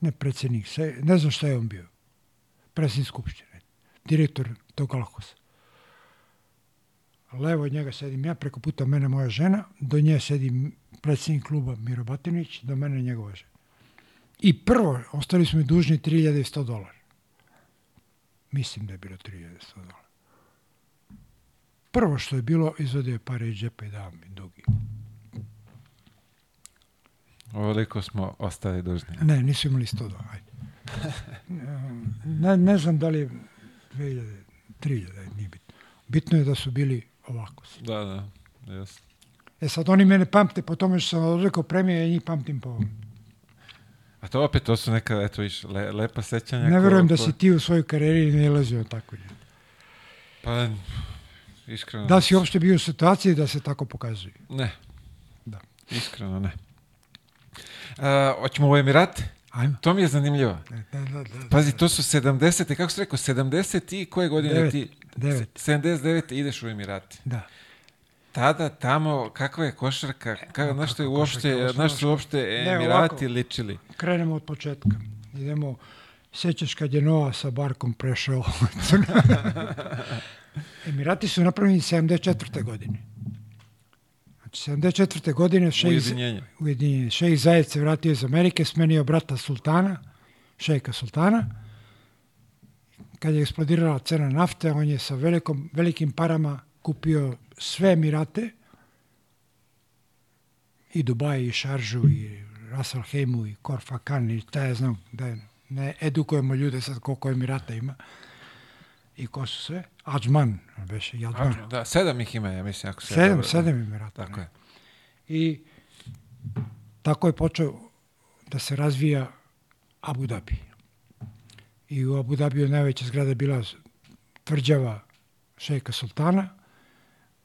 Ne predsjednik, se, ne znam šta je on bio. Predsjednik skupštine. Direktor tog Alhosa. Levo od njega sedim ja, preko puta mene moja žena, do nje sedi predsjednik kluba Miro Batinić, do mene njegova žena. I prvo, ostali smo mi dužni 3100 dolara. Mislim da je bilo 3100 dolara. Prvo što je bilo, izvadio je pare iz džepa i dao mi dugi.
Ovoliko smo ostali dužni.
Ne, nisu imali 100 dolara. Ajde. Ne, ne znam da li je 2000, 3000, nije bitno. Bitno je da su bili ovako.
Da, da, jasno.
E sad oni mene pamte po tome što sam odrekao premije, ja njih pamtim po ovom.
A to opet, to su neka, eto viš, le, lepa sećanja.
Ne
ko-
verujem da
ko-
si ti u svojoj karijeri ne ilazio tako. ljudi.
Pa, iskreno...
Da si uopšte bio u situaciji da se tako pokazuje?
Ne.
Da.
Iskreno ne. A, hoćemo u Emirate?
Ajmo.
To mi je zanimljivo.
Da, da, da, da.
Pazi, to su 70. Kako si rekao, 70 i koje godine
Devet,
ti?
Devet.
Se- 79. ideš u Emirate.
Da.
tada tamo, kakva je košarka, kako, na što je uopšte, na što uopšte
Ne,
Emirati
ovako.
ličili?
Krenemo od početka. Idemo, sećaš kad je Noa sa Barkom prešao. Emirati su napravljeni 74. godine. Znači, 74. godine šejh,
Ujedinjenje.
ujedinjenje. Šejh Zajed se vratio iz Amerike, smenio brata Sultana, šejka Sultana. Kad je eksplodirala cena nafte, on je sa velikom, velikim parama kupio sve Emirate, i Dubaj, i Šaržu, i Ras Al Hejmu, i Korfa Kan, i šta ja znam, da ne edukujemo ljude sad koliko Emirata ima. I ko su sve? Adžman, beše, i Adžman.
Da, sedam ih ima, ja mislim, ako se...
Sedam,
dobro-
sedam Emirata.
Tako
ne.
je.
I tako je počeo da se razvija Abu Dhabi. I u Abu Dhabiju najveća zgrada bila tvrđava šejka Sultana,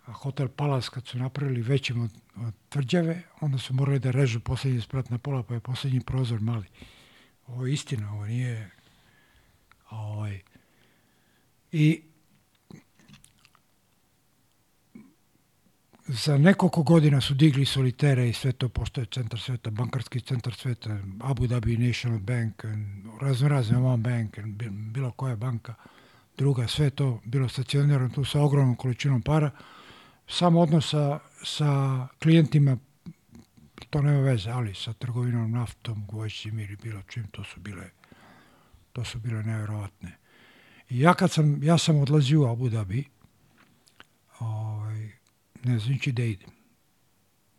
a Hotel Palace kad su napravili većim od, od tvrđave, onda su morali da režu posljednji sprat na pola, pa je posljednji prozor mali. Ovo je istina, ovo nije... Ovaj, I za nekoliko godina su digli solitere i sve to postoje centar sveta, bankarski centar sveta, Abu Dhabi National Bank, razno razne Oman Bank, bi- bilo koja banka, druga, sve to bilo stacionirano tu sa ogromnom količinom para. Sam odnos sa, sa klijentima, to nema veze, ali sa trgovinom naftom, gvožđima ili bilo čim, to su bile, to su bile nevjerovatne. I ja kad sam, ja sam odlazio u Abu Dhabi, ovaj, ne znajući da idem.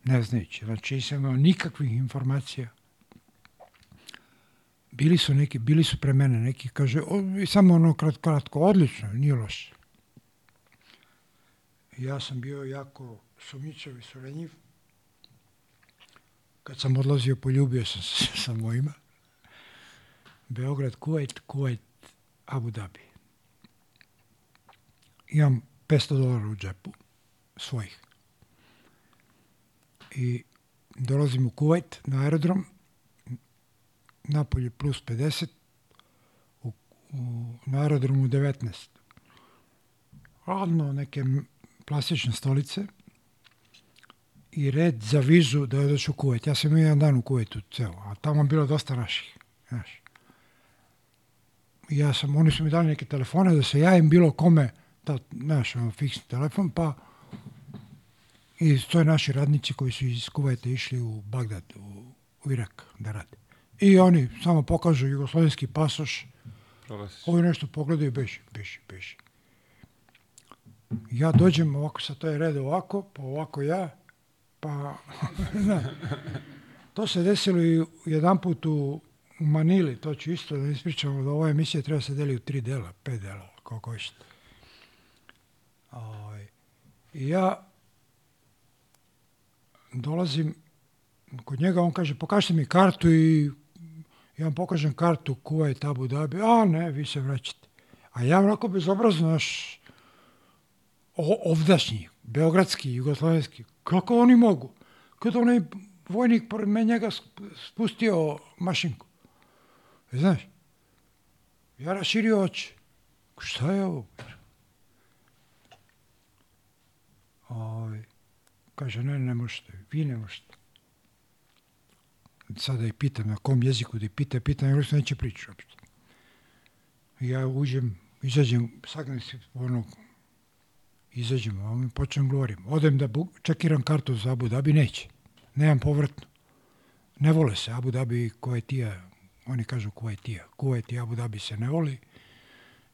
Ne znajući. Znači, nisam imao nikakvih informacija. Bili su neki, bili su pre mene neki, kaže, o, samo ono kratko, kratko, odlično, nije loše. Ja sam bio jako sumnjičav i surenjiv. Kad sam odlazio, poljubio sam se sa mojima. Beograd, Kuvajt, Kuvajt, Abu Dhabi. Imam 500 dolara u džepu svojih. I dolazim u Kuvajt na aerodrom, napolje plus 50, u, u, na aerodromu 19. Hladno, neke plastične stolice i red za vizu da odeš u Kuvajt. Ja sam imao jedan dan u Kuvajtu ceo, a tamo bilo dosta naših. Znaš. Ja sam, oni su mi dali neke telefone da se javim bilo kome, da, znaš, fiksni telefon, pa i to je naši radnici koji su iz Kuvajta išli u Bagdad, u, u Irak da rade. I oni samo pokažu jugoslovenski pasoš,
Prolaziš.
ovi nešto pogledaju, beži, beži, beži. Ja dođem ovako, sa to je red ovako, pa ovako ja, pa... ne. To se desilo i jedan put u, Manili, to ću isto da ispričam, da ova emisija treba se deli u tri dela, pet delova, koliko hoćete. Ovaj, I ja dolazim kod njega, on kaže, pokažite mi kartu i ja vam pokažem kartu Kuvajt, Abu Dhabi, a ne, vi se vraćate. A ja onako bezobrazno, naš ovdašnji, beogradski, jugoslovenski, kako oni mogu? Kada onaj vojnik pored me njega sp- spustio mašinku. E, Znaš, ja raširio oči. Šta je ovo? Kaže, ne, ne možete, vi ne možete. Sada i pitam na kom jeziku da i pita, pitam, jer neće pričati uopšte. I Ja uđem, izađem, sagnem se ono, izađem, a on počnem govorim. Odem da čekiram kartu za Abu Dhabi, neće. Nemam povratno. Ne vole se Abu Dhabi i Kuwaitija, oni kažu Kuwaitija. Kuwait i Abu Dhabi se ne voli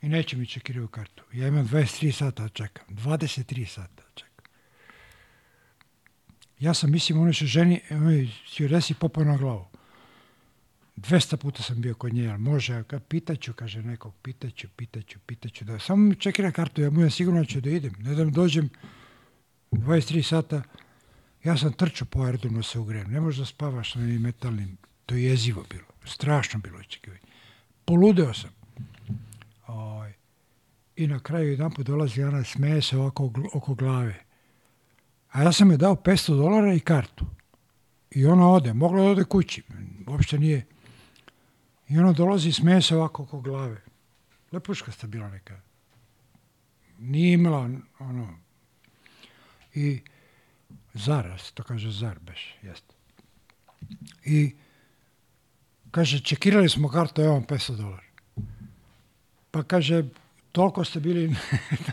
i neće mi čekiraju kartu. Ja imam 23 sata da čekam, 23 sata da čekam. Ja sam, mislim, ono što ženi, onoj stjuardesi popao na glavu. 200 puta sam bio kod nje, ali može, kad pitaću, kaže nekog, pitaću, pitaću, pitaću, da samo mi čekira kartu, ja budem sigurno da ću da idem. Ne da dođem 23 sata, ja sam trčao po aerodromu da se ugrejem. Ne možeš da spavaš na onim metalnim, to je jezivo bilo, strašno bilo očekivanje. Poludeo sam. Ovaj, I na kraju jedan put dolazi ona, smeje se ovako oko glave. A ja sam je dao 500 dolara i kartu. I ona ode, mogla da ode kući, uopšte nije. I ona dolazi i smeje se ovako oko glave. Lepuška sta bila neka. Nije imala ono... I Zar, a se to kaže Zar, beš, jeste. I kaže, čekirali smo kartu, evo vam 500 dolara. Pa kaže, toliko ste bili,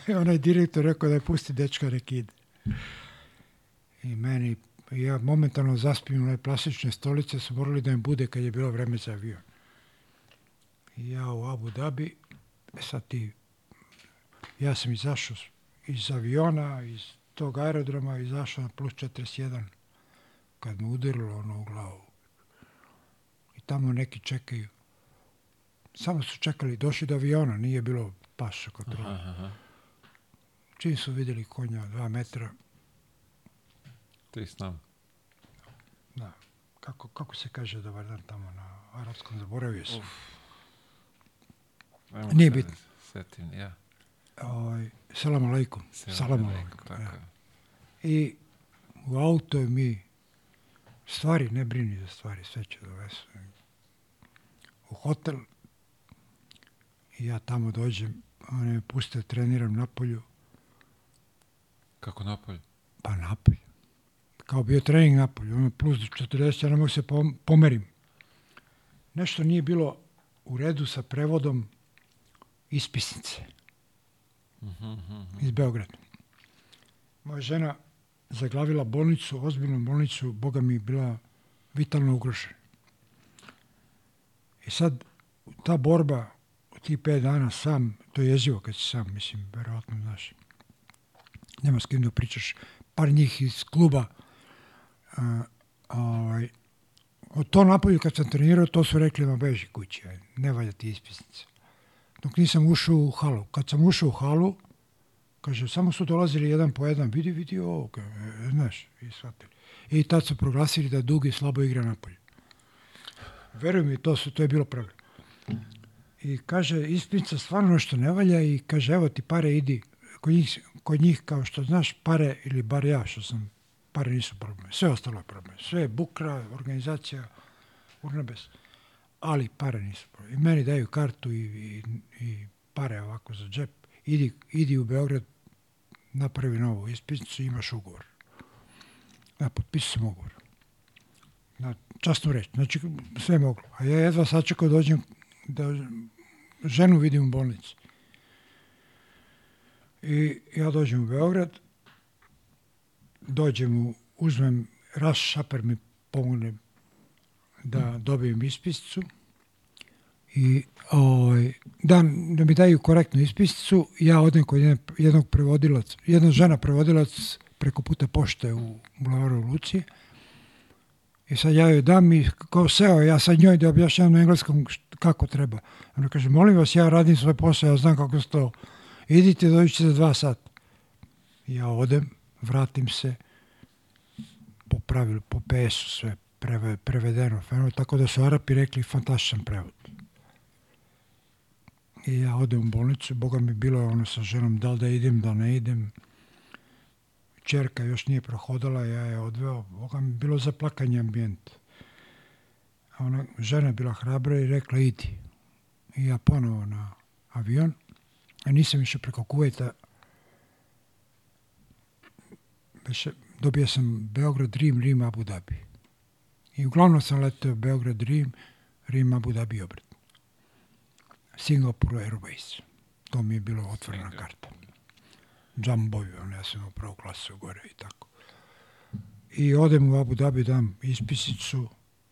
onaj direktor rekao da je pusti dečka, nek ide. I meni, ja momentalno zaspim u plastične stolice, su morali da im bude kad je bilo vreme za avion. Ja u Abu Dhabi, e sad ti, ja sam izašao iz aviona, iz tog aerodroma, izašao na plus 41, kad me udarilo ono u glavu. I tamo neki čekaju. Samo su čekali, došli do aviona, nije bilo paša kontrola.
Aha, aha.
Čim su vidjeli konja dva metra,
Ti s nama.
da, kako, kako se kaže dobar dan tamo na arapskom, zaboravio sam.
Ajmo
Nije
se
bitno.
Setim, ja.
Ovaj, salam alaikum.
Selam
Salam
alaikum,
alaikum.
Tako
ja.
je.
I u auto mi stvari, ne brini za stvari, sve će dovesu. U hotel i ja tamo dođem, oni me puste da treniram napolju,
Kako napolje?
pa napolju. Kao bio trening napolju, ono plus 40, ja ne mogu se pom- pomerim. Nešto nije bilo u redu sa prevodom ispisnice iz Beograda. Moja žena zaglavila bolnicu, ozbiljnu bolnicu, boga mi bila vitalno ugrožena. I sad ta borba u tih pet dana sam, to je jezivo kad si sam, mislim, verovatno znaš. Nema s kim da pričaš. Par njih iz kluba, ovaj, od to napolju kad sam trenirao, to su rekli, ma beži kući, ne valja ti ispisnice. Dok nisam ušao u halu. Kad sam ušao u halu, Kaže, samo su dolazili jedan po jedan, vidi, vidi ovo, ka- e, znaš, i shvatili. I tad su proglasili da Dugi slabo igra napolje. Veruj mi, to, su, to je bilo problem. I kaže, ispnica stvarno nešto ne valja i kaže, evo ti pare, idi. Kod njih, kod njih, kao što znaš, pare, ili bar ja što sam, pare nisu problem. Sve ostalo je problem. Sve je bukra, organizacija, urnebes. Ali pare nisu problem. I meni daju kartu i, i, i pare ovako za džep. Idi, idi u Beograd, napravi novu ispisnicu imaš ugovor. Ja potpisao sam ugovor. Na časnu reč. Znači, sve je moglo. A ja jedva sačekao da dođem da ženu vidim u bolnici. I ja dođem u Beograd, dođem u, uzmem, Ras Šaper mi pomogne da dobijem ispisnicu i ovaj, da, da mi daju korektnu ispisnicu, ja odem kod jedne, jednog prevodilaca, jedna žena prevodilac preko puta pošte u Bulevaru Lucije. I sad ja joj dam i kao seo, ja sad njoj da objašnjam na engleskom kako treba. Ona kaže, molim vas, ja radim svoj posao, ja znam kako se to. Idite, dođite za dva sata. Ja odem, vratim se, po pravilu, po PS-u sve preve, prevedeno, fenomenalno, tako da su Arapi rekli fantastičan prevod. I ja odem u bolnicu, Boga mi bilo je ono sa ženom, da li da idem, da ne idem. Čerka još nije prohodala, ja je odveo, Boga mi bilo za plakanje ambijent. A ona, žena je bila hrabra i rekla idi. I ja ponovo na avion, a nisam išao preko Kuvajta. Beše, dobio sam Beograd, Rim, Rim, Abu Dhabi. I uglavnom sam letao Beograd, Rim, Rim, Abu Dhabi obrat. Singapore Airways. To mi je bilo otvorena karta. Jumbo avion, ja sam u prvu klasu gore i tako. I odem u Abu Dhabi, dam ispisicu.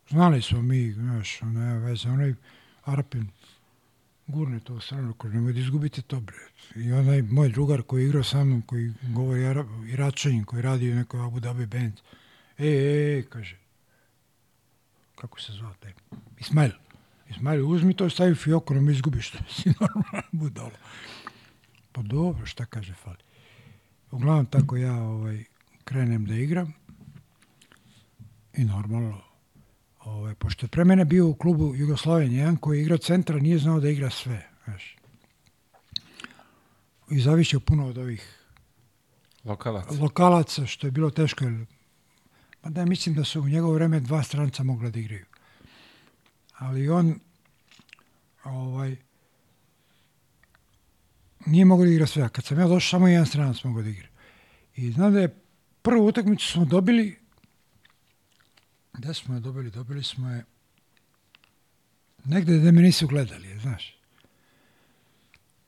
Znali smo mi, znaš, nema veze, onaj Arapin gurne to u stranu, ko nemoj da izgubite to, bre. I onaj moj drugar koji igrao sa mnom, koji govori Arab, koji radi u nekoj Abu Dhabi band. E, e, e, kaže, kako se zvao taj? Ismail. Ismail, uzmi to stavi fioku, ne mi izgubiš to. Si normalno budalo. Pa dobro, šta kaže fali. Uglavnom tako ja ovaj, krenem da igram i normalno ovaj, pošto je pre mene bio u klubu Jugoslovenije, jedan koji je igrao centra, nije znao da igra sve. Znaš. I zavišao puno od ovih
Lokalac.
lokalaca, što je bilo teško. Jer, pa da, mislim da su u njegovo vreme dva stranca mogla da igraju. Ali on ovaj, nije mogao da igra sve. Kad sam ja došao, samo jedan stranac mogao da igra. I znam da je prvu utakmicu smo dobili, gde smo je dobili? Dobili smo je negde gde me nisu gledali, znaš.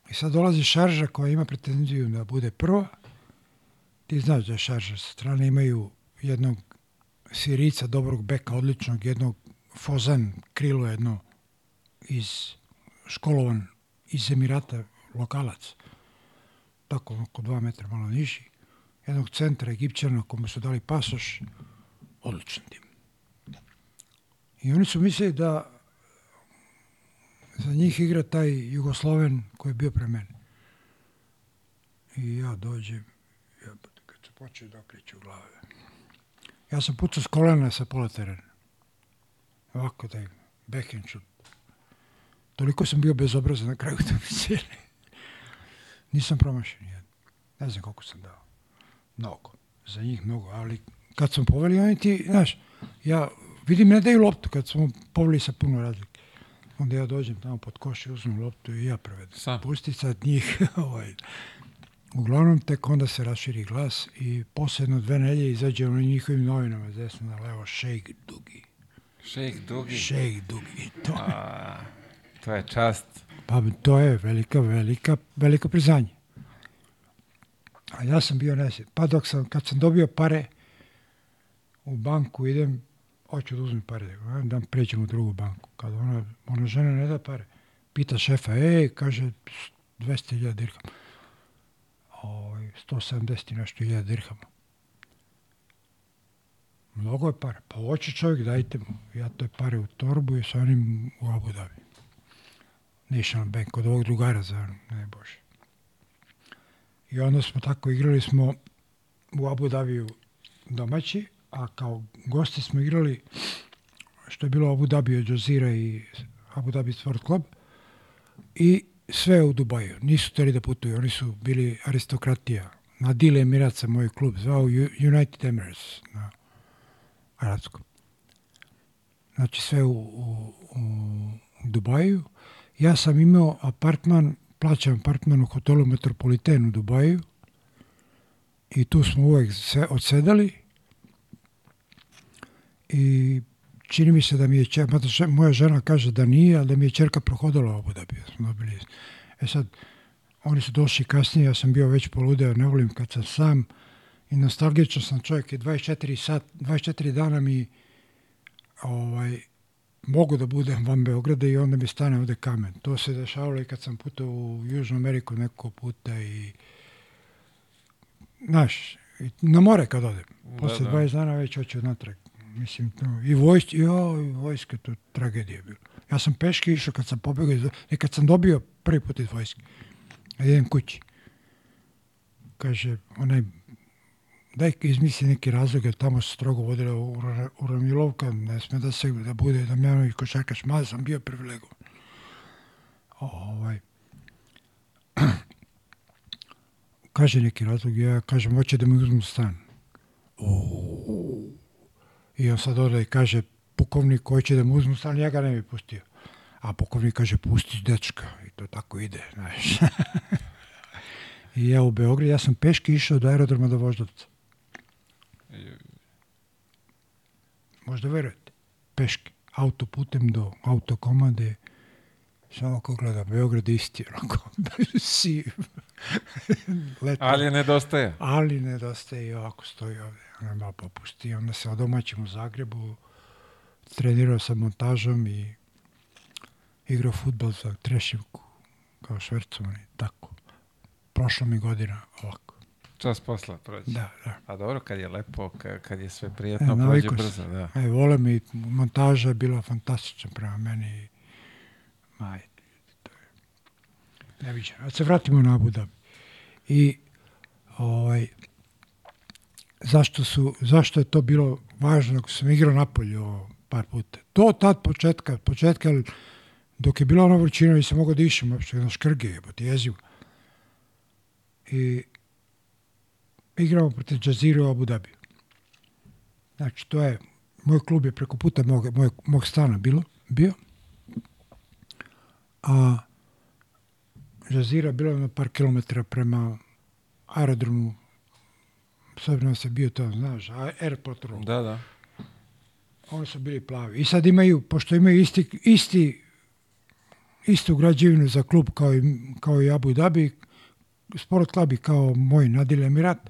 I sad dolazi šarža koja ima pretenziju da bude prva. Ti znaš da je šarža sa strane imaju jednog sirica, dobrog beka, odličnog, jednog fozan, krilo jedno iz školovan iz Emirata, lokalac. Tako, oko dva metra malo niži. Jednog centra Egipćana komu su dali pasoš. Odličan tim. I oni su mislili da za njih igra taj Jugosloven koji je bio pre mene. I ja dođem, ja, kad se počeo da okreću glave. Ja sam pucao s kolena sa pola terena. Ovako taj backhand shoot. Toliko sam bio bezobrazan na kraju cijeli. Nisam promašio nijedno. Ne znam koliko sam dao. Mnogo. Za njih mnogo. Ali kad sam poveli, oni ti, znaš, ja vidim ne daju loptu kad smo poveli sa puno razlike. Onda ja dođem tamo pod koš i uzmem loptu i ja prevedem.
Sam.
Pusti sad njih. ovaj. Uglavnom, tek onda se raširi glas i posle jedno dve nelje izađe ono njihovim novinama, desno na levo, šejk dugi.
Šejk dugi.
Šejk dugi. To,
A, to je čast.
pa to je velika, velika, veliko priznanje. A ja sam bio nesjet. Pa dok sam, kad sam dobio pare u banku, idem, hoću da uzmem pare, da, pređem u drugu banku. Kad ona, ona žena ne da pare, pita šefa, ej, kaže, 200.000 dirhama. Ovaj, 170 i nešto hiljada dirhama. Mnogo je pare. Pa hoće čovjek, dajte mu. Ja te pare u torbu i sa onim u Abu Dhabi. National Bank, kod ovog drugara za ne bože. I onda smo tako igrali smo u Abu Dhabiju domaći, a kao gosti smo igrali što je bilo Abu Dhabi od Jazeera i Abu Dhabi Sport Club i sve u Dubaju. Nisu hteli da putuju, oni su bili aristokratija. Na Dile Emiraca moj klub zvao United Emirates na arabskom. Znači sve u, u, u Dubaju. Ja sam imao apartman, plaćam apartman u hotelu Metropoliten u Dubaju i tu smo uvek se odsedali i čini mi se da mi je čer, mada moja žena kaže da nije, ali da mi je čerka prohodala u Abu Dhabi. da Smo dobili. E sad, oni su došli kasnije, ja sam bio već poludeo, ne volim kad sam sam i nostalgičan sam čovjek i 24 sat, 24 dana mi ovaj, mogu da budem van Beograda i onda mi stane ovde kamen. To se dešavalo i kad sam putao u Južnu Ameriku neko puta i znaš, na more kad odem. Posle
da.
20 dana već hoću natrag. Mislim, to, i vojske, jo, i vojske, to tragedija bilo. Ja sam peške išao kad sam pobegao, iz, i kad sam dobio prvi put iz vojske. Da idem kući. Kaže, onaj, daj izmisli neki razlog, jer tamo se strogo vodila ura- uranilovka, ne sme da se da bude Damjanović košarkaš, mada sam bio privilegovan. Ovaj, kaže neki razlog, ja kažem, hoće da mi uzmu stan. O, I on sad ode i kaže, pukovnik hoće da mu uzmu stan, ja ga ne bi pustio. A pukovnik kaže, pusti dečka. I to tako ide, znaš. I ja u Beograd, ja sam peški išao do aerodroma do Voždovca. Možda verujete. Peški. Autoputem do autokomande. Samo ko gleda, Beograd isti, onako, siv.
Ali nedostaje.
Ali nedostaje i ovako stoji ovde. Onda popusti. Onda se odomaćim u Zagrebu. Trenirao sam montažom i igrao futbol za Trešivku kao švercovan i tako. Prošla mi godina ovako.
Čas posla prođe.
Da, da.
A dobro, kad je lepo, ka- kad je sve
E,
prijetno, prođe
navikao
brzo, da.
E, vole mi, montaža je bila fantastična prema meni. Maj, to je neviđeno. A se vratimo na Abu Dhabi. I ovaj, zašto, su, zašto je to bilo važno ako sam igrao napolje ovo par puta. To tad početka, početka, dok je bila ona vrućina nisam mogao da išem uopšte na škrge, jebote, jezivo. I igramo protiv Jazira u Abu Dhabi. Znači, to je, moj klub je preko puta mog, moj, mog stana bilo, bio, a Jazira bilo na par kilometara prema aerodromu da se bio to, znaš, Air Patrol.
Da, da.
Oni su bili plavi. I sad imaju, pošto imaju isti, isti istu građevinu za klub kao i, kao i Abu Dhabi, sport klub je kao moj Nadil Emirat,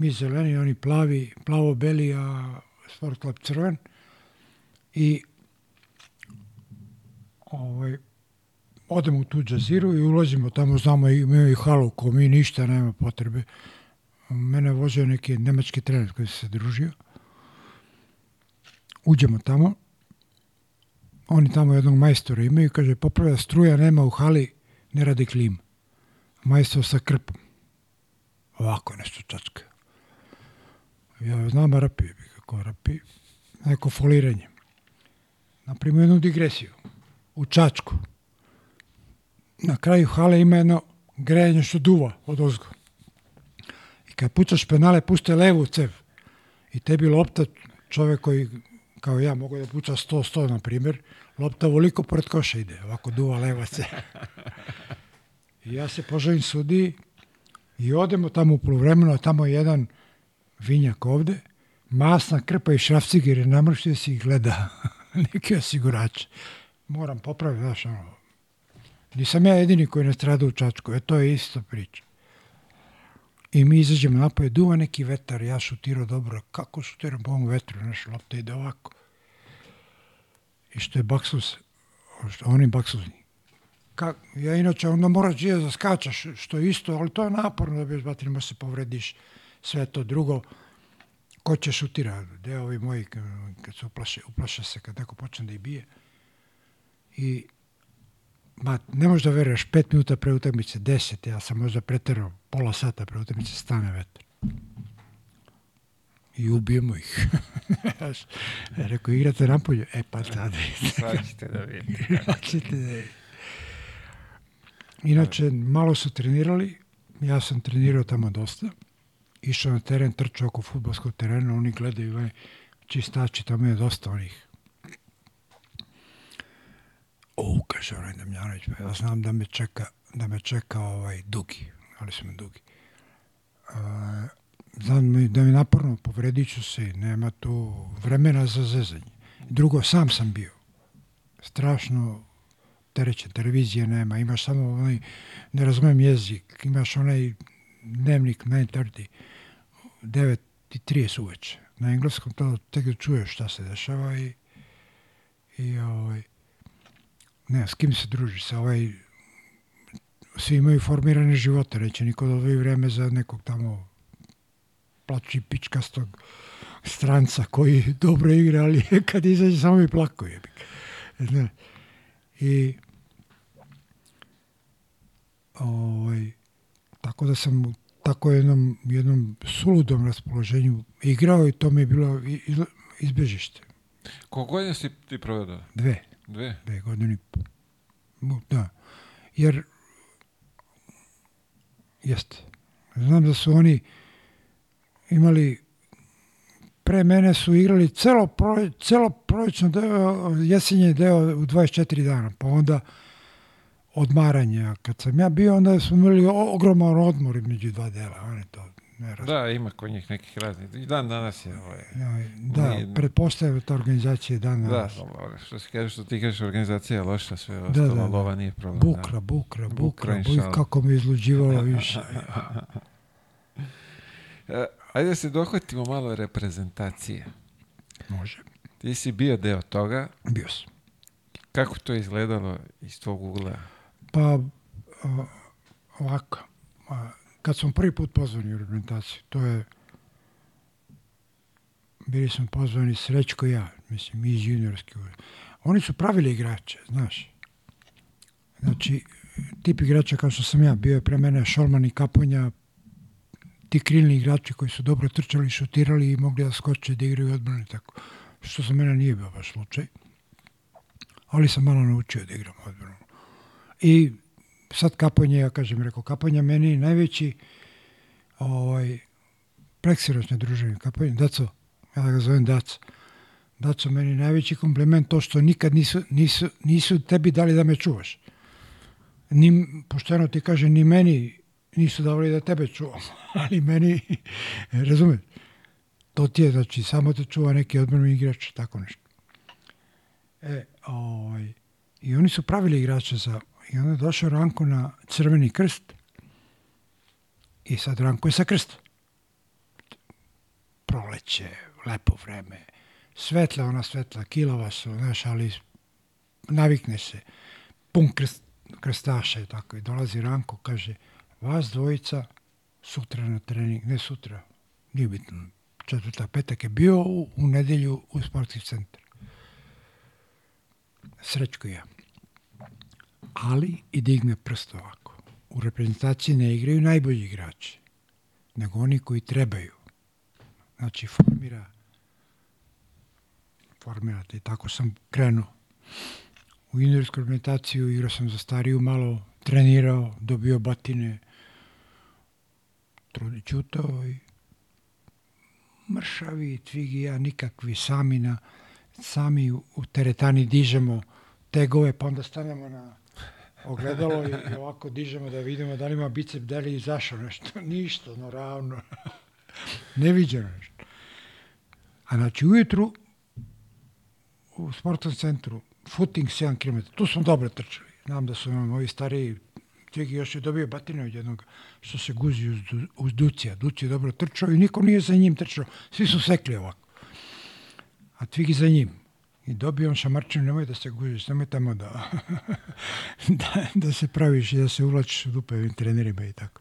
mi zeleni, oni plavi, plavo-beli, a sport klub crven. I ovaj, odemo u tu džaziru i ulazimo tamo, znamo, imaju i halu, ko mi ništa, nema potrebe. Mene vozio neki nemački trener koji se družio. Uđemo tamo, oni tamo jednog majstora imaju, kaže, popravlja struja, nema u hali, ne radi klim. Majstor sa krpom. Ovako nešto čačka. Ja znam Arapi, kako Arapi, neko foliranje. Napravimo jednu digresiju. U Čačku. Na kraju hale ima jedno grejanje što duva od ozgo. I kad pucaš penale, puste levu cev. I tebi lopta, čovek koji kao ja mogu da puca 100-100 na primjer, lopta voliko pored koša ide, ovako duva leva cev. I ja se poželim sudi i odemo tamo u polovremenu, a tamo je jedan vinjak ovde, masna krpa i šrafciger je namrštio si i gleda neki osigurač. Moram popraviti, znaš, ono, nisam ja jedini koji ne strada u Čačku, e to je isto priča. I mi izađemo napolje, duva neki vetar, ja šutirao dobro, kako šutiram po ovom vetru, znaš, lopta ide ovako. I što je baksus, što oni baksusni. Ka, ja inače onda moraš da skačaš, što je isto, ali to je naporno da bi izbatili, možda se povrediš sve to drugo. Ko će šutira? Gde ovi moji, kad se uplaše, uplaše se, kad neko počne da ih bije. I Ma, ne možeš da veruješ, pet minuta pre utakmice, deset, ja sam možda preterao pola sata pre utakmice, stane vetar. I ubijemo ih. rekao, igrate napolje? E, pa tada.
Sad ćete da vidite.
Hoćete da vidite. Inače, malo su trenirali, ja sam trenirao tamo dosta. Išao na teren, trčao oko futbolskog terena, oni gledaju, ovaj, čistači, tamo je dosta onih O, kaže onaj Damjanović, pa ja znam da me čeka, da me čeka ovaj dugi, ali smo dugi. A, znam da mi naporno povredit ću se, nema tu vremena za zezanje. Drugo, sam sam bio. Strašno terećen, televizije nema, imaš samo onaj, ne razumem jezik, imaš onaj dnevnik 9.30, 9 i 30 uveče. Na engleskom to tek da čuješ šta se dešava i, i ovaj, ne, s kim se druži, sa ovaj, svi imaju formirane živote, neće niko da odvoji vreme za nekog tamo plaći pičkastog stranca koji dobro igra, ali kad izađe samo mi plako je. Ne. I ovaj, tako da sam u tako jednom, jednom suludom raspoloženju igrao i to mi je bilo iz- izbežište.
Koliko godina si ti provedao?
Dve.
Dve?
dve godine Da. Jer, jeste, znam da su oni imali, pre mene su igrali celo, prole, celo prolećno deo, jesenje deo u 24 dana, pa onda odmaranje. A kad sam ja bio, onda smo imali ogroman odmor između dva dela. Oni to ne.
Da, ima kod njih nekih raznih. I dan danas je ovaj...
Ja, da,
Nije-
pretpostavljam ta organizacija dan
Da,
danas.
dobro, što se kaže, što ti kažeš, organizacija je loša, sve
Da,
ostalo,
da, da.
lova nije problem.
Bukra, bukra,
Bukra,
bukra, buj,
inšala.
kako me izluđivalo više.
Da. E, ajde da se dohvatimo malo reprezentacije.
Može,
Ti si bio deo toga.
bio sam.
Kako to izgledalo iz tvog ugla?
Pa, ovako, kad smo prvi put pozvani u reprezentaciju, to je, bili smo pozvani Srećko ja, mislim, mi iz juniorske. Oni su pravili igrače, znaš. Znači, tip igrača kao što sam ja, bio je pre mene Šolman i Kaponja, ti krilni igrači koji su dobro trčali, šutirali i mogli da skoče, da igraju odbrane, tako. Što za mene nije bio baš slučaj. Ali sam malo naučio da igram odbranu. I sad Kaponja, ja kažem, rekao, Kaponja meni najveći ovaj, preksiročne druženje. Kaponja, Daco, ja da ga zovem Daco. Daco, meni najveći kompliment to što nikad nisu, nisu, nisu tebi dali da me čuvaš. Ni, pošteno ti kaže, ni meni nisu davali da tebe čuvam, ali meni, razumeš, to ti je, znači, samo te čuva neki odbrani igrač, tako nešto. E, ovaj, i oni su pravili igrače za, i onda je došao Ranko na crveni krst, i sad Ranko je sa krsta. Proleće, lepo vreme, svetla, ona svetla, kilova su, znaš, ali navikne se, pun krst, krstaša i tako. I dolazi Ranko, kaže, vas dvojica sutra na trening, ne sutra, nije bitno, četvrta, petak je bio u, u nedelju u sportski centar. Srećko ja. Ali i digne prst ovako. U reprezentaciji ne igraju najbolji igrači, nego oni koji trebaju. Znači, formira formirate. I tako sam krenuo. U juniorsku reprezentaciju igrao sam za stariju malo, trenirao, dobio batine, trudi čutao i mršavi, tvigi ja nikakvi sami na sami u teretani dižemo tegove, pa onda stanemo na ogledalo i, ovako dižemo da vidimo da li ima bicep, da li je izašao nešto. Ništa, no ravno. Neviđeno nešto. A znači ujutru u sportnom centru, footing 7 km, tu smo dobro trčali. Znam da su moji stariji Tvigi još je dobio batine od jednog što se guzi uz, uz Ducija. Ducija je dobro trčao i niko nije za njim trčao. Svi su sekli ovako. A Tvigi za njim. I dobio on šamarčinu, nemoj da se guziš, nemoj tamo da, da, da se praviš i da se uvlačiš u dupe ovim trenerima i tako.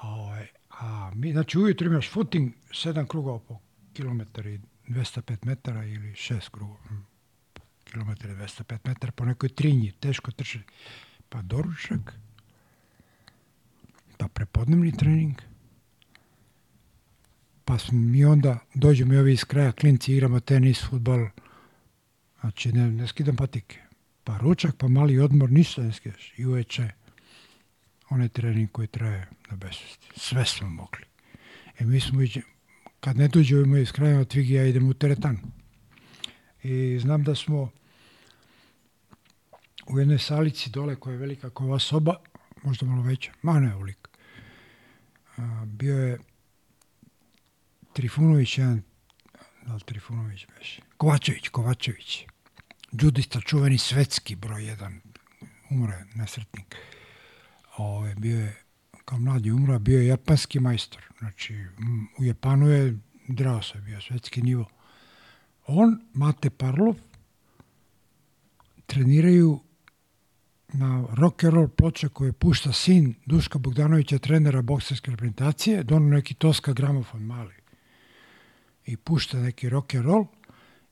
A, ovaj, a mi, znači ujutro imaš footing, 7 krugova po kilometar i 205 metara ili 6 krugova kilometra 205 metara po nekoj trinji, teško trčati pa doručak, pa prepodnevni trening, pa smo mi onda, dođemo i ovi iz kraja, klinci, igramo tenis, futbol, znači ne, ne skidam patike. Pa ručak, pa mali odmor, ništa ne skidaš. I uveče, onaj trening koji traje na besvesti. Sve smo mogli. E mi smo kad ne dođemo iz kraja od Tvigi, ja idem u teretan. I znam da smo u jednoj salici dole koja je velika kao ova soba, možda malo veća, ma ne ovoliko. Bio je Trifunović, jedan, da li Trifunović beše? Kovačević, Kovačević. Džudista, čuveni svetski broj jedan, umre, nesretnik. Ove, bio je, kao mladi umro, bio je japanski majstor. Znači, u Japanu je drao se, bio svetski nivo. On, Mate Parlov, treniraju na rock and roll ploče koje pušta sin Duška Bogdanovića, trenera bokserske reprezentacije, dono neki Toska gramofon mali i pušta neki rock and roll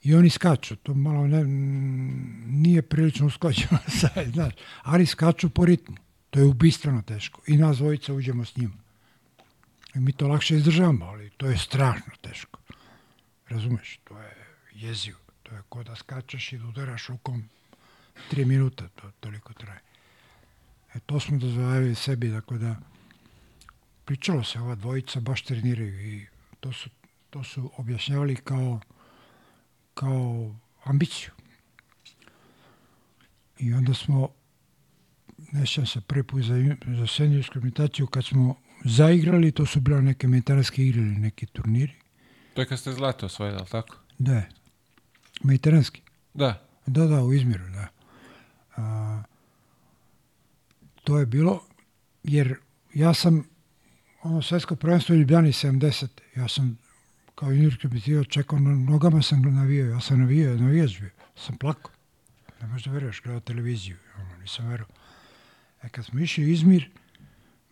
i oni skaču. To malo ne, nije prilično usklađeno znaš, ali skaču po ritmu. To je ubistveno teško. I nas dvojica uđemo s njima. I mi to lakše izdržavamo, ali to je strašno teško. Razumeš? To je jezivo. To je ko da skačeš i da udaraš rukom tri minuta, to toliko traje. E, to smo dozvoljavili sebi, tako da pričalo se, ova dvojica baš treniraju i to su, to su objašnjavali kao, kao ambiciju. I onda smo, nećem se prvi put za, za seniorsku imitaciju, kad smo zaigrali, to su bila neke mediteranske igre ili neki turniri.
To je kad ste zlato osvojili, tako?
Da. Mediteranski?
Da.
Da, da, u Izmiru, da. A, to je bilo, jer ja sam ono svetsko prvenstvo u Ljubljani 70. Ja sam kao juniorski repetitor čekao, na nogama sam navijao, ja sam navijao, navijač bio, sam plakao. Ne možeš da veruješ, gledao televiziju, ono, nisam verovao. E kad smo išli Izmir,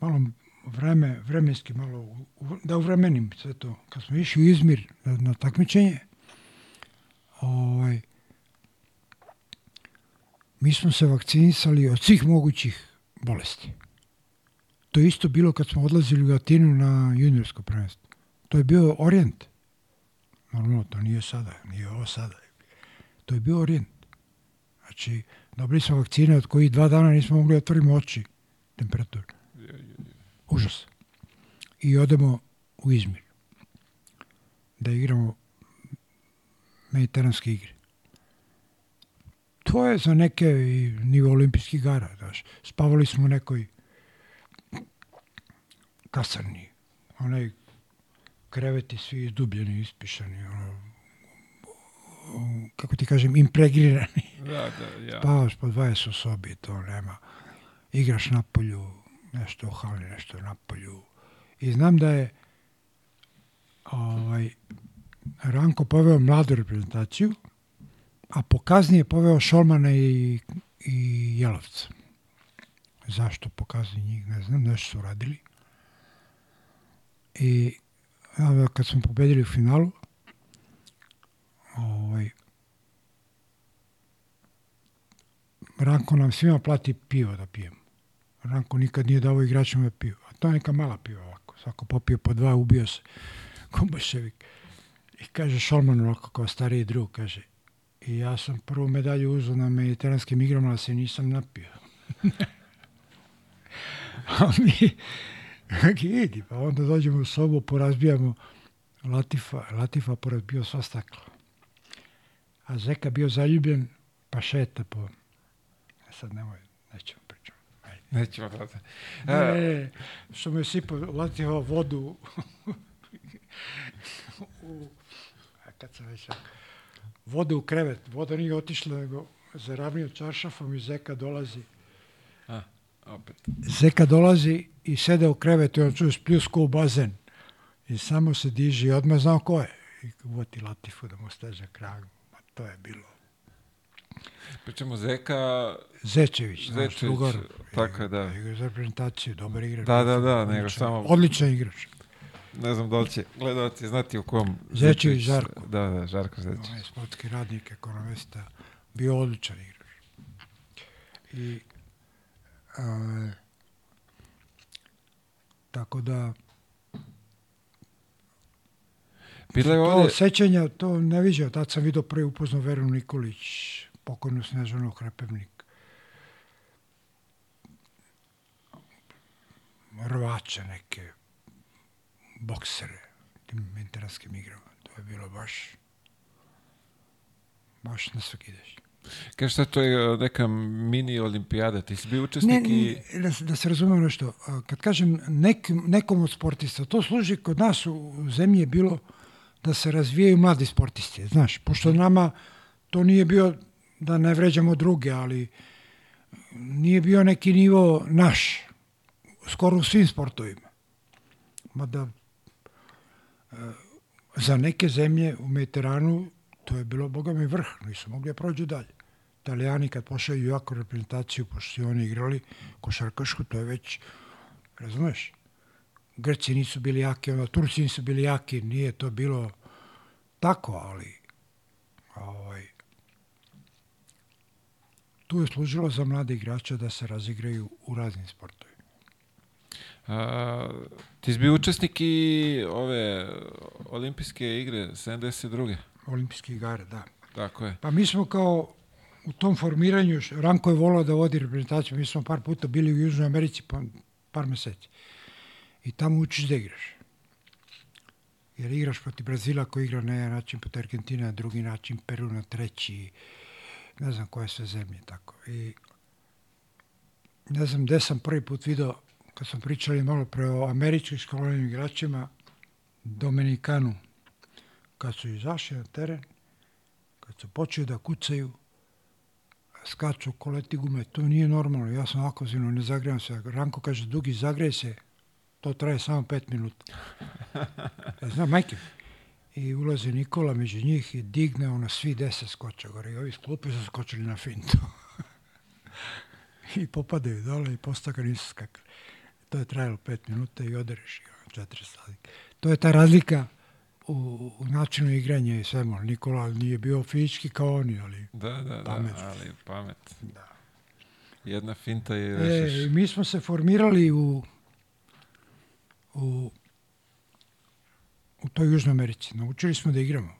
malo vreme, vremenski malo, u, da uvremenim sve to, kad smo išli Izmir na, na takmičenje, ovaj, mi smo se vakcinisali od svih mogućih bolesti. To je isto bilo kad smo odlazili u Atinu na juniorsko prvenstvo. To je bio orijent. Normalno, to nije sada, nije ovo sada. To je bio orijent. Znači, dobili smo vakcine od kojih dva dana nismo mogli da otvorimo oči temperatur. Užas. I odemo u Izmir da igramo mediteranske igre to je za neke nivo olimpijskih gara. Daš. Spavali smo u nekoj kasarni. Onaj kreveti svi izdubljeni, ispišani, ono, kako ti kažem, impregrirani.
Da, da, ja.
Spavaš po 20 u sobi, to nema. Igraš na polju, nešto u hali, nešto na polju. I znam da je ovaj, Ranko poveo mladu reprezentaciju, a po kazni je poveo Šolmana i, i Jelovca. Zašto po kazni njih, ne znam, nešto su radili. I onda kad smo pobedili u finalu, ovaj, Ranko nam svima plati pivo da pijemo. Ranko nikad nije dao igračima pivo. A to je neka mala piva ovako. Svako popio po dva, ubio se. Ko bolševik. I kaže Šolman ovako kao stariji drug, kaže, i ja sam prvu medalju uzeo na mediteranskim igrama, ali se nisam napio. A mi, idi, pa onda dođemo u sobu, porazbijamo Latifa, Latifa porazbio sva stakla. A Zeka bio zaljubljen, pa šeta po... E sad nemoj, nećemo pričati.
Nećemo da...
Ne, što me sipao Latifa vodu u, a kad sam već vodu u krevet. Voda nije otišla, nego zaravnio čaršafom i Zeka dolazi.
A, opet.
Zeka dolazi i sede u krevetu i on čuje spljusku u bazen. I samo se diži i odmah znao ko je. I uvoti Latifu da mu steže krag. Ma to je bilo.
Pričamo Zeka...
Zečević,
Zečević,
drugar.
tako je, da.
Igra za reprezentaciju, dobar igrač.
Da, da, da, nego
Odličan-
samo-
Odličan igrač.
Ne znam da li će gledalci znati u kom...
Zečević Žarko.
Da, da, Žarko Zečević.
On je sportski radnik, ekonomista, bio odličan igrač. I, a, tako da,
Bilo je
to
ovdje...
sećanja, to ne viđao. Tad sam vidio prvi upoznao Veru Nikolić, pokojnu Snežanu Hrepevnik. Rvače neke, boksere, tim menteranskim igrama. To je bilo baš, baš na svaki ideš.
Kaže šta to je uh, neka mini olimpijada, ti si bio
Ne,
učesnik i...
ne, da, se- da se razumemo nešto. Kad kažem nek, nekom od sportista, to služi kod nas u, u zemlji je bilo da se razvijaju mladi sportisti. Znaš, pošto nama to nije bio, da ne vređamo druge, ali nije bio neki nivo naš, skoro u svim sportovima. Mada e, za neke zemlje u Mediteranu to je bilo, boga mi, vrh. Nisu mogli da prođu dalje. Italijani kad pošalju jako reprezentaciju, pošto su oni igrali košarkašku, to je već, razumeš, Grci nisu bili jaki, onda Turci nisu bili jaki, nije to bilo tako, ali ovaj, tu je služilo za mlade igrače da se razigraju u raznim sportovima.
A, ti si bio učesnik i ove olimpijske igre 72.
Olimpijske igare, da.
Tako je.
Pa mi smo kao u tom formiranju, Ranko je volao da vodi reprezentaciju, mi smo par puta bili u Južnoj Americi pa, par meseci. I tamo učiš da igraš. Jer igraš protiv Brazila koji igra na jedan način, protiv Argentina na drugi način, Peru na treći, ne znam koje sve zemlje tako. I ne znam gde sam prvi put video, kad smo pričali malo pre o američkim školovanim igračima, Dominikanu, kad su izašli na teren, kad su počeli da kucaju, skaču koleti gume, to nije normalno. Ja sam ovako zinu, ne zagrevam se. Ranko kaže, dugi, zagrej se, to traje samo pet minuta. Ja znam, majke. I ulazi Nikola među njih i digne ono svi deset skoča gore. I ovi iz klupe su skočili na fintu. I popadaju dole i postaka nisu skakali. To je trajalo pet minuta i ono, četiri sladike. To je ta razlika u, u načinu igranja i svemu. Nikola nije bio fizički kao oni, ali
Da, da, da,
Pamet.
ali pamet.
Da.
Jedna finta i
E, mi smo se formirali u, u, u toj Južnoj Americi. Naučili smo da igramo.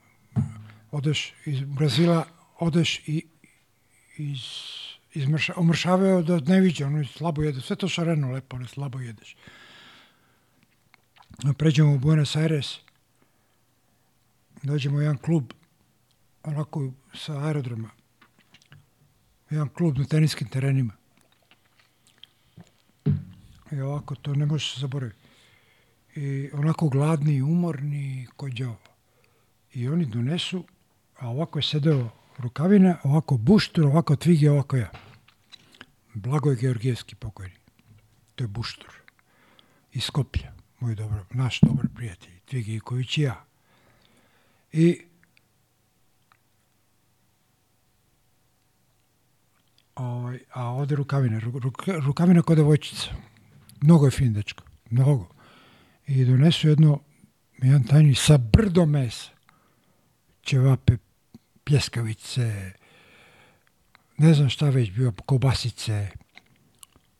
Odeš iz Brazila, odeš i iz, izmrša, omršavaju do neviđa, ono slabo jede, sve to šareno lepo, ali slabo jedeš. Pređemo u Buenos Aires, dođemo u jedan klub, onako sa aerodroma, jedan klub na teniskim terenima. I ovako, to ne možeš zaboraviti. i onako gladni, umorni, ko đavo. I oni donesu, a ovako je sedeo rukavina, ovako buštur, ovako tvige, ovako ja. Blagoj Georgijevski pokojni. To je buštur. Iz Skoplja, moj dobro, naš dobar prijatelj, Tvige Iković i ja. I ovaj, a ovde rukavine, ru, ruka- rukavina kod devojčica. Mnogo je fin dečko, mnogo. I donesu jedno, jedan tajni sa brdo mesa. Ćevape, pljeskavice, ne znam šta već bio, kobasice.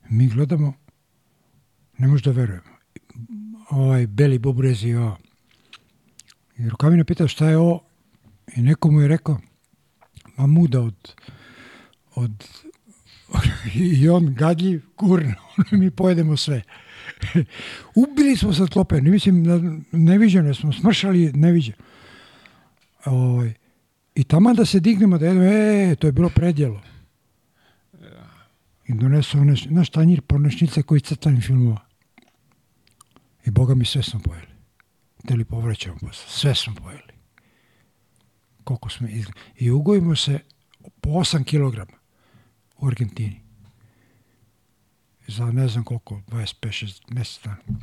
Mi gledamo, ne možeš da verujemo. Ovaj beli bubrezi, ovo. I Rukavina pitao šta je ovo i neko mu je rekao, ma muda od, od i on gadljiv, kurno, mi pojedemo sve. Ubili smo klope, ne mislim, neviđeno smo smršali, neviđeno. Ovaj, I tamo da se dignemo, da jedemo, e, to je bilo predjelo. I donesu one, naš tanjir pornošnice koji crtanim filmova. I boga mi sve smo pojeli. Da li povraćamo posle, sve smo pojeli. Koliko smo izgledali. I ugojimo se po 8 kilograma u Argentini. Za ne znam koliko, 25-6 mjesec dana.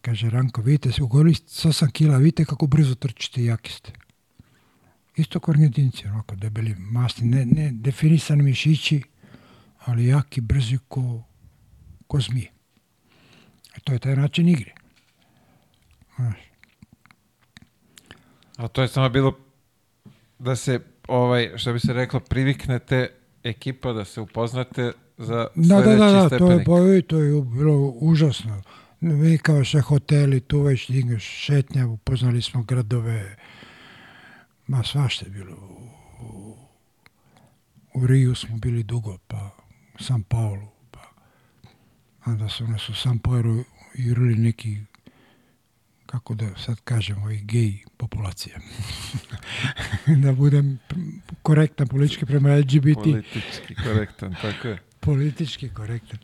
Kaže Ranko, vidite se, ugojili ste s 8 kila, vidite kako brzo trčite i jaki ste. Isto kao Argentinci, onako debeli, masni, ne, ne definisani mišići, ali jaki, brzi ko, ko zmije. E to je taj način igre. Znaš,
A to je samo bilo da se, ovaj, što bi se reklo, priviknete ekipa, da se upoznate za
Da, da,
sledeći
da, da, to je, i to je bilo užasno. Mi kao sve hoteli, tu već šetnja, upoznali smo gradove, ma svašta je bilo. U, u, u Riju smo bili dugo, pa u San Paulu, pa onda su nas u San Paulu jurili neki kako da sad kažemo, i gej populacija. da budem korektan politički prema LGBT
Politički korektan, tako je.
politički korektan.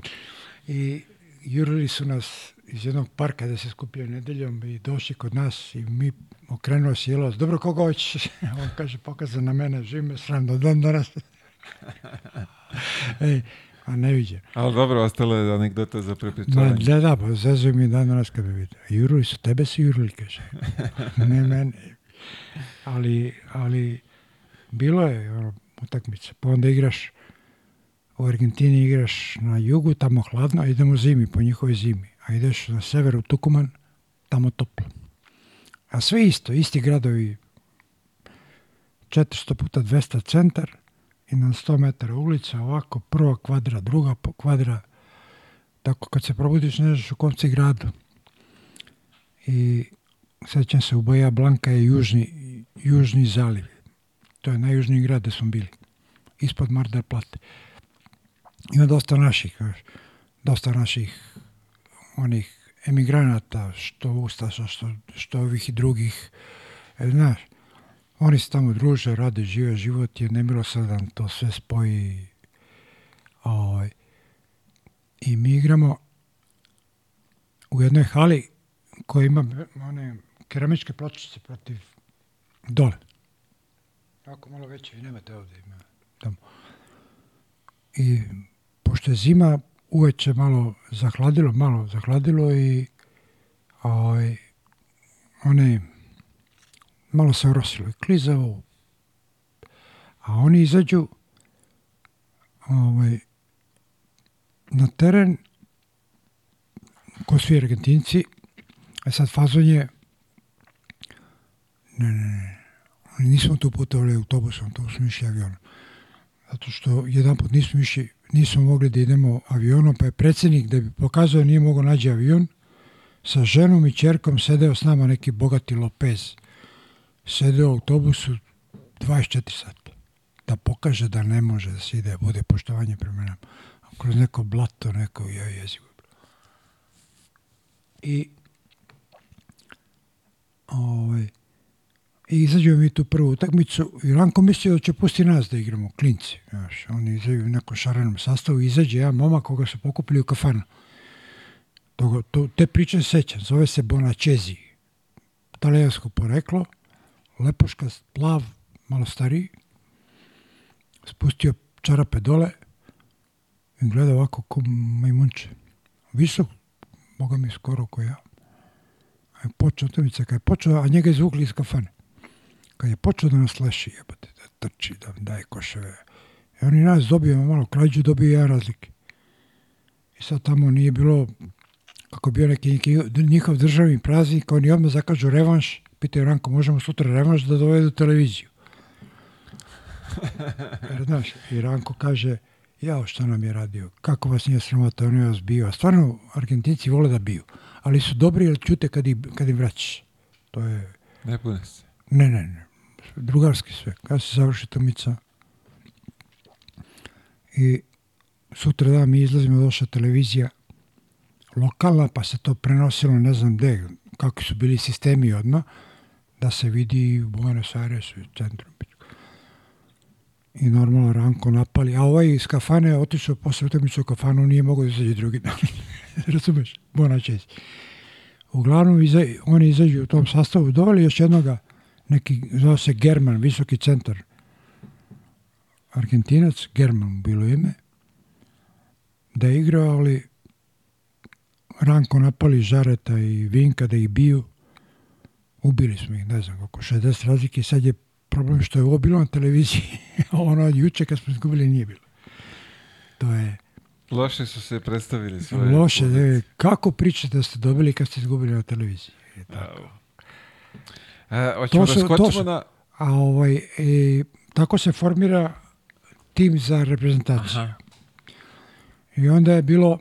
I jurili su nas iz jednog parka da se skupio nedeljom i došli kod nas i mi okrenuo se jelos. Dobro, koga hoćeš? On kaže, pokaza na mene, živi me sram do dan danas. Ej, a ne viđe.
Ali dobro, ostalo je anegdota za prepričavanje.
da, da, pa zezuju mi dan danas kad me vide. Jurili su, tebe su jurili, kaže. ne mene. Ali, ali bilo je ono, utakmice. Pa onda igraš u Argentini igraš na jugu, tamo hladno, a idemo zimi, po njihovoj zimi. A ideš na severu Tukuman, tamo toplo. A sve isto, isti gradovi, 400 puta 200 centar i na 100 metara ulica, ovako, prva kvadra, druga kvadra, tako kad se probudiš ne znaš u kom si gradu. I sećam se, u Baja Blanka je južni, južni zaliv. To je najjužniji grad gde smo bili. Ispod Mar del Plate. Ima dosta naših, dosta naših onih emigranata, što Ustaša, što, što ovih i drugih. E, znaš, oni se tamo druže, rade, žive, život je nemilosredan, to sve spoji. Ovaj, I mi igramo u jednoj hali koja ima one keramičke pločice protiv dole. Ako malo veće, vi nemate ovde, ima tamo. I pošto je zima, uveče malo zahladilo, malo zahladilo i ovaj, one malo se orosilo i klizavo. A oni izađu ovaj, na teren ko svi Argentinci, a sad fazon je ne, ne, ne, nismo tu putovali autobusom, tu smo išli avionom. Zato što jedan put nismo išli, nismo mogli da idemo avionom, pa je predsjednik da bi pokazao nije mogao nađi avion, sa ženom i čerkom sedeo s nama neki bogati Lopez. Sedeo u autobusu 24 sata. Da pokaže da ne može da se ide, bude poštovanje prema nama. Kroz neko blato, neko joj jezivo. I ovaj, i izađemo mi tu prvu utakmicu i Ranko mislio da će pusti nas da igramo, klinci. Znaš, oni izađu u nekom šarenom sastavu, izađe jedan momak koga su pokupili u kafanu. Toga, to, te priče se sećam. Zove se Bonačezi. Talijansko poreklo. Lepoška, plav, malo stariji. Spustio čarape dole i gleda ovako ko majmunče. Visok, moga mi skoro ko ja. A je počeo utakmica, kad je počeo, a njega izvukli iz kafane. Kad je počeo da nas leši, jebate, da trči, da daje koševe. I oni nas dobiju malo krađu, dobiju jedan razlike. I sad tamo nije bilo, kako bio neki, neki njihov državni praznik, oni odmah zakažu revanš, pitaju Ranko, možemo sutra revanš da dovedu televiziju. Jer, znaš, i Ranko kaže, jao što nam je radio, kako vas nije sramota, on je vas bio. A stvarno, Argentinci vole da biju, ali su dobri jer čute kad, i, kad im vraćaš. To je,
Ne bude se.
ne, ne, ne, drugarski sve. Kad se završi tomica i sutra dan mi izlazimo, došla televizija lokalna, pa se to prenosilo ne znam gde, kakvi su bili sistemi odmah, da se vidi u Buenos Airesu i centru. I normalno Ranko napali, a ovaj iz kafane je otišao posle utakmice u kafanu, nije mogao da izađe drugi dan. Razumeš? Bona čest. Uglavnom, iza, oni izađu u tom sastavu, doveli još jednoga, neki, zvao se German, visoki centar. Argentinac, German bilo ime, da je igrao, ali Ranko napali Žareta i Vinka da ih biju. Ubili smo ih, ne znam koliko, 60 razlike i sad je problem što je ovo bilo na televiziji. ono od juče kad smo izgubili nije bilo. To je
Loše su se predstavili svoje.
loše. Ne, kako pričate da ste dobili kad ste izgubili na televiziji? E, tako.
E, hoćemo
To
da
to
skočimo
su-
na...
A ovaj, e, tako se formira tim za reprezentaciju.
Aha.
I onda je bilo,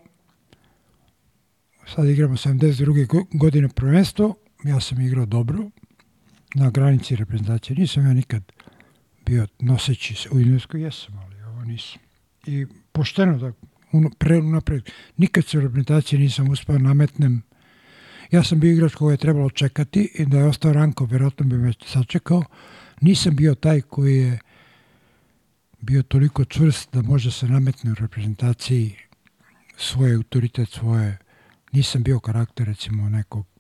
sad igramo 72. go- godine prvenstvo, ja sam igrao dobro, na granici reprezentacije. Nisam ja nikad bio noseći se, u Juneskoj jesam, ali ovo nisam. I pošteno da pre, napred, nikad se u reprezentaciji nisam uspio nametnem. Ja sam bio igrač koga je trebalo čekati i da je ostao Ranko, vjerojatno bi me sačekao. Nisam bio taj koji je bio toliko čvrst da može se nametne u reprezentaciji svoj autoritet, svoje... Nisam bio karakter, recimo, nekog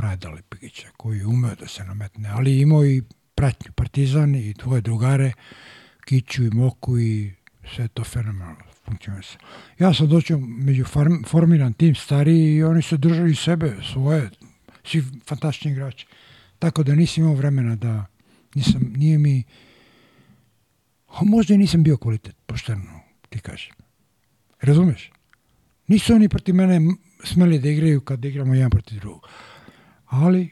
Prada Lipigića, koji je umeo da se nametne, ali imao i pratnju Partizan i tvoje drugare, Kiću i Moku i sve to fenomenalno funkcionisalo. Ja sam došao među farm, formiran tim stariji i oni su držali sebe, svoje, svi fantastični igrači. Tako da nisam imao vremena da, nisam, nije mi, a možda i nisam bio kvalitet, pošteno ti kažem. Razumeš? Nisu oni protiv mene smeli da igraju kad igramo jedan protiv drugog. Ali,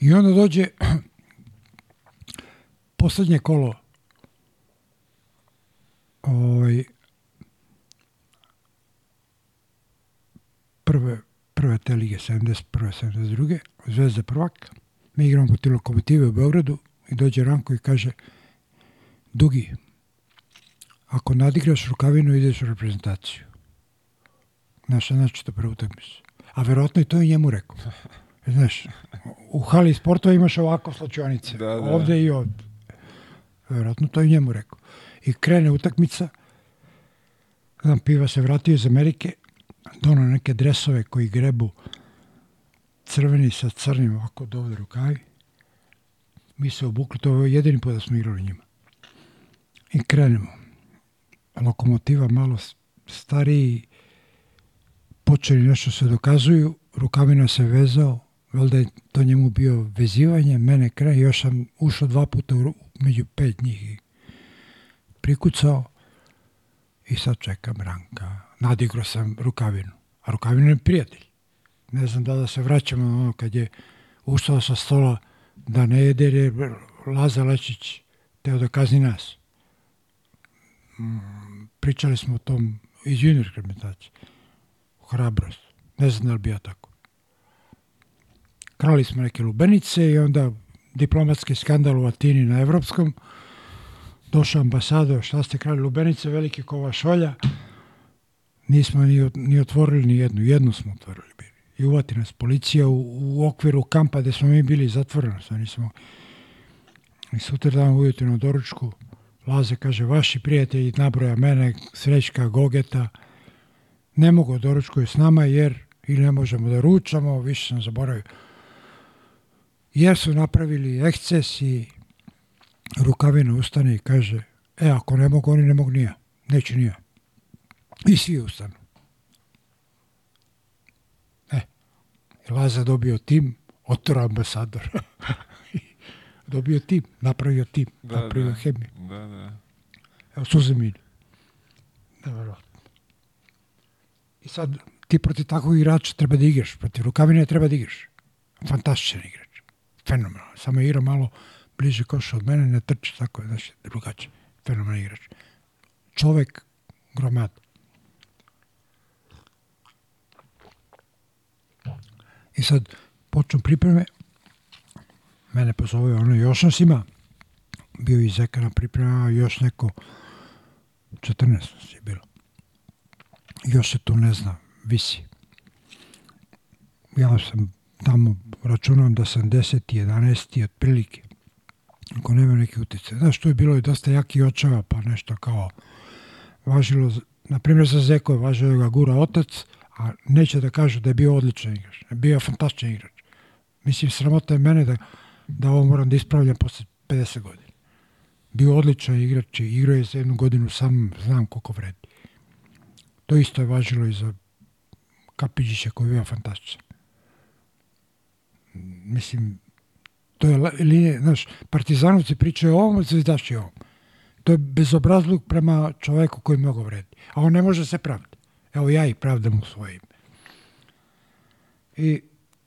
i onda dođe poslednje kolo ovaj, prve, prve te lige, 71. 72. Zvezda prvak. Mi igramo protiv lokomotive u Beogradu i dođe Ranko i kaže Dugi, ako nadigraš rukavinu, ideš u reprezentaciju. Znaš, šta znači to prvu utakmicu. A verovatno i to je njemu rekao. Znaš, u hali sportova imaš ovako slačionice.
Da, da.
Ovde i ovde. Verovatno to je njemu rekao. I krene utakmica. Znam, piva se vratio iz Amerike, dono neke dresove koji grebu crveni sa crnim ovako do ovde rukavi. Mi se obukli, to je jedini put da smo igrali njima. I krenemo. Lokomotiva malo stariji, počeli nešto se dokazuju, rukavina se vezao, valjda je to njemu bio vezivanje, mene kraj, još sam ušao dva puta u, među pet njih i prikucao i sad čekam Ranka. Nadigrao sam rukavinu, a rukavina je prijatelj. Ne znam da da se vraćamo na ono kad je ustao sa stola da ne jede jer je Laza Lečić teo da kazni nas. Mm, pričali smo o tom iz juniorske reprezentacije. Hrabrost. Ne znam da li ja tako. Krali smo neke lubenice i onda diplomatski skandal u Atini na evropskom. Došao ambasador, šta ste krali lubenice, veliki kova šolja. Nismo ni, ni otvorili ni jednu, jednu smo otvorili. I uvati nas policija u, u okviru kampa gde smo mi bili zatvoreno. Sve nismo... I sutra dan ujutro na doručku Laze kaže, vaši prijatelji nabroja mene, Srećka, Gogeta, ne mogu doručkuju s nama jer ili ne možemo da ručamo, više sam zaboravio. Jer su napravili eksces i rukavina ustane i kaže, e, ako ne mogu, oni ne mogu nija. Neću nija. I svi ustanu. E, Laza dobio tim, otora ambasador. dobio tim, napravio tim,
Da,
napravio
da.
hemiju.
Da, da.
Evo, suze mi. Neverovatno. I sad, ti protiv takvog igrača treba da igraš, protiv Rukavine treba da igraš. Fantastičan igrač. Fenomenalno. Samo igra malo bliže koša od mene, ne trči tako, znaš, drugačije. Fenomenalan igrač. Čovek, gromad. I sad, počnu pripreme, mene pozove ono, još nas ima, bio i Zeka na pripremama, još neko, 14 nas je bilo. Još se tu ne zna, visi. Ja sam tamo računam da sam 10. 11. otprilike. Ako nema neki utjecaj. Znaš, tu je bilo i dosta jaki očeva, pa nešto kao važilo, na primjer za Zeko je važilo da ga gura otac, a neće da kažu da je bio odličan igrač. Bio je fantastičan igrač. Mislim, sramota je mene da, da ovo moram da ispravljam posle 50 godina. Bio odličan igrač i igrao je za jednu godinu sam, znam koliko vredi. To isto je važilo i za Kapiđića koji je bio fantastičan. Mislim, to je linija, znaš, partizanovci pričaju o ovom, zvezdaši o ovom. To je bezobrazluk prema čoveku koji mnogo vredi. A on ne može se praviti. Evo ja ih pravdam u svoje ime. I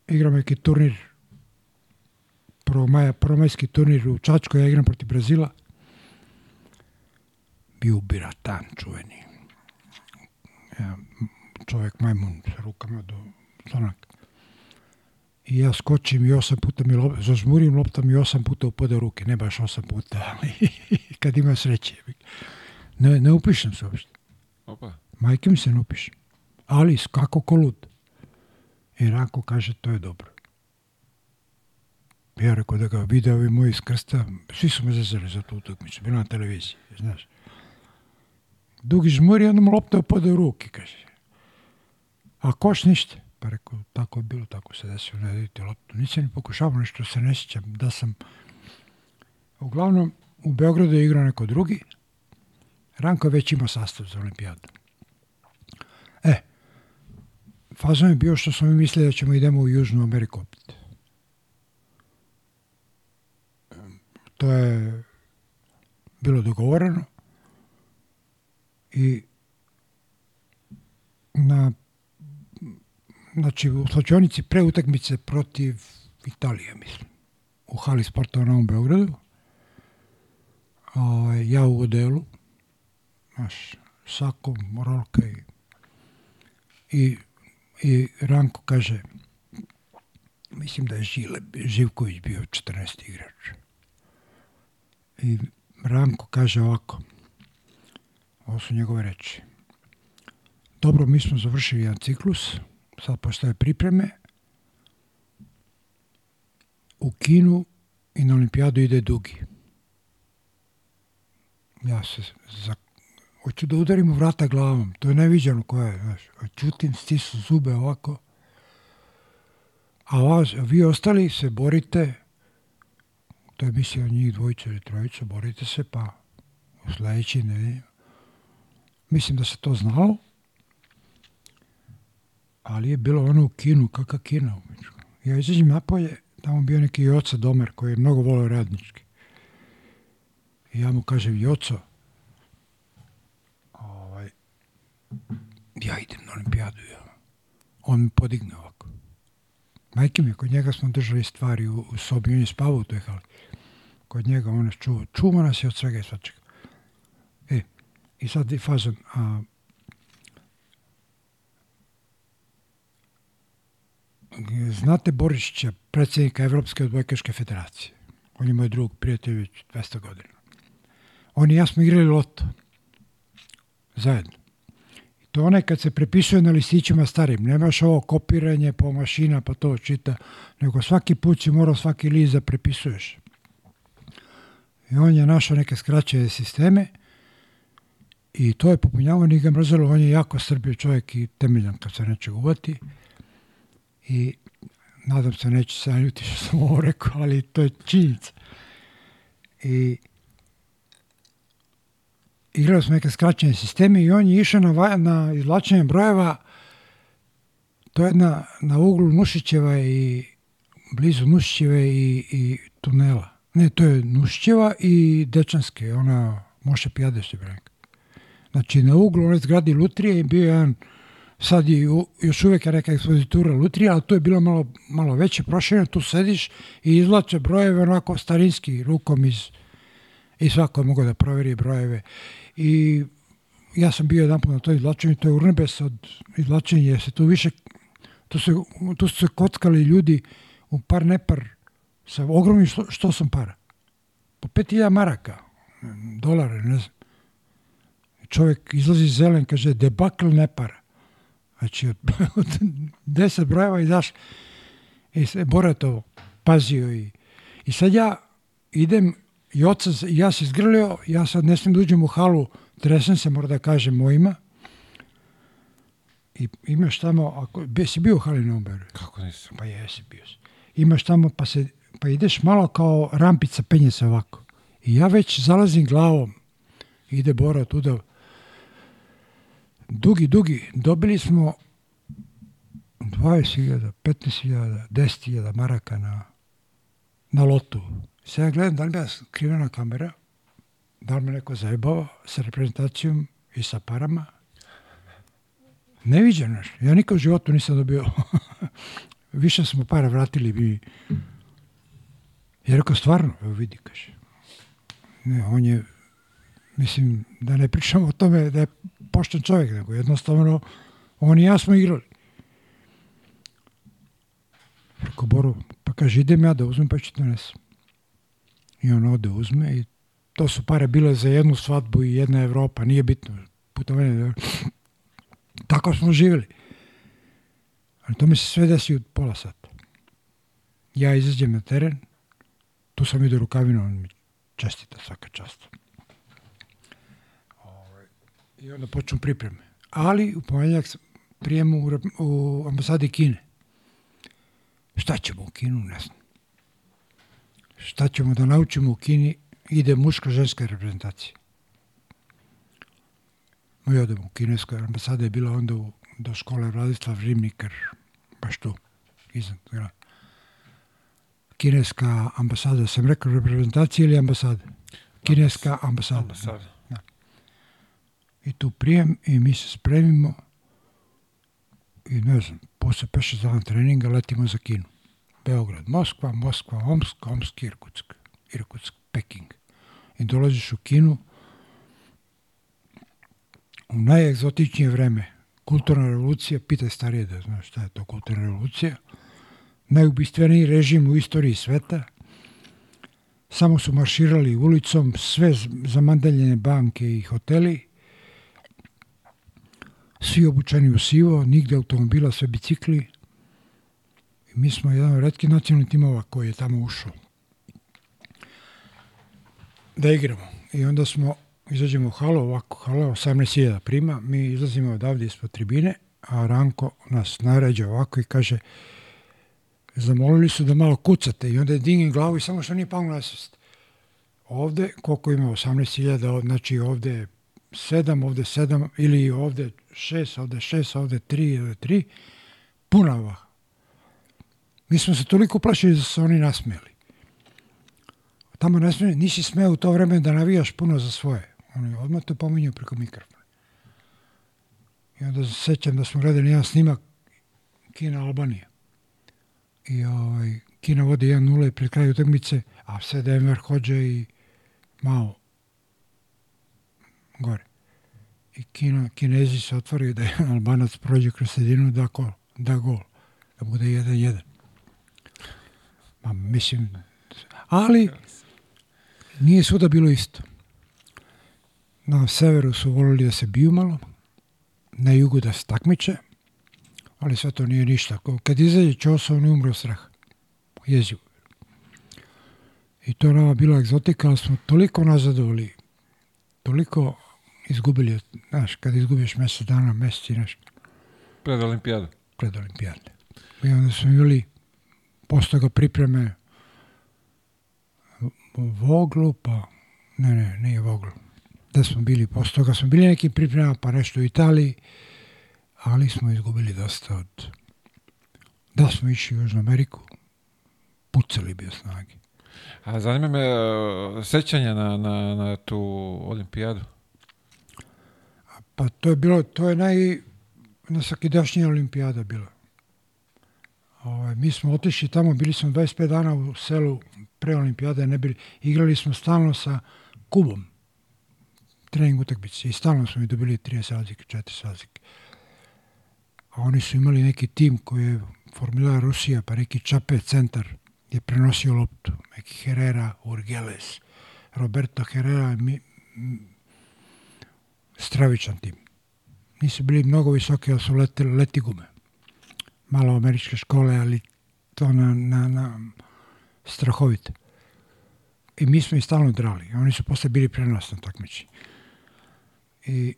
igram neki turnir, prvomaja, prvomajski turnir u Čačkoj, ja igram protiv Brazila. Bio biratan čuveni. Ja, čovjek majmun sa rukama do slanaka. I ja skočim i osam puta mi lop, zažmurim lopta mi osam puta upade u ruke, ne baš osam puta, ali kad ima sreće. Ne, ne upišem se uopšte.
Opa.
Majke mi se ne upišem. Ali kako ko lud. I Ranko kaže, to je dobro. Ja rekao da ga vide ovi moji iz krsta, svi su me zezali za tu utakmicu, bilo na televiziji, znaš. Dugi žmuri, onda mu lopta upade u ruke, kaže. A koš ništa. Pa rekao, tako je bilo, tako se desilo, ne vidite loptu. Nisam ni pokušavao nešto, se ne sjećam da sam... Uglavnom, u Beogradu je igrao neko drugi. Ranko je već imao sastav za olimpijadu. E, fazon je bio što smo mi mislili da ćemo idemo u Južnu Ameriku opet. To je bilo dogovoreno i na znači u slačionici pre utakmice protiv Italije, mislim, u hali sporta u Novom Beogradu. O, ja u odelu, znaš, sakom, rolka i, i, i Ranko kaže, mislim da je Žile, Živković bio 14 igrač. I Ranko kaže ovako, ovo su njegove reči. Dobro, mi smo završili jedan ciklus, sad postoje pripreme. U Kinu i na olimpijadu ide dugi. Ja se za... Hoću da udarim u vrata glavom. To je neviđeno koje je. Znaš. Čutim, stisu zube ovako. A vas, vi ostali se borite, to je mislio njih dvojica ili trojica, borite se pa u sledeći nedelji. Mislim da se to znalo, ali je bilo ono u kinu, kakva kina. Ja izađem napolje, tamo bio neki Joca Domer koji je mnogo volio radnički. I ja mu kažem, Joco, ovaj, ja idem na olimpijadu. Ja. On mi podigne ovako. Majke mi, kod njega smo držali stvari u, u sobi, on je spavao u toj hali. Kod njega on nas čuva. Čuva nas je od svega i svačega. E, i sad je fazon, a, Znate Borišića, predsjednika Evropske odbojkaške federacije. On je moj drug, prijatelj već 200 godina. On i ja smo igrali loto. Zajedno. I to onaj kad se prepisuje na listićima starim. Nemaš ovo kopiranje po mašina pa to čita. Nego svaki put si morao svaki list da prepisuješ. I on je našao neke skraćene sisteme i to je popunjavao, nije ga mrzelo, on je jako srbio čovjek i temeljan kad se nečeg uvati. I nadam se neće se naljuti što sam ovo rekao, ali to je činjenica. I igrali smo neke skraćene sisteme i on je išao na, na izvlačenje brojeva to je na, na uglu Nušićeva i blizu Nušićeve i, i tunela. Ne, to je Nušićeva i Dečanske, ona Moše Pijade rekao. Znači, na uglu one zgradi Lutrije je bio jedan, sad je još uvijek je neka ekspozitura Lutrija, ali to je bilo malo, malo veće prošireno, tu sediš i izvlače brojeve onako starinski, rukom iz, i svako je mogao da proveri brojeve. I ja sam bio jedan na to izvlačenju, to je urnebes od izvlačenja, jer se tu više, tu, se, tu su se kockali ljudi u par nepar sa ogromnim što, što sam para. Po 5000 maraka, dolara, ne znam. Čovjek izlazi zelen, kaže, debakl ne para. Znači, od, deset brojeva izaš i se Bora to pazio i, i sad ja idem i oca, ja se izgrlio, ja sad ne smijem da uđem u halu, tresem se, mora da kažem mojima. I imaš tamo, ako, be, si bio u hali na Umberu?
Kako nisam?
Pa jesi bio si. Imaš tamo, pa, se, pa ideš malo kao rampica, penje se ovako. I ja već zalazim glavom. Ide Bora tuda. Dugi, dugi. Dobili smo 20.000, 15.000, 10.000 maraka na, na lotu. Sad ja gledam da li mi je skrivena kamera, da li me neko zajebava sa reprezentacijom i sa parama. Neviđeno. Ja nikad u životu nisam dobio više smo para vratili bi. Ja rekao, stvarno, evo vidi, kaže. Ne, on je, mislim, da ne pričamo o tome da je pošten čovjek, nego jednostavno, on i ja smo igrali. Rekao, Boro, pa kaže, idem ja da uzmem, pa ću donesem. I on ode, uzme i to su pare bile za jednu svadbu i jedna Evropa, nije bitno, putovanje. Tako smo živjeli. Ali to mi se sve desi u pola sata. Ja izađem na teren, tu sam ide rukavinu, on mi čestita svaka čast. I onda počnu pripreme. Ali u ponedjeljak sam prijemu u, u ambasadi Kine. Šta ćemo u Kinu, ne znam. Šta ćemo da naučimo u Kini, ide muška ženska reprezentacija. No i odemo u kinesku, ambasada je bila onda u, do škole Vladislav Rimnikar, baš tu, iznad grada. Kineska ambasada, sam rekao reprezentacija ili ambasada? Kineska ambasada.
Ambasada.
I tu prijem i mi se spremimo i ne znam, posle 5-6 dana treninga letimo za Kinu. Beograd, Moskva, Moskva, Omsk, Omsk, Irkutsk, Irkutsk, Peking. I dolaziš u Kinu u najegzotičnije vreme. Kulturna revolucija, pitaj starije da znaš šta je to kulturna revolucija. Najubistveniji režim u istoriji sveta. Samo su marširali ulicom, sve zamandaljene banke i hoteli. Svi obučeni u sivo, nigde automobila, sve bicikli. I mi smo jedan od retkih nacionalnih timova koji je tamo ušao da igramo. I onda smo, izađemo u halu, ovako hala, 18.000 prima, mi izlazimo odavde ispod tribine, a Ranko nas naređa ovako i kaže, zamolili su da malo kucate i onda dignem glavu i samo što nije palo na svest. Ovde, koliko ima 18.000, znači ovde 7, ovde 7, ili ovde 6, ovde 6, ovde 3, ovde 3, puna ova. Mi smo se toliko plašili da se oni nasmijeli tamo ne smije, nisi smeo u to vreme da navijaš puno za svoje. Oni odmah to pominju preko mikrofona. I onda se sećam da smo gledali jedan snimak Kina Albanija. I ovaj, Kina vodi 1-0 i pred kraju utakmice, a sve Denver hođe i Mao gore. I Kina, Kinezi se otvaraju da jedan Albanac prođe kroz sredinu da, gol, da gol. Da bude 1-1. Ma, mislim, ali nije svuda bilo isto. Na severu su volili da se biju malo, na jugu da se takmiče, ali sve to nije ništa. Kad izađe čosa, on je umro od straha. Jezivo. I to je nama bila egzotika, ali smo toliko nazadovali, toliko izgubili, znaš, kad izgubiš mesec dana, mesec i nešto,
Pred olimpijadu.
pred olimpijade. I onda smo imali posle toga pripreme Voglu, pa ne, ne, nije Voglu. Da smo bili, posle toga smo bili nekim pripremama, pa nešto u Italiji, ali smo izgubili dosta od... Da smo išli u Južnu Ameriku, pucali bi snage.
A zanima me e, sećanja na, na, na tu olimpijadu.
Pa to je bilo, to je naj nasvakidašnja olimpijada bila. Ovaj, mi smo otišli tamo, bili smo 25 dana u selu pre olimpijade, ne bili, igrali smo stalno sa Kubom, trening utakmice i stalno smo mi dobili 30 razlike, 4 razlike. A oni su imali neki tim koji je formula Rusija, pa neki Čape centar je prenosio loptu, neki Herrera, Urgeles, Roberto Herrera, mi, stravičan tim. Nisu bili mnogo visoki, ali su letili leti gume. Malo američke škole, ali to na, na, na strahovite. I mi smo ih stalno drali. Oni su posle bili prenosno takmiči. I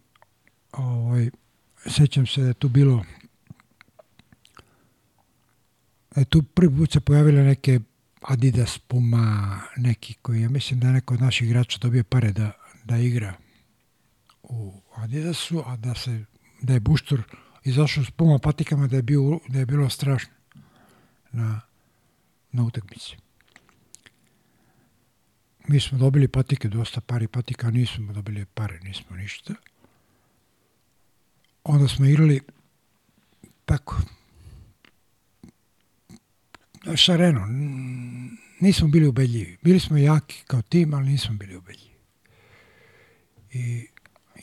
ovaj, sećam se da je tu bilo da je tu prvi put se pojavile neke Adidas, Puma, neki koji, ja mislim da je neko od naših igrača dobije pare da, da igra u Adidasu, a da se da je Buštur izašao s Puma patikama da je, bio, da je bilo strašno na, na utakmici. Mi smo dobili patike, dosta pari patika, nismo dobili pare, nismo ništa. Onda smo igrali tako šareno. Nismo bili ubedljivi. Bili smo jaki kao tim, ali nismo bili ubedljivi. I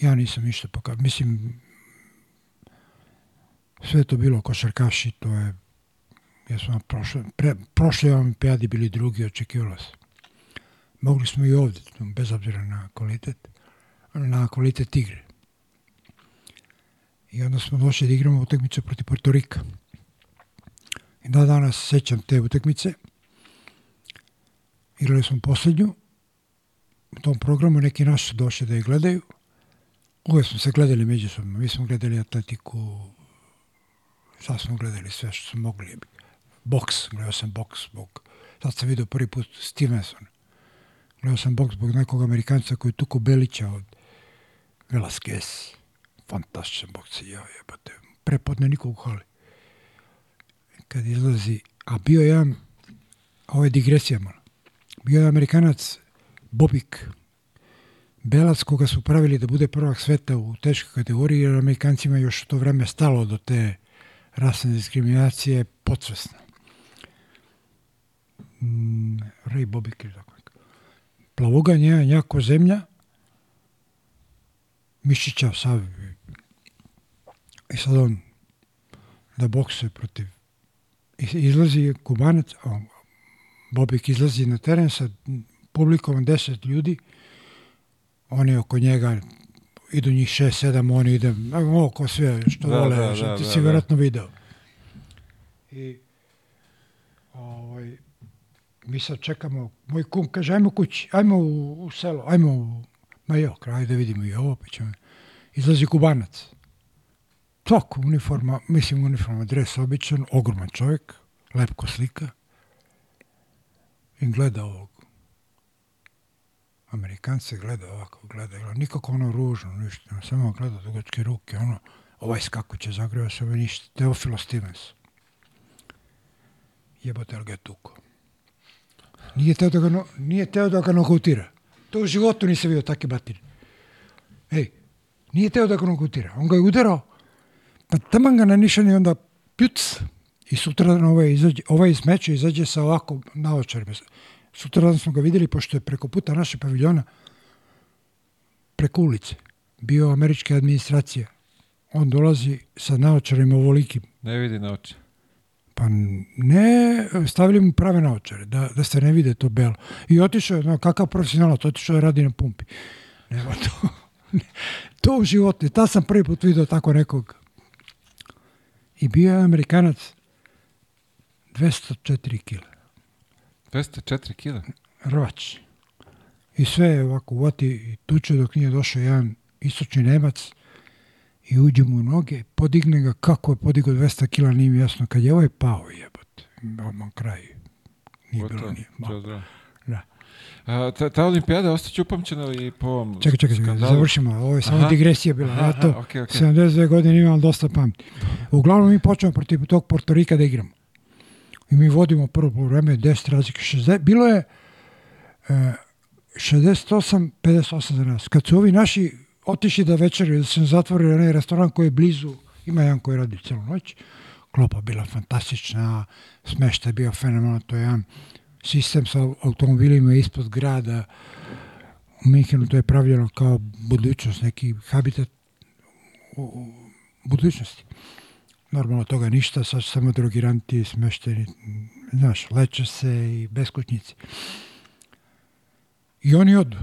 ja nisam ništa pokazao. Mislim, sve to bilo košarkaši, to je ja smo prošle, pre, prošle olimpijadi bili drugi, očekivalo se. Mogli smo i ovde, bez obzira na kvalitet, na kvalitet igre. I onda smo došli da igramo utakmicu protiv Portorika. I da danas sećam te utakmice. Igrali smo poslednju. U tom programu neki naši su došli da je gledaju. Uvijek smo se gledali međusobno. Mi smo gledali atletiku, sad smo gledali sve što smo mogli. Boks, gledao sam boks zbog, sad sam vidio prvi put Stevenson. Gledao sam boks zbog nekog Amerikanca koji je tuko Belića od Velasquez. Fantastičan boks, ja jebate. Prepodne nikog u hali kad izlazi, a bio je jedan, ovo je digresija malo, bio je Amerikanac Bobik, Belac koga su pravili da bude prvak sveta u teškoj kategoriji, jer Amerikancima još u to vreme stalo do te rasne diskriminacije podsvesno. Mm, Ray je tako Plavogan je jako zemlja, mišića sav. I sad on da bokse protiv izlazi Kubanac, Bobik izlazi na teren sa publikom 10 ljudi, oni oko njega idu njih 6, 7, oni ide oko sve što da, vole, da, što da, ti da, si da. vjerojatno video. I ovaj, mi sad čekamo, moj kum kaže, ajmo kući, ajmo u, u selo, ajmo u, ma jo, kraj da vidimo i ovo, pa ćemo. Izlazi Kubanac. Tako, uniforma, mislim uniforma, dres običan, ogroman čovjek, lepko slika i gleda ovog. Amerikance gleda ovako, gleda, gleda, nikako ono ružno, ništa, samo gleda dugačke ruke, ono, ovaj skakuće, zagreva se ovaj ništa, Teofilo Stevens. Jebote, ali ga je tuko. Nije teo da ga, no, nije teo da ga nokautira. To u životu nisam vidio takve batine. Ej, nije teo da ga nokautira. On ga je udarao, Pa taman ga nanišan i onda pjuc i sutradan ovaj, izađe, ovaj iz meča izađe sa ovako naočarima. Sutradan smo ga videli, pošto je preko puta naše paviljona, preko ulice, bio američke administracije. On dolazi sa naočarima ovolikim.
Ne vidi naočar.
Pa ne, stavili mu prave naočare, da, da se ne vide to belo. I otišao, no, kakav profesionalac, otišao je radi na pumpi. Nema to. to u životu. Ta sam prvi put vidio tako nekog i bio je Amerikanac 204 kila.
204 kila?
Rvač. I sve je ovako uvati i tuče dok nije došao jedan istočni Nemac i uđe mu u noge, podigne ga, kako je podigao 200 kila, nije mi jasno, kad je ovaj pao jebote, odmah kraj, nije bilo
Gotovo.
nije.
Ćao, zdravo.
Da.
A, ta, ta olimpijada ostaće upamćena i po ovom
Čekaj, čekaj, čekaj,
skandalu?
završimo, ovo je samo
Aha.
digresija bila,
Aha,
ja to
aha, okej, okej.
72 godine imam dosta pamti. Uglavnom mi počnemo protiv tog Portorika da igramo. I mi vodimo prvo vreme 10 razlike, 60, bilo je e, 68, 58 za nas. Kad su ovi naši otišli da večeri, da se zatvori onaj restoran koji je blizu, ima jedan koji radi celu noć, klopa bila fantastična, smeštaj je bio fenomenal, to je jedan sistem sa automobilima ispod grada, u Minhenu to je pravljeno kao budućnost, neki habitat u, u budućnosti. Normalno toga ništa, sad su samo drogiranti, smešteni, znaš, leče se i beskućnici. I oni odu.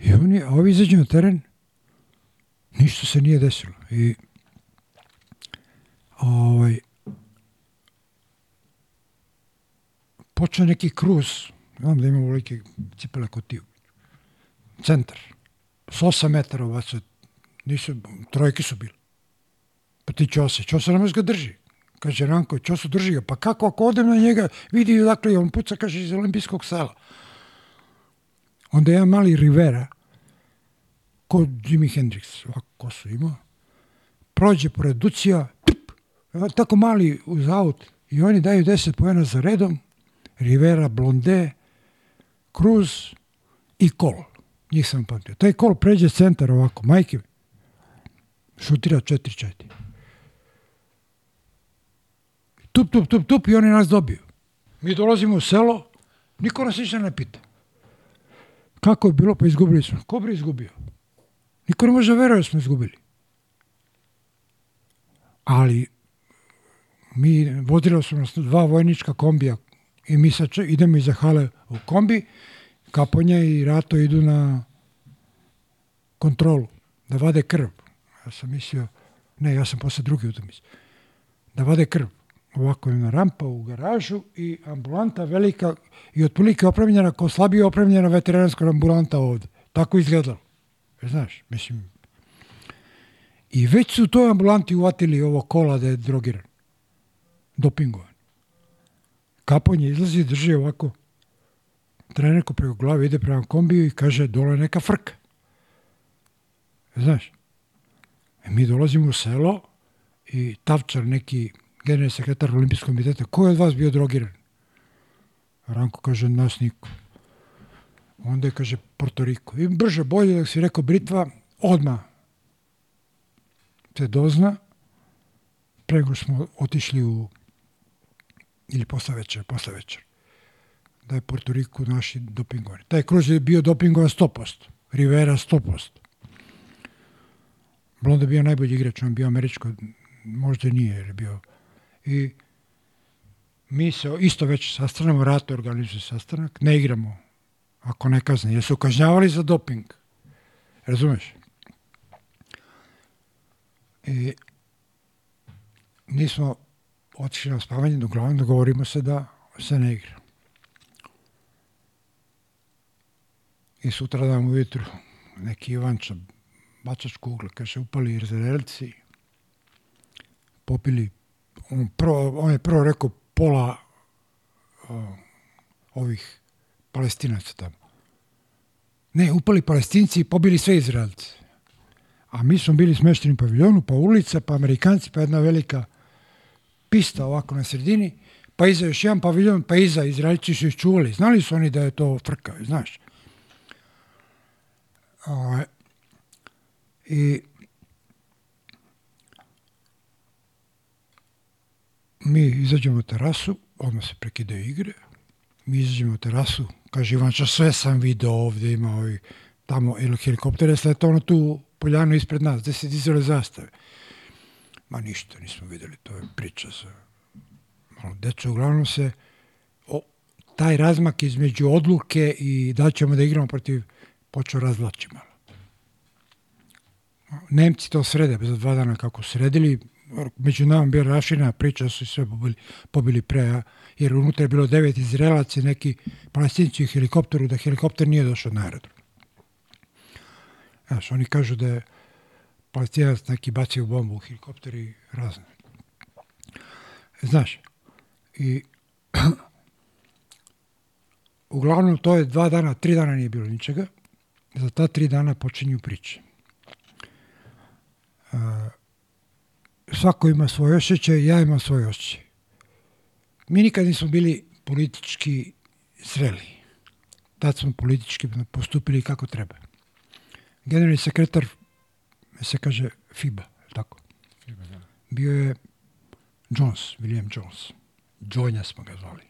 I oni, a ovi izađu na teren, ništa se nije desilo. I ovaj, počeo neki kruz, znam da ima velike cipele kotiju, centar, s 8 metara ubacuje, nisu, trojke su bile. Pa ti Ćose, Ćose može ga drži. Kaže Ranko, Ćosu drži ga. Pa kako ako odem na njega, vidi dakle, on puca, kaže, iz olimpijskog sala. Onda jedan mali Rivera, ko Jimi Hendrix, ovako kosu imao, prođe pored Ducija, tup, tako mali uz aut, i oni daju 10 pojena za redom, Rivera, Blonde, Cruz i Kol. Njih sam pamtio. Taj Kol pređe centar ovako, majke, šutira 4-4. Tup, tup, tup, tup i oni nas dobiju. Mi dolazimo u selo, niko nas ništa ne pita. Kako je bilo? Pa izgubili smo. Ko bi izgubio? Niko ne može da veruje da smo izgubili. Ali mi vozilo su nas dva vojnička kombija i mi sad idemo iza hale u kombi, Kaponja i Rato idu na kontrolu, da vade krv. Ja sam mislio, ne, ja sam posle drugi utakmice, da vade krv. Ovako jedna rampa u garažu i ambulanta velika i otprilike opremljena kao slabije opremljena veteranska ambulanta ovde. Tako izgledalo. E, Znaš, mislim. I već su toj ambulanti uvatili ovo kola da je drogiran. Dopingovan. Kaponje izlazi, drži ovako trenerku preko glave, ide prema kombiju i kaže dole neka frka. E, Znaš, e, mi dolazimo u selo i Tavčar, neki generalni sekretar olimpijskog komiteta, ko je od vas bio drogiran? Ranko kaže, nas niko. Onda je, kaže, Porto Riko. I brže, bolje, da si rekao Britva, odma se dozna, prego smo otišli u, ili posle večer, posle večer, da je Porto Riku naši dopingovani. Taj kruz je bio dopingovan 100%, Rivera 100%. Blonda je bio najbolji igrač, on bio američko, možda nije, jer je bio. I mi se isto već sastanemo, Rato organizuje sastanak, ne igramo ako ne kazne, jer su kažnjavali za doping. Razumeš? I nismo otišli na spavanje, uglavnom dogovorimo se da se ne igra. I sutra dan ujutru neki Ivanča bačač kugle, kaže, upali Izraelci, popili, on, prvo, on je prvo rekao pola o, ovih palestinaca tamo. Ne, upali palestinci i pobili sve Izraelce. A mi smo bili smešteni u paviljonu, pa ulica, pa Amerikanci, pa jedna velika pista ovako na sredini, pa iza još jedan paviljon, pa iza Izraelci su čuvali. Znali su oni da je to frka, znaš. O, I mi izađemo na terasu, odmah se prekidaju igre, mi izađemo na terasu, kaže Ivanča, sve sam video ovde, ima ovi tamo, ili helikopter je sletao na tu poljanu ispred nas, gde se dizale zastave. Ma ništa nismo videli, to je priča sa malo deca. Uglavnom se o, taj razmak između odluke i da ćemo da igramo protiv počeo razvlači malo. Nemci to srede za dva dana kako sredili, među nama bio rašina, priča da su sve pobili, pobili pre, jer unutra je bilo devet Izraelaca i neki palestinci u helikopteru, da helikopter nije došao na aerodrom. Znaš, oni kažu da je palestinac neki bacio bombu u helikopteri razne. Znaš, i uglavnom to je dva dana, tri dana nije bilo ničega. Za ta tri dana počinju priče. Uh, svako ima svoj osjećaj, ja imam svoj osjećaj. Mi nikad nismo bili politički zreli. Tad smo politički postupili kako treba. Generalni sekretar se kaže FIBA, tako?
FIBA, da.
Bio je Jones, William Jones. Džonja smo ga zvali.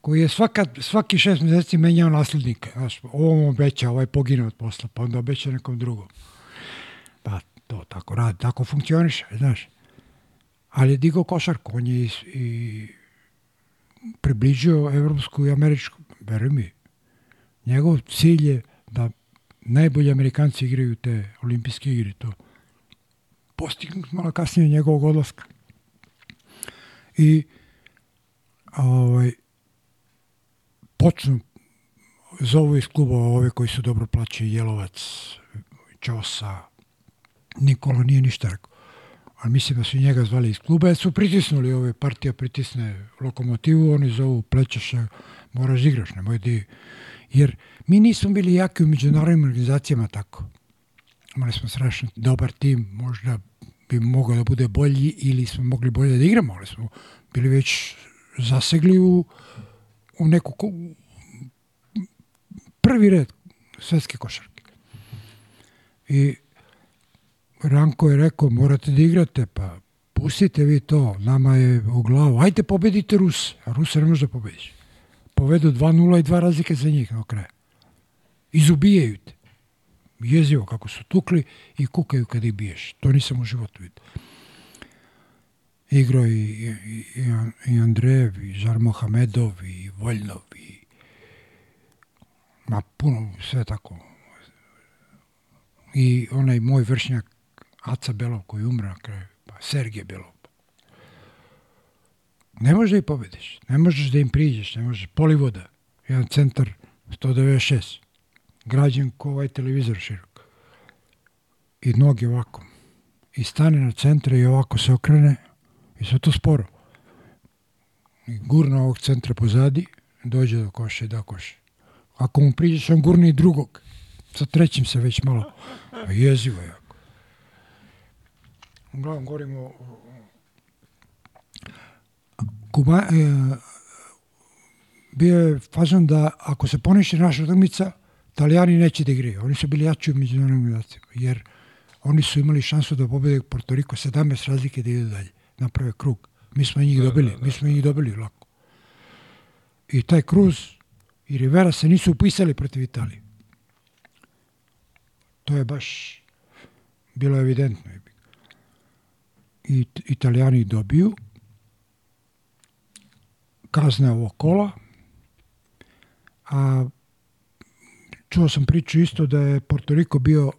Koji je svaka, svaki šest mjeseci menjao naslednika. Znaš, ovom obeća, ovaj pogine od posla, pa onda obeća nekom drugom. Pa to tako radi, tako funkcioniše, znaš. Ali je digao košarku, on je i, i približio evropsku i američku, veruj mi. Njegov cilj je da najbolji Amerikanci igraju te olimpijske igre, to postignut malo kasnije njegovog odlaska. I ovaj, počnu zovu iz kluba ove koji su dobro plaćeni, Jelovac, Ćosa, Nikola nije ništa rekao. Ali mislim da su njega zvali iz kluba, jer su pritisnuli ove partija, pritisne lokomotivu, oni zovu plećaša, moraš da igraš, nemoj di. Jer mi nismo bili jaki u međunarodnim organizacijama tako. Imali smo strašno dobar tim, možda bi mogao da bude bolji ili smo mogli bolje da igramo, ali smo bili već zasegli u, u neku ko, prvi red svetske košarke. I Ranko je rekao, morate da igrate, pa pustite vi to, nama je u glavu, ajte pobedite Rus, a Rusa ne može da pobediš. Povedu 2-0 i dva razlike za njih na kraju. Izubijaju te. Jezivo kako su tukli i kukaju kad ih biješ. To nisam u životu vidio. Igro i, i, i Andrejev, i Žar Mohamedov, i Voljnov, i ma puno, sve tako. I onaj moj vršnjak Aca Belov koji umre na kraju, pa Sergije Belov. Ne možeš da ih pobediš, ne možeš da im priđeš, ne možeš. Polivoda, jedan centar 196, građen ko ovaj televizor širok. I noge ovako. I stane na centre i ovako se okrene i sve to sporo. I gurna ovog centra pozadi, dođe do koša i da koša. Ako mu priđeš, on gurni i drugog. Sa trećim se već malo. A jezivo je. Uglavnom govorimo o, Kuba, e, bio je fazon da ako se poniši naša utakmica, Italijani neće da igraju. Oni su bili jači u međunarodnim organizacijama, jer oni su imali šansu da pobede Porto Riko 17 razlike da idu dalje, naprave krug. Mi smo njih dobili, mi smo njih dobili lako. I taj Cruz i Rivera se nisu upisali protiv Italije. To je baš bilo evidentno. I Italijani dobiju kazne ovog kola, a čuo sam priču isto da je Porto Riko bio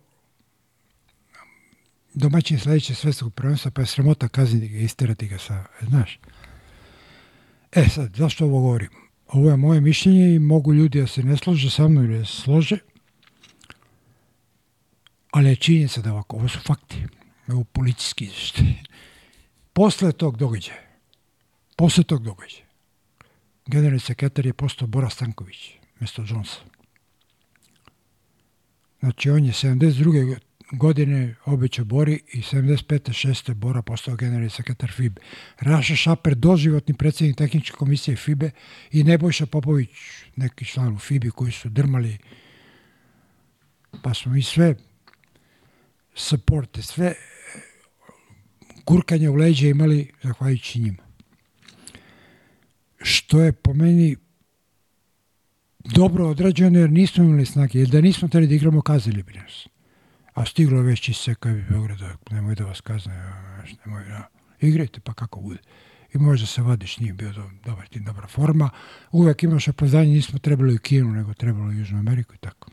domaćin sledeće svetskog prvenstva, pa je sramota kazniti ga, isterati ga sa, znaš. E sad, zašto ovo govorim? Ovo je moje mišljenje i mogu ljudi da se ne slože sa mnom ili da se slože, ali je činjenica da ovako, ovo su fakti, ovo policijski. Posle tog događaja, posle tog događaja, generalni sekretar je postao Bora Stanković, mesto Jonesa. Znači, on je 72. godine obećao Bori i 75. 6. Bora postao generalni sekretar FIBE. Raša Šaper, doživotni predsjednik tehničke komisije FIBE i Nebojša Popović, neki član u FIBE koji su drmali pa smo mi sve supporte, sve gurkanje u leđe imali zahvaljujući njima. Što je po meni dobro odrađeno jer nismo imali snage. Jer da nismo teli da igramo, kazali bi nas. A stiglo već iz Seka i Beograda, nemoj da vas kazne, nemoj da... Igrajte pa kako bude. I možda se vadiš, nije bio do, dobar tim, dobra forma. Uvek imaš opravdanje, nismo trebali u Kinu, nego trebalo u Južnu Ameriku i tako.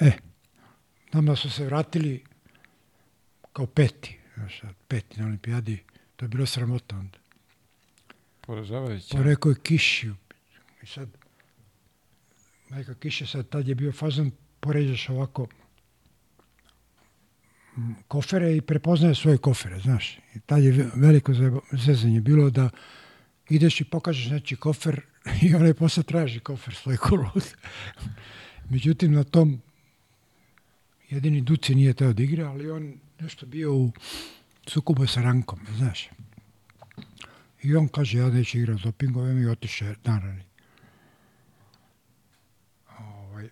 E, nama su se vratili kao peti, znaš, peti na olimpijadi, to je bilo sramota onda.
Poražavajuće.
Pa rekao je kiši. I sad, majka kiše sad, tad je bio fazon, poređaš ovako kofere i prepoznaje svoje kofere, znaš. I tad je ve- veliko zezanje bilo da ideš i pokažeš neći kofer i onaj posle traži kofer svoj kolud. Međutim, na tom jedini Duci nije teo da igra, ali on nešto bio u sukobu sa Rankom, znaš. I on kaže, ja neću igrati s dopingom, i otiše narani. Ovaj,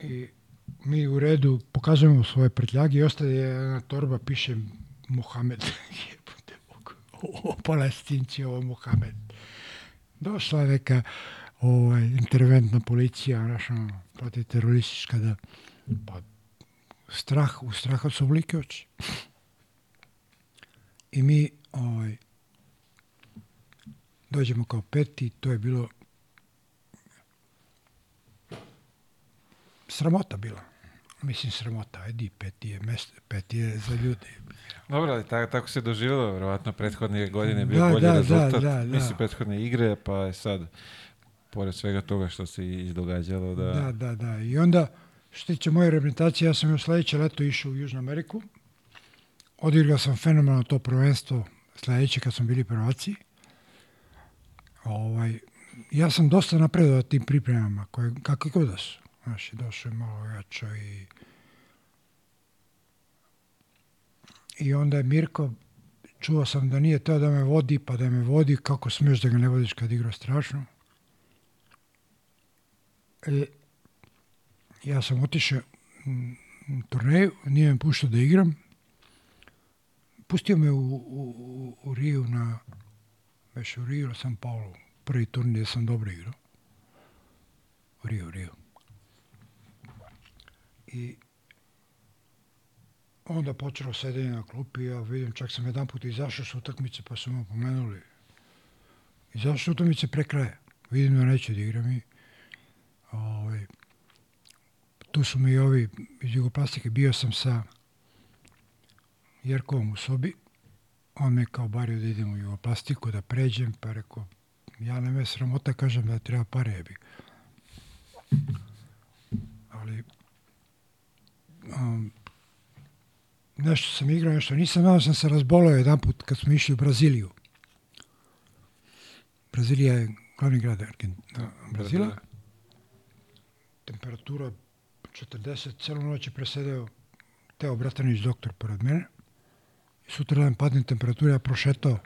I mi u redu pokazujemo svoje prtljage i ostaje jedna torba, piše Mohamed. O, palestinci, ovo Mohamed. Došla neka ovaj, interventna policija, ono, protiteroristička, da pa, strah, u straha su oblike oči. I mi ovaj, dođemo kao peti, to je bilo sramota bila. Mislim sramota, ajde, peti je, mesto, peti je za ljude.
Dobro, ali tako, tako se doživjelo, verovatno prethodne godine je bio
Da,
bolji
da, da,
rezultat,
da, da.
mislim prethodne igre, pa je sad, pored svega toga što se izdogađalo, da...
Da, da, da. I onda, što tiče moje reprezentacije, ja sam još sledeće leto išao u Južnu Ameriku. Odigrao sam fenomenalno to prvenstvo sledeće kad smo bili prvaci. Ovaj, ja sam dosta napredovao tim pripremama, koje, kakve god da su. Znaš, došao je malo jačo i... I onda je Mirko, čuo sam da nije teo da me vodi, pa da me vodi, kako smiješ da ga ne vodiš kad igra strašno. E, ja sam otišao mm, u turneju, nije me puštao da igram. Pustio me u, u, u, Riju na, već u Riju, sam Paulo, prvi turnir gdje sam dobro igrao. U Riju, Riju. I onda počelo sedenje na klupi, ja vidim, čak sam jedan put izašao s utakmice, pa su me pomenuli. Izašao s utakmice pre kraja. Vidim da neće da igram i ovaj, tu su mi ovi iz Jugoplastike, bio sam sa Jerkovom u sobi, on me kao bario da idem u Jugoplastiku, da pređem, pa rekao, ja ne me sramota, kažem da treba pare jebi. Ali um, nešto sam igrao, nešto nisam, onda sam se razbolao jedan put kad smo išli u Braziliju. Brazilija je glavni grad Argentina, Brazila. Temperatura 40, celu noć je presedeo Teo Bratanić, doktor, pored mene. I sutra dan padne temperatura, ja prošetao.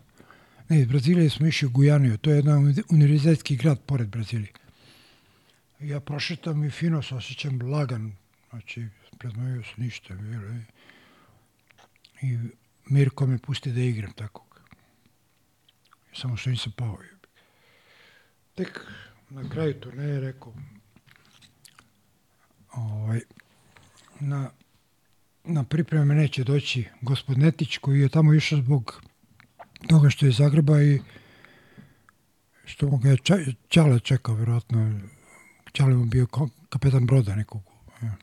Ne, iz Brazilije smo išli u Gujaniju, to je jedan uni- univerzitetski grad pored Brazilije. Ja prošetam i fino se osjećam lagan, znači predmojio se ništa. Bilo, i, Mirko me pusti da igram tako. Samo što nisam pao. Tek na kraju turneje rekao, ovaj, na, na pripreme neće doći gospod Netić koji je tamo išao zbog toga što je Zagreba i što ga je Ča- Ćale čekao, vjerojatno. Ćale mu bio kapetan broda nekog. ja.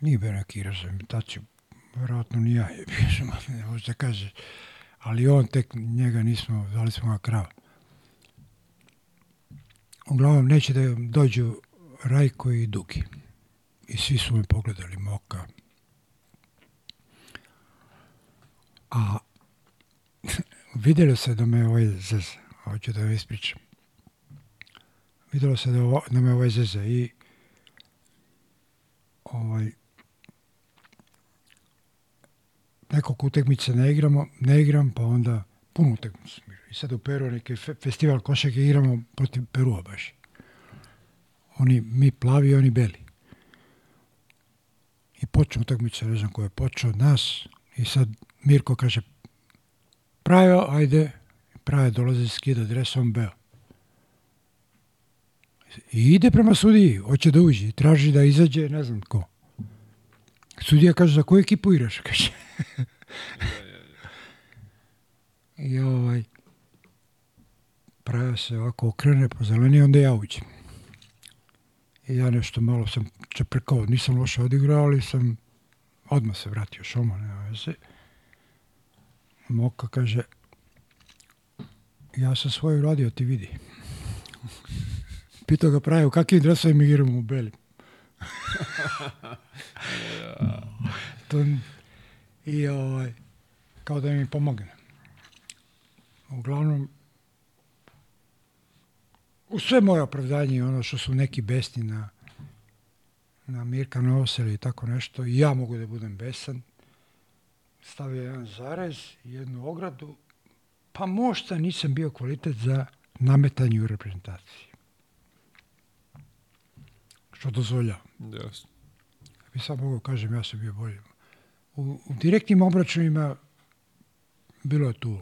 Nije bio neki reprezentaciju, vjerojatno ni ja je bio, da kaže. Ali on tek, njega nismo, zvali smo ga krava. Uglavnom, neće da dođu Rajko i Dugi. I svi su me pogledali, Moka. A vidjelo se da me ovaj zeze, hoću da ispričam. Vidjelo se da, ovo, da me ovaj zeze i ovaj, nekoliko utakmica ne igramo, ne igram, pa onda puno utakmica. I sad u Peru neki fe, festival košake igramo protiv Perua baš. Oni, mi plavi, oni beli. I počne utakmica, ne znam ko je počeo od nas. I sad Mirko kaže, Prajo, ajde. Prajo dolazi skida dres, on beo. I ide prema sudiji, hoće da uđe, traži da izađe, ne znam ko. Sudija kaže, za koju ekipu igraš? Kaže. I ovaj, Praja se ovako okrene po zeleni, onda ja uđem. I ja nešto malo sam čeprkao, nisam loše odigrao, ali sam odmah se vratio šoma, nema veze. Moka kaže, ja sam svoju radio, ti vidi. Pitao ga pravi, u kakvim dresovima igramo u belim? to, I ovaj, kao da mi pomogne. Uglavnom, u sve moje opravdanje ono što su neki besni na, na Mirka Novosel i tako nešto, i ja mogu da budem besan, stavio jedan zarez, jednu ogradu, pa možda nisam bio kvalitet za nametanje u reprezentaciji. Što dozvoljava.
Jasno.
bi sad mogao kažem, ja sam bio bolji. U, u direktnim obračunima bilo je tu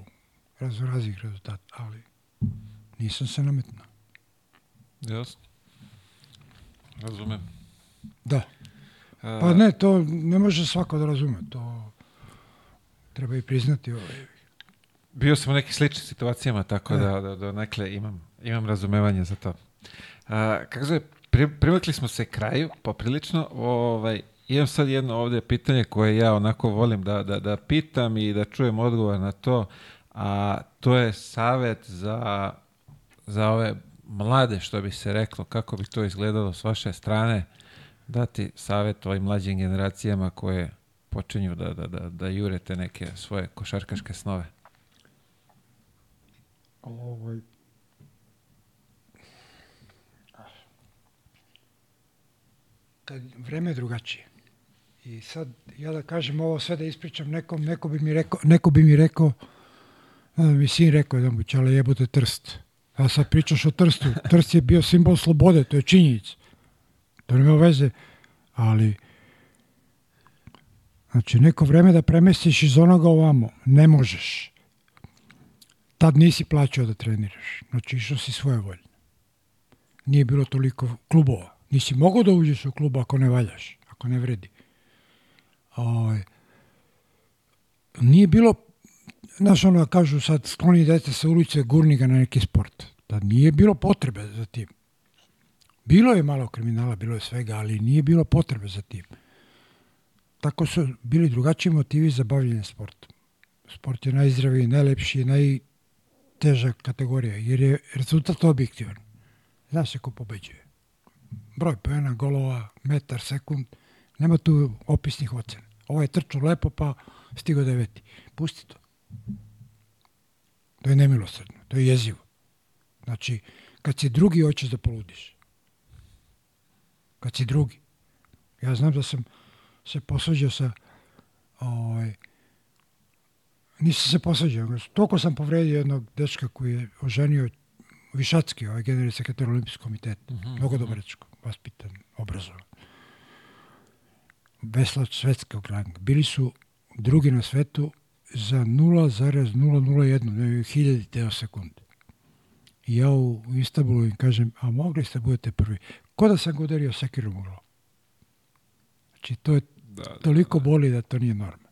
raznoraznih rezultata, ali nisam se nametnao.
Jasno. Razumem.
Da. Pa ne, to ne može svako da razume. To treba i priznati. Ovaj.
Bio sam u nekim sličnim situacijama, tako
E.
da, da, da nekle imam, imam razumevanje za to. A, kako zove, pri, privekli smo se kraju, poprilično. Ovaj, imam sad jedno ovdje pitanje koje ja onako volim da, da, da pitam i da čujem odgovor na to, a to je savet za, za ove mlade, što bi se reklo, kako bi to izgledalo s vaše strane, dati savet ovim mlađim generacijama koje počinju da, da, da, da jurete neke svoje košarkaške snove.
Ovaj. Kad vreme je drugačije. I sad ja da kažem ovo sve da ispričam nekom, neko bi mi rekao, neko bi mi rekao, mi sin rekao da mu čale jebote trst. A sad pričaš o trstu. Trst je bio simbol slobode, to je činjenica. To nema veze, ali znači neko vreme da premestiš iz onoga ovamo, ne možeš tad nisi plaćao da treniraš. Znači išao si svoje volje. Nije bilo toliko klubova. Nisi mogao da uđeš u klub ako ne valjaš, ako ne vredi. Ovaj, nije bilo, znaš ono kažu sad skloni dete sa ulice, gurni ga na neki sport. Tad nije bilo potrebe za tim. Bilo je malo kriminala, bilo je svega, ali nije bilo potrebe za tim. Tako su bili drugačiji motivi za bavljenje sportom. Sport je najzdraviji, najlepši, najteža kategorija, jer je rezultat objektivan. Zna se ko pobeđuje. Broj pojena, golova, metar, sekund, nema tu opisnih ocena. Ovo je trčao lepo, pa stigo deveti. Pusti to. To je nemilosrdno, to je jezivo. Znači, kad si drugi, hoćeš da poludiš. Kad si drugi. Ja znam da sam se posvađao sa ovaj, nisam se posvađao, toliko sam povredio jednog dečka koji je oženio Višacki, ovaj generalni sekretar Olimpijskog komiteta. Mnogo dobar dečko, vaspitan, obrazovan. Veslač svetskog ranga. Bili su drugi na svetu za 0,001, ne, hiljadi deo sekunde. I ja u Istanbulu im kažem, a mogli ste budete prvi. Ko da sam udario sekirom u glavu. Znači, to je
Da, da.
toliko boli da to nije norma.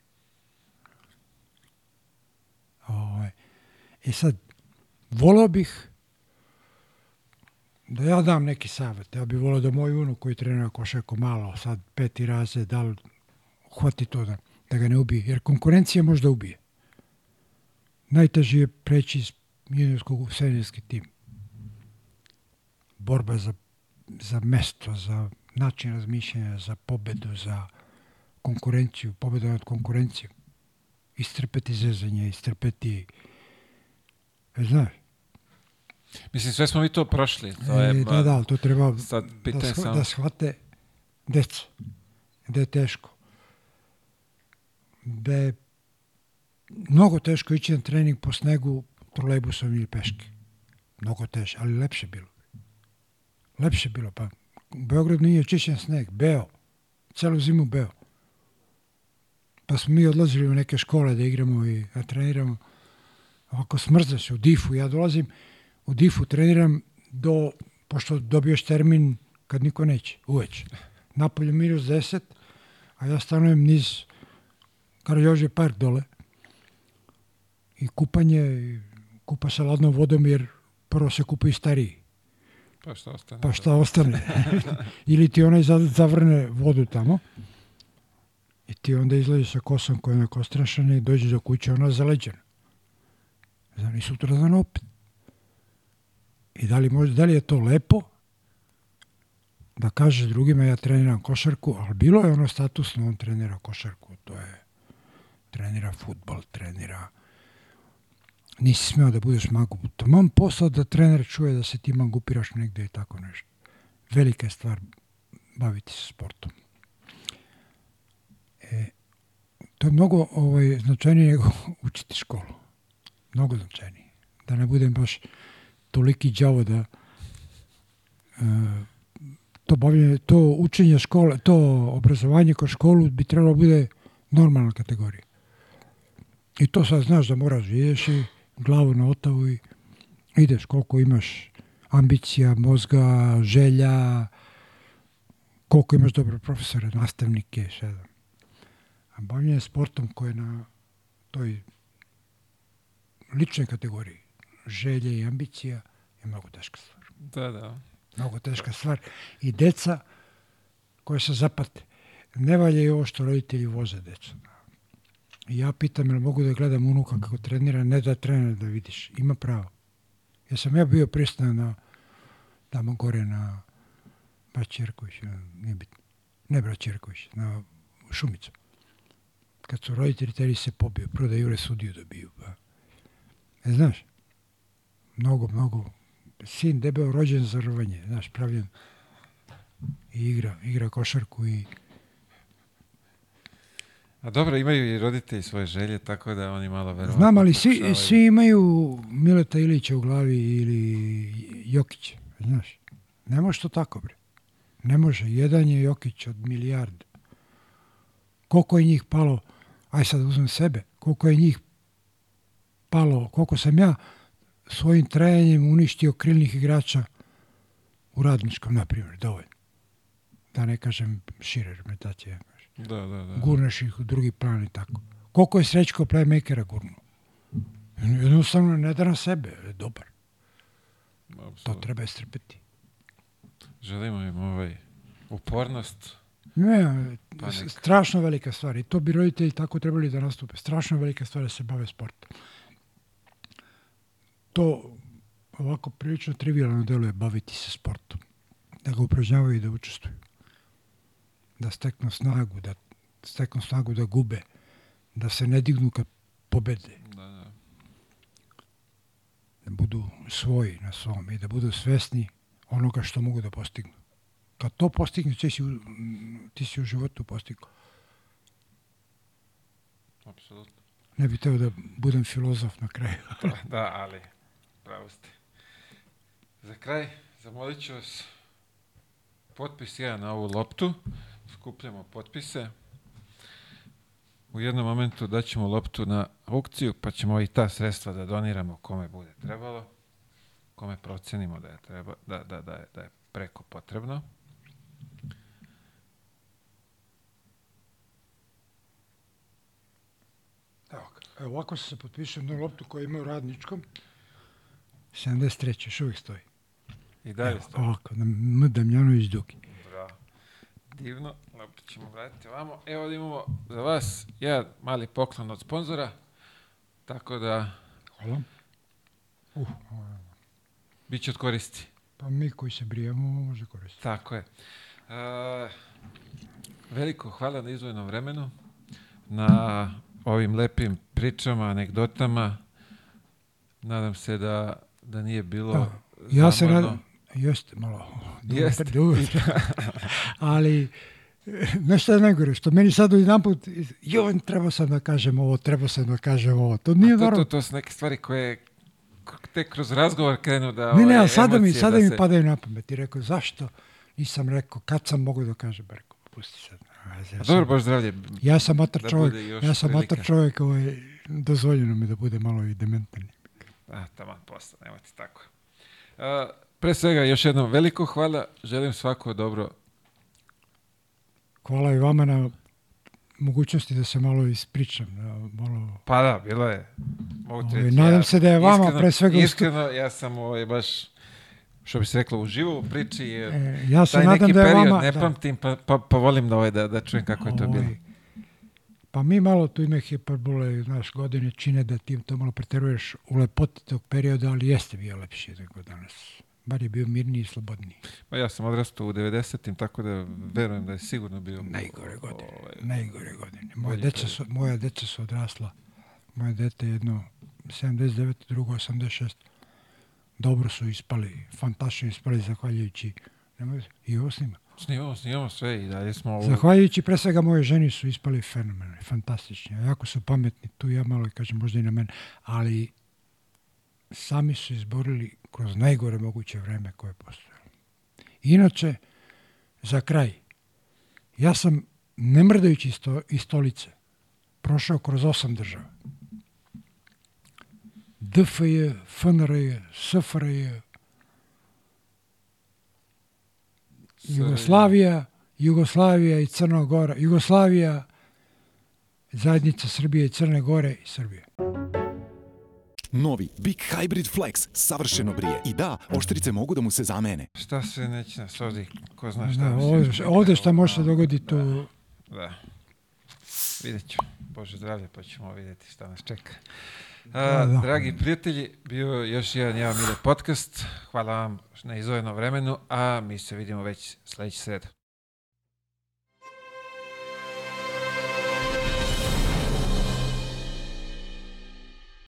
Ovaj. I sad, volao bih da ja dam neki savjet. Ja bih volao da moj unuk koji trenira košarku malo, sad peti raze, da li hvati to da, da ga ne ubije. Jer konkurencija možda ubije. Najteže je preći iz juniorskog u seniorski tim. Borba za, za mesto, za način razmišljanja, za pobedu, za konkurenciju, pobedu nad konkurencijom. Istrpeti zezanje, istrpeti... Znaš,
Mislim, sve smo mi to prošli. To je,
e, da, da, to treba
Sad
da, da shvate deca, da je teško. Da je mnogo teško ići na trening po snegu trolejbusom ili peške. Mnogo teže, ali lepše bilo. Lepše bilo, pa u Beogradu nije čišćen sneg, beo. Celu zimu beo. Pa smo mi odlazili u neke škole da igramo i da treniramo. Ovako smrza se u difu. Ja dolazim u difu, treniram do, pošto dobiješ termin kad niko neće, uveč. Napolju minus 10, a ja stanujem niz Karadžože park dole. I kupanje, kupa se ladnom vodom jer prvo se kupaju stariji.
Pa šta ostane?
Pa šta ostane? Ili ti onaj za- zavrne vodu tamo i ti onda izlaziš sa kosom koja je onako strašana i dođeš do kuće, ona zaleđena. Znam, i sutra dan opet. I da li, može, da li je to lepo? da kaže drugima ja treniram košarku, ali bilo je ono statusno, on trenira košarku, to je trenira futbol, trenira nisi smeo da budeš mangup. Taman posao da trener čuje da se ti mangupiraš negde i tako nešto. Velika je stvar baviti se sportom. E, to je mnogo ovaj, značajnije nego učiti školu. Mnogo značajnije. Da ne budem baš toliki đavo da e, to bavljanje, to učenje škole, to obrazovanje kroz školu bi trebalo bude normalna kategorija. I to sad znaš da moraš ideš i glavu na otavu i ideš koliko imaš ambicija, mozga, želja, koliko imaš dobre profesore, nastavnike, sve da. A bavljanje sportom koje je na toj ličnoj kategoriji želje i ambicija je mnogo teška stvar.
Da, da.
Mnogo teška stvar. I deca koje se zapate, ne valja i ovo što roditelji voze deca. Ja pitam, jel mogu da gledam unuka kako trenira, ne da trenira da vidiš. Ima pravo. Ja sam ja bio pristan na tamo gore na Braćerković, nije bitno. Ne Braćerković, na Šumicu. Kad su roditelji teri se pobio, prvo da Jure sudiju dobiju. Pa. E, znaš, mnogo, mnogo. Sin debeo rođen za rvanje, znaš, pravljen i igra, igra košarku i
A dobro, imaju i roditelji svoje želje, tako da oni malo verovatno...
Znam, ali svi, svi imaju Mileta Ilića u glavi ili Jokića, znaš. Ne može to tako, bre. Ne može. Jedan je Jokić od milijarde. Koliko je njih palo, aj sad uzmem sebe, koliko je njih palo, koliko sam ja svojim trajanjem uništio krilnih igrača u radničkom, na primjer, dovoljno. Da ne kažem šire reprezentacije.
Da, da, da.
gurneš ih u drugi plan i tako. Koliko je Srećko playmakera gurnuo? Jednostavno ne da na sebe, je dobar. To
Apsolutno.
treba istrpeti.
Želimo im ovaj upornost.
Ne,
Pa neka.
strašno velika stvar i to bi roditelji tako trebali da nastupe. Strašno velika stvar da se bave sportom. To ovako prilično trivialno deluje baviti se sportom. Da ga upražnjavaju i da učestvuju. Da steknu snagu, da steknu snagu da gube, da se ne dignu kad pobede.
Da, da.
da budu svoji na svom i da budu svesni onoga što mogu da postignu. Kad to postigneš, ti si u, ti si u životu postigao.
Apsolutno.
Ne bih teo da budem filozof na kraju.
Da, ali pravo ste. Za kraj, zamolit ću vas potpis jedan na ovu loptu. Skupljamo potpise. U jednom momentu daćemo loptu na aukciju, pa ćemo i ta sredstva da doniramo kome bude trebalo, kome procenimo da je, treba, da, da, da, je, da je preko potrebno.
Evo, ga. Evo, ovako se potpišem na loptu koju ima u radničkom. 73. još uvijek stoji.
I dalje
Evo,
stoji.
ovako, na M. Damjanović Duki.
Divno, loptu ćemo vratiti ovamo. Evo ovdje imamo za vas jedan mali poklon od sponzora, tako da
Hvala. Uh,
bit će od koristi.
pa mi koji se brijemo može koristiti.
Tako je. E, veliko hvala na izvojenom vremenu, na ovim lepim pričama, anegdotama. Nadam se da, da nije bilo
Da, ja se
zamorno.
nadam, jeste malo,
Jeste.
ali nešto je najgore, što meni sad jedan put, joj, trebao sam da kažem ovo, trebao sam da kažem ovo, to nije
A to, to, to su neke stvari koje tek kroz razgovor krenu da...
Ne, ne, ali sada mi, sada
da
mi
se-
padaju na pamet i rekao, zašto nisam rekao, kad sam mogu da kažem, Pa rekao, pusti sad.
A
ja
dobro, baš zdravlje.
Ja sam matar
da
čovjek, ja sam matar čovjek, ovaj, dozvoljeno mi da bude malo i dementan.
A, tamo, posla, nemojte tako. A, pre svega, još jednom veliko hvala. Želim svako dobro.
Hvala i vama na mogućnosti da se malo ispričam, da malo
Pa da, bilo je. Mogu ti
Ovaj,
reći,
nadam se da je vama
iskreno-
pre svega
Iskreno, ja sam ovaj, baš, što bi se reklo, uživo u priči, jer
E, ja se
taj
nadam
neki
da je
period
vama...
ne
da.
pamtim, pa, pa, pa volim da, ovaj, da, da čujem kako je to bilo.
Ovaj, Pa mi malo tu ime hiperbole, znaš, godine čine da ti to malo preteruješ u lepoti tog perioda, ali jeste bio lepši nego danas. Bar je bio mirniji i slobodniji.
Pa ja sam odrastao u 90-im, tako da verujem da je sigurno bio...
Najgore godine,
ovaj,
najgore godine. Moja deca, su, moja deca su odrasla. Moje dete je jedno 79, drugo 86. Dobro su ispali, fantastično ispali, zahvaljujući nemoj, i ovo snima.
Snimamo, snimamo sve i dalje smo... u-
Zahvaljujući pre svega moje ženi su ispali fenomenalni, fantastični. Jako su pametni, tu ja malo kažem možda i na mene, ali sami su izborili kroz najgore moguće vreme koje je postojalo. Inače, za kraj, ja sam, ne mrdajući sto, iz stolice, prošao kroz osam država. DFJ, FNRJ, SFRJ, Jugoslavija, Jugoslavija i Crna Gora, Jugoslavija, zajednica Srbije i Crne Gore i Srbije.
Novi Big Hybrid Flex savršeno brije. I da, oštrice mogu da mu se zamene.
Šta se neće nas ovdje, ko zna šta.
Da,
mi se
ovde,
čeka,
ovde šta može se dogoditi, to
Da. Vidjet ću. Bože zdravlje, pa ćemo vidjeti šta nas čeka.
Da,
A,
da.
Dragi prijatelji, bio je još jedan Java Mile podcast. Hvala vam na izvojenom vremenu, a mi se vidimo već sledeće sreda.